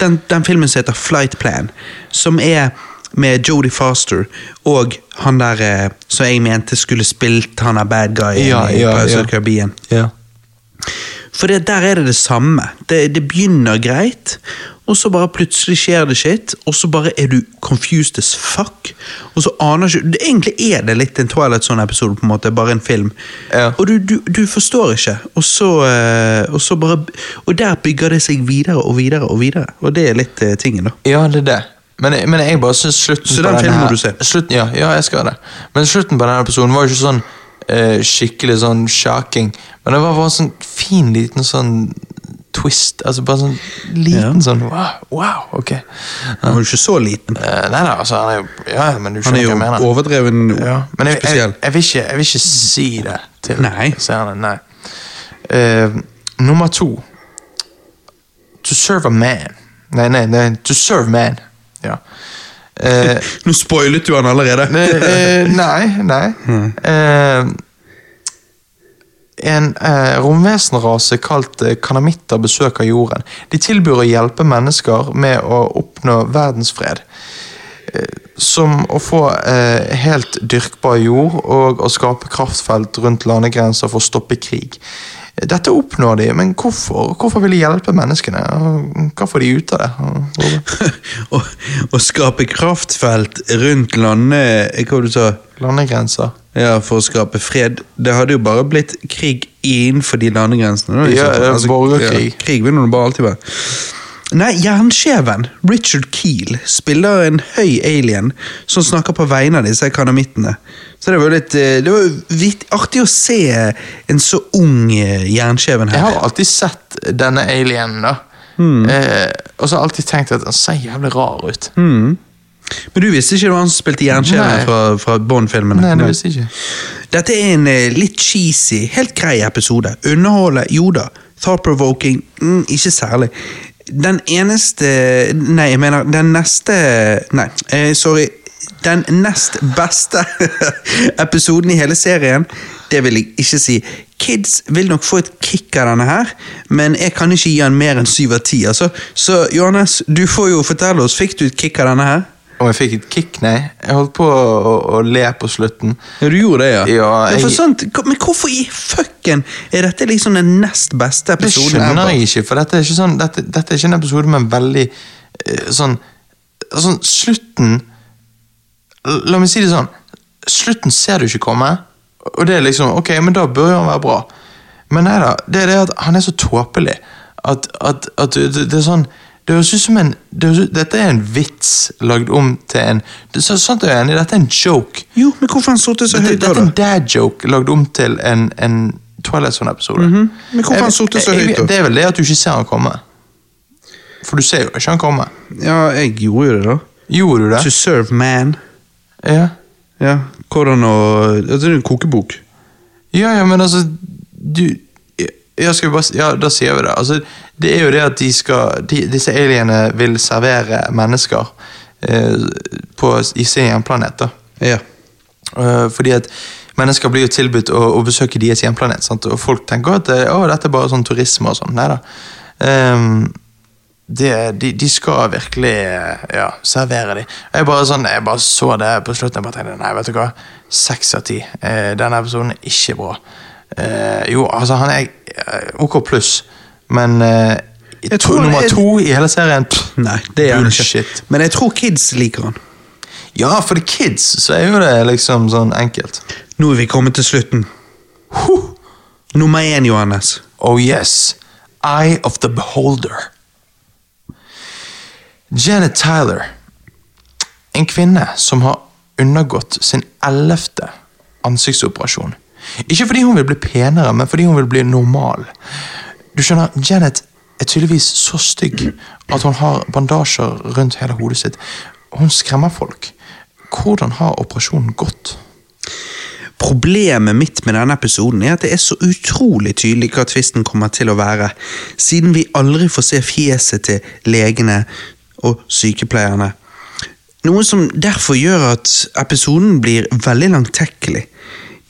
Den, den filmen som heter Flight Plan, som er med Jodie Foster og han der eh, som jeg mente skulle spilt han er bad guy Ja, i ja, Pirates ja. of the Caribbean. Ja. For det, der er det det samme. Det, det begynner greit, og så bare plutselig skjer det shit, og så bare er du confused as fuck. Og så aner ikke det, Egentlig er det litt en Twilight Zone-episode, på en måte, bare en film. Ja. Og du, du, du forstår ikke, og så, eh, og så bare Og der bygger det seg videre og videre og videre, og det er litt eh, tingen, da. Ja, det er det. Men, men jeg bare syns slutten Så den filmen må du se? Slutten, ja, ja, jeg skal det. Men slutten på denne episoden var jo ikke sånn eh, skikkelig sånn shocking. Men det var bare sånn fin liten sånn twist. Altså bare sånn liten Ja. sånn wow, wow, ok. Han var jo ikke så liten. Uh, nei da, altså han er jo Ja, men du er skjønner hva jeg mener. overdreven Ja, men jeg, jeg, jeg, vil ikke, jeg vil ikke si det til Nei. seerne. Nei. Uh, nummer to. To serve a man. Nei, nei, nei. To serve man. Ja. Eh, Nå spoilet du han allerede. eh, nei, nei. Eh, en eh, romvesenrase kalt eh, kanamitter besøker jorden. De tilbyr å hjelpe mennesker med å oppnå verdensfred. Eh, som å få eh, helt dyrkbar jord og å skape kraftfelt rundt landegrenser for å stoppe krig. Dette oppnår de, men hvorfor? Hvorfor vil de hjelpe menneskene? Hva får de ut av det? Å å skape kraftfelt rundt lande, Hva du sa? Landegrenser. Ja, for å skape fred. Det hadde jo bare blitt krig innenfor de landegrensene. Ja. Altså, er borgerkrig. Ja, krig vil det bare alltid være. Nei, jernskjeven Richard Keel spiller en høy alien som snakker på vegne av disse kanamittene. Så det var jo litt eh, Det var vitt, artig å se en så ung jernskjeven her. Jeg har alltid sett denne alienen, da. Eh, og så har jeg alltid tenkt at han ser jævlig rar ut. Men du visste ikke det var han som spilte jernkjeven fra, fra Bond-filmene? Nei, det visste jeg ikke. Dette er en eh, litt cheesy, helt grei episode. Underholder, jo da. Thought-provoking, mm, ikke særlig. Den eneste Nei, jeg mener, den neste Nei, eh, sorry. Den nest beste episoden i hele serien, det vil jeg ikke si. Kids vil nok få et kick av denne her, men jeg kan ikke gi den mer enn syv av ti. Altså. Så Johannes, du får jo fortelle oss, fikk du et kick av denne her? Om jeg fikk et kick, nei. Jeg holdt på å, å, å le på slutten. Ja, du gjorde det, ja? Ja, jeg... det sånt, men hvorfor i fucken er dette liksom den nest beste episoden? Det skjønner jeg ikke, for dette er ikke, sånn, dette, dette er ikke en episode med en veldig eh, sånn Sånn, slutten La meg si det sånn. Slutten ser du ikke komme, og det er liksom Ok, men da bør jo han være bra. Men nei da, det er det at han er så tåpelig at, at, at det, det er sånn det høres ut som en det ut, Dette er en vits lagd om til en det, så, Sant er jeg enig, dette er en joke. Jo, men hvorfor han sittet så høyt dette er en dad-joke lagd om til en, en Twilight Zone-episode. -hmm. Men hvorfor har han sittet så Jeg- jeg- høyt, da? Det er vel det at du ikke ser han komme. For du ser jo ikke han komme. Ja, jeg gjorde jo det, da. Gjorde du det? To serve man. Ja. Ja, hvordan å altså, Det er en kokebok. ja, ja, men altså Du ja, skal vi bare, ja, da sier vi det. Altså, det er jo det at de skal de, Disse alienene vil servere mennesker eh, på, i sin hjemplanet. da. Ja. Uh, fordi at mennesker blir jo tilbudt å, å besøke deres hjemplanet, sant? og folk tenker at eh, å, dette er bare sånn turisme og sånn. Nei da. Ehm, det, de, de skal virkelig eh, ja, servere dem. Jeg bare, sånn, jeg bare så det på slutten og bare tenkte nei, vet du hva, seks av ti. Eh, denne episoden er ikke bra. Eh, jo, altså han er eh, ok pluss, men eh, Jeg to, tror- nummer jeg- to i hele serien pff, Nei, det er ikke. Bullshit. Men jeg tror kids liker han. Ja, for the kids så er jo det liksom sånn enkelt. Nå er vi kommet til slutten. Huh. Nummer én, Johannes. Oh yes, Eye of the Beholder. Janet Tyler, en kvinne som har undergått sin ellevte ansiktsoperasjon. Ikke fordi hun vil bli penere, men fordi hun vil bli normal. Du skjønner, Janet er tydeligvis så stygg at hun har bandasjer rundt hele hodet sitt. Hun skremmer folk. Hvordan har operasjonen gått? Problemet mitt med denne episoden er at det er så utrolig tydelig hva tvisten kommer til å være, siden vi aldri får se fjeset til legene og sykepleierne. Noe som derfor gjør at episoden blir veldig langtekkelig.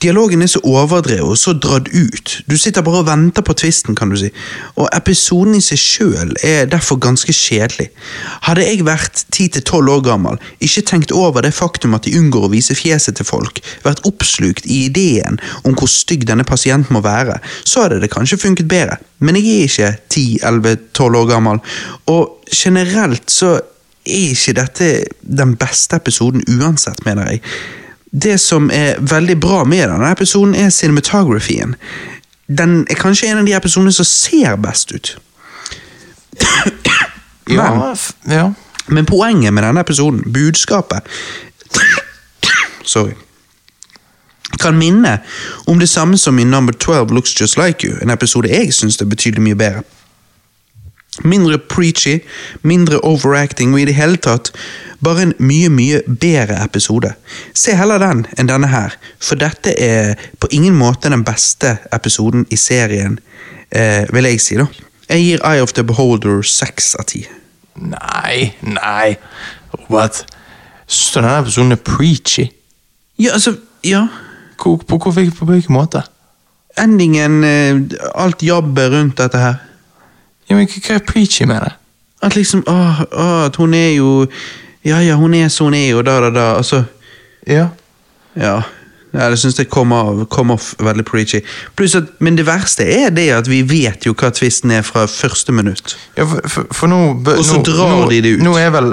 Dialogen er så overdrevet og så dratt ut. Du sitter bare og venter på tvisten, kan du si. Og episoden i seg sjøl er derfor ganske kjedelig. Hadde jeg vært 10-12 år gammel, ikke tenkt over det faktum at de unngår å vise fjeset til folk, vært oppslukt i ideen om hvor stygg denne pasienten må være, så hadde det kanskje funket bedre. Men jeg er ikke 10-11-12 år gammel, og generelt så er ikke dette den beste episoden uansett, mener jeg. Det som er veldig bra med denne episoden, er cinematografien. Den er kanskje en av de episodene som ser best ut. Men, Ja, ja. men poenget med denne episoden, budskapet Sorry. Kan minne om det samme som i Number 12 Looks Just Like You, en episode jeg syns er betydelig mye bedre. Mindre preachy, mindre overacting og i det hele tatt bare en mye, mye bedre episode. Se heller den enn denne her, for dette er på ingen måte den beste episoden i serien, eh, vil jeg si, da. Jeg gir Eye of the Beholder seks av ti. Nei, nei. Robert. Syns du denne episoden er preachy? Ja, altså, ja. Hvor, på, på, hvilken- på hvilken måte? Endingen, eh, alt jabbet rundt dette her. Ja, men hva er preachy med det? At liksom, åh, åh, at hun er jo Ja, ja, hun er så hun er jo, da, da, da. Altså, Ja. ja. Ja, det syns jeg kom, av, kom off veldig preachy. Pluss at, Men det verste er det at vi vet jo hva tvisten er fra første minutt. ja for, for, for nå Og så nå, drar nå, de det ut. Nå er vel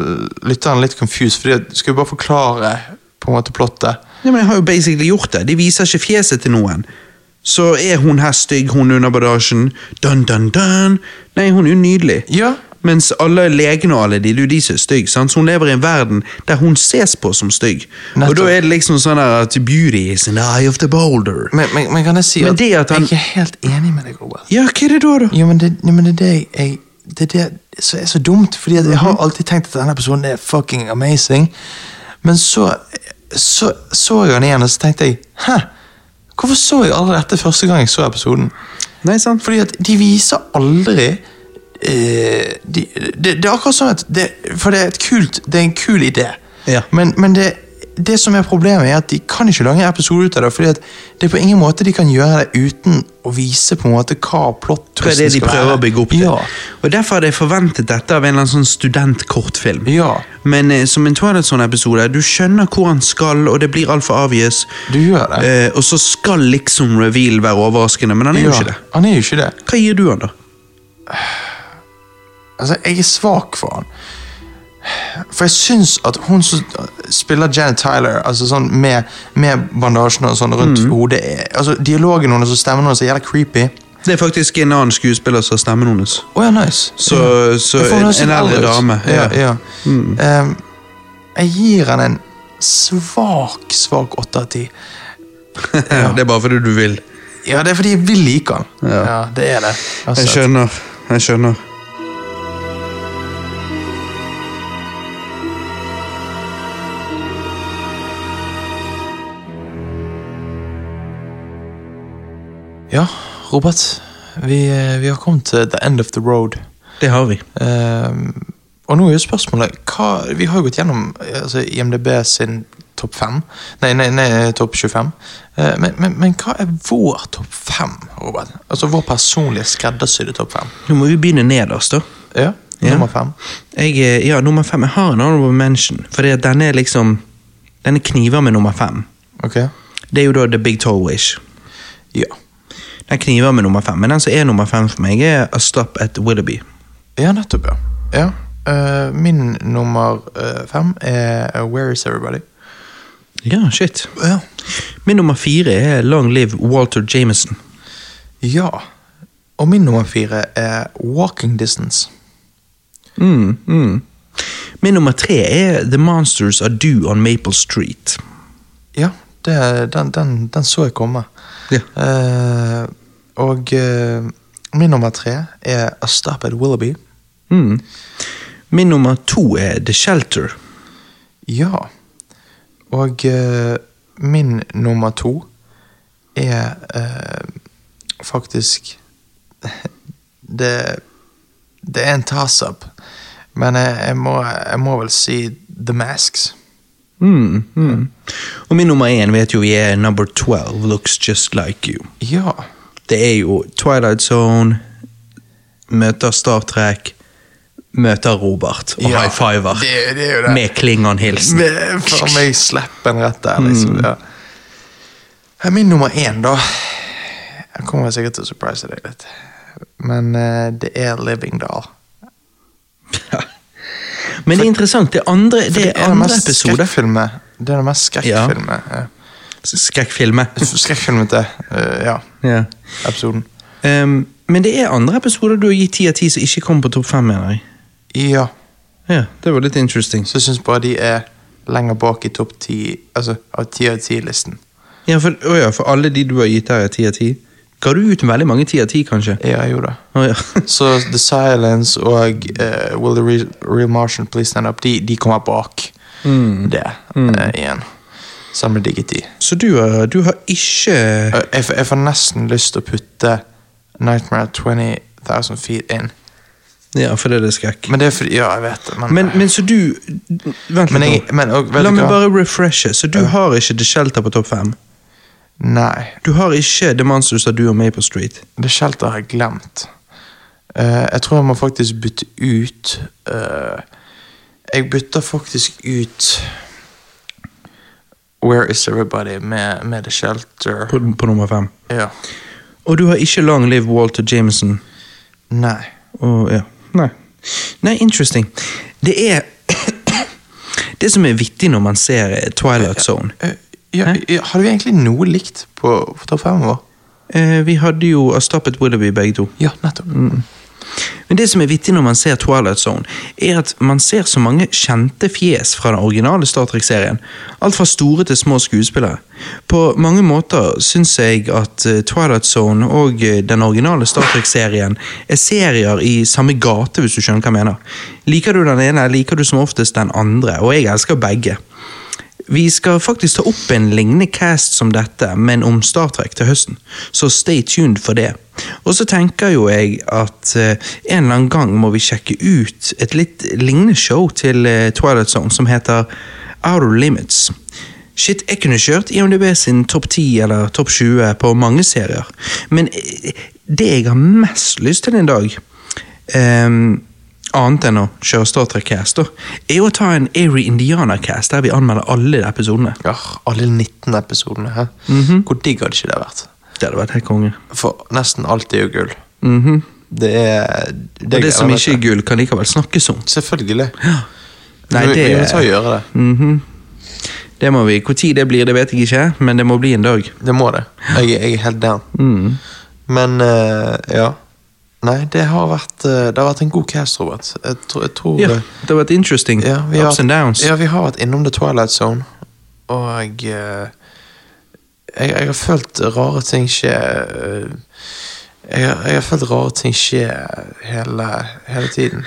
lytteren litt confused, at, skal vi bare forklare på en måte plottet? Ja, men Jeg har jo basically gjort det. De viser ikke fjeset til noen. Så er hun her stygg, hun under badasjen. Dun, dun, dun. Nei, hun er jo nydelig. Ja. Mens alle legene og alle de, de som er stygg. Så hun lever i en verden der hun ses på som stygg. Og da er det liksom sånn at beauty is in the eye of the boulder. Men, men, men kan jeg si Men at, at han- jeg er helt enig med deg, Robert? Ja, hva er det da, da? Jo, men det, men det er det jeg det er det som er så dumt, fordi jeg har alltid tenkt at denne personen er fucking amazing. Men så så, så jeg han igjen, og så tenkte jeg Hæ? Hvorfor så jeg aldri dette første gang jeg så episoden? Nei, sant? Fordi at de viser aldri eh, de, det, det er akkurat sånn at det, For det er, et kult, det er en kul idé. Ja. Men, men det, det som er problemet, er at de kan ikke lage en episode ut av det. Fordi at det er på ingen måte de kan gjøre det uten å vise på en måte hva plot Det er det de prøver å bygge opp til. Ja. Og Derfor hadde jeg forventet dette av en eller annen sånn studentkortfilm. Ja. Men eh, som en Twilight Zone-episode, du skjønner hvor han skal, og det blir altfor obvious. Du gjør det. Eh, og så skal liksom reveal være overraskende, men han er jo ikke det. Han er jo ikke det. Hva gir du han, da? Altså, jeg er svak for han. For jeg syns at hun som spiller Janet Tyler, altså sånn med, med bandasjen og sånn rundt Mm. hodet altså Dialogen hennes og stemmen hennes er jævla creepy. Det er faktisk en annen skuespiller som har stemmen hennes. Å ja, nice. Så, en, så en eldre dame. Ja, ja. Mm. um, jeg gir henne en svak, svak åtte av ti. Det er bare fordi du vil. Ja, det er fordi jeg vil like han. Ja. Ja, det er det. Altså, Jeg skjønner. Jeg skjønner. Ja, Robert. Vi, eh, vi har kommet til the end of the road. Det har vi. Ehm, og nå er jo spørsmålet hva, Vi har jo gått gjennom altså, IMDb sin topp fem. Nei, nei, nei topp 25. Eh, men, men, men hva er vår topp fem, Robert? Altså vår personlige skreddersydde topp fem? Nå må vi begynne nederst, da. Ja, Ja. nummer fem. Jeg, ja, nummer fem. Jeg har en honorable mention, for den er liksom Denne kniver med nummer fem. Ok. Det er jo da The Big Tall Wish. Ja. Den kniver med nummer fem, men den som er nummer fem for meg, er A Stop at Willoughby. Ja, nettopp, ja. ja. Uh, min nummer uh, fem er eh, Where is Everybody? Ja, shit. Ja. Min nummer fire er Long Live Walter Jameson. ja. Og min nummer fire er Walking Distance. Mm, mm. Min nummer tre er The Monsters Are Due on Maple Street. Ja, det, den, den, den så jeg komme. Ja. Eh, og eh, min nummer tre er A Stop at Willoughby. Mm. Min nummer to er The Shelter. Ja. Og eh, min nummer to er eh, faktisk det, det er en toss-up, men jeg, jeg, må, jeg må vel si The Masks. Mm, mm. Og min nummer én vet jo vi er Number 12 Looks Just Like You. Ja. Det er jo Twilight Zone, møter Star Trek, møter Robert og Ja, high fiver. det- det er det. Med Klingon-hilsen. For meg slappen rett der, liksom. Ja. Her er Min nummer én, da. Jeg kommer sikkert til å surprise deg litt. Men uh, det er Living Doll. Men det er interessant, det, andre, For det er den andre episode. Det er den mest skrekkfilme. Ja. Skrekkfilme. Skrekkfilmete, uh, ja, Ja. episoden. Um, men det er andre episoder du har gitt ti av ti som ikke kommer på topp fem, mener jeg. Ja, Ja, det var litt interesting. så jeg syns bare de er lenger bak i topp ti, altså av ti av ti-listen. Ja, for, å ja, for alle de du har gitt her, er ti av ti. Ga du ut veldig mange ti av ti, kanskje? Ja, jeg gjorde det. Oh, ja. Så The Silence og uh, Will the Real, Martian Please Stand Up, de, de kommer bak Mm. det eh, igjen. Sammen med Diggity. Så du du har ikke Eh, Jeg, jeg får nesten lyst til å putte Nightmare 20,000 Feet inn. Ja, for det er skrekk. Men det er fordi Ja, jeg vet det, men, Men, men så du Vent Men litt La meg bare refreshe. Så du har ikke The Shelter på topp fem? Nei. Du har ikke The Monsters av du og Maple Street? The shelter har jeg glemt. Uh, jeg tror jeg må faktisk bytte ut uh, Jeg bytter faktisk ut Where is everybody med, med The Shelter. På, på nummer fem. Ja. Og du har ikke Long Live Walter Jameson? Nei. Og, ja. Nei. Nei, interesting. Det er Det som er vittig når man ser eh, Twilight Zone ja, ja, ja, hadde vi egentlig noe likt på, på topp fem vår? eh, Vi hadde jo A Stop at Willoughby begge to. Ja, nettopp. Men det som er vittig når man ser Twilight Zone, er at man ser så mange kjente fjes fra den originale Star Trek-serien. Alt fra store til små skuespillere. På mange måter syns jeg at eh, Twilight Zone og eh, den originale Star Trek-serien er serier i samme gate, hvis du skjønner hva jeg mener. Liker du den ene, liker du som oftest den andre, og jeg elsker begge. Vi skal faktisk ta opp en lignende cast som dette, men om Star Trek til høsten, så stay tuned for det. Og så tenker jo jeg at eh, en eller annen gang må vi sjekke ut et litt lignende show til eh, Twilight Zone som heter Outer Limits. Shit, jeg kunne kjørt IMDb sin topp 10 eller topp 20 på mange serier, men eh, det jeg har mest lyst til en dag ehm, annet enn å kjøre Star Trek-cast, er å ta en Airy Indiana-cast der vi anmelder alle episodene. Ja, alle 19 episodene. Hæ? Mhm. Hvor digg hadde ikke det vært? Det hadde vært helt konge. For nesten alt er jo gull. Mhm. Det er Og det som ikke er gull, kan likevel snakkes om. Selvfølgelig. Nei, vi, det vi må ta og gjøre det. Mhm. Det må vi. Tid det blir, det vet jeg ikke, men det må bli en dag. Det må det. Jeg, jeg er helt down. Mm. Men uh, ja. Nei, det har vært eh, Det har vært en god cast, Robert. Jeg, tror- jeg tror Ja, eh, det har vært interesting. ja, Ups har, Ups and downs. Ja, vi har vært innom The Twilight Zone, og jeg eh, jeg, jeg har følt rare ting skje jeg, har- jeg har følt rare ting skje hele, hele tiden.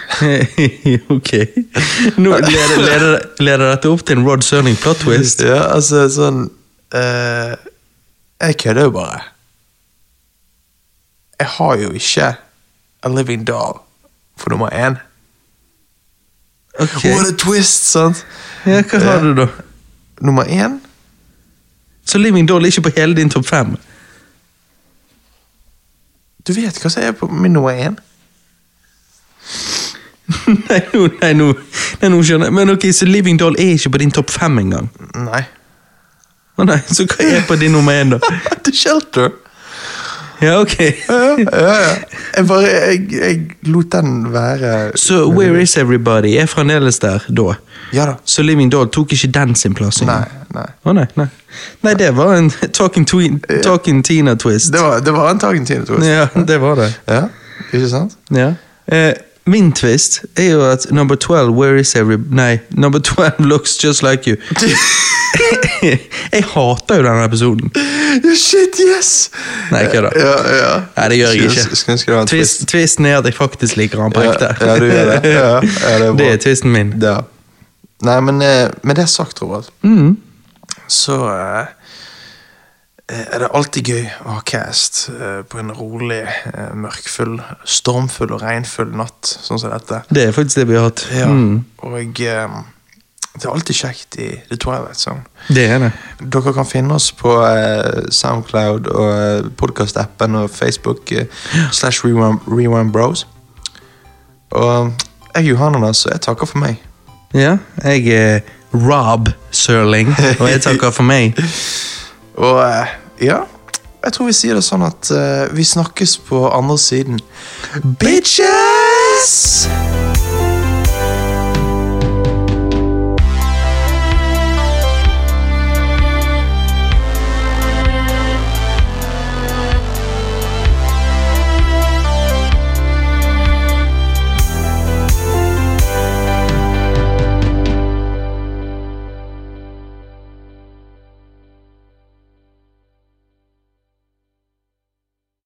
ok. Nå leder, leder, leder dette opp til en Rod Serling plot twist. Ja, altså sånn uh, Jeg kødder jo bare. Jeg har jo ikke A Living Doll for nummer én. Okay. What a twist, sant? Ja, hva har du da? Nummer én? Så Living Doll er ikke på hele din topp fem? Du vet hva som er på min nummer én? nei, nå, nei, nå, nei, nå skjønner jeg. Men ok, så Living Doll er ikke på din topp fem engang? Nei. Å nei, Så hva er på din nummer én, da? The Shelter. Ja, ok. Ja, ja, ja. Jeg bare jeg, jeg lot den være Så Where Is Everybody er fremdeles der da? Ja da. Så Living Doll tok ikke den sin plass? Nei, engang? nei. Å nei, nei. Nei, det var en Talking, tween, talking Tina-twist. Det var, det var en Talking Tina-twist. Ja, det var det. Ja, ikke sant? Ja. Eh, min twist er jo at number 12, Where Is Every... Nei, number 12 looks just like you. jeg hater jo denne episoden. Shit, yes! Nei, kødda. Ja, ja. Nei, det gjør jeg ikke. Skulle ønske det var en twist. Twist, twisten er at jeg faktisk liker han på Ja, ekte. ja, du gjør det. Ja, ja, det er det er twisten min. Ja. Nei, men eh, med det sagt, Robert, Mm. så eh, er det alltid gøy å ha cast eh, på en rolig, eh, mørkfull, stormfull og regnfull natt, sånn som dette. Det er faktisk det vi har hatt. Ja, Mm. Og eh, det er alltid kjekt i The Twilight Zone. Det er det. Dere kan finne oss på eh, Soundcloud og podkastappen podcastappen og Facebook eh, slash Rewind, Rewind Bros. Og jeg er Johananas, og jeg takker for meg. Ja, jeg er Rob Serling, og jeg takker for meg. Og eh, ja, jeg tror vi sier det sånn at uh, vi snakkes på andre siden. Bitches!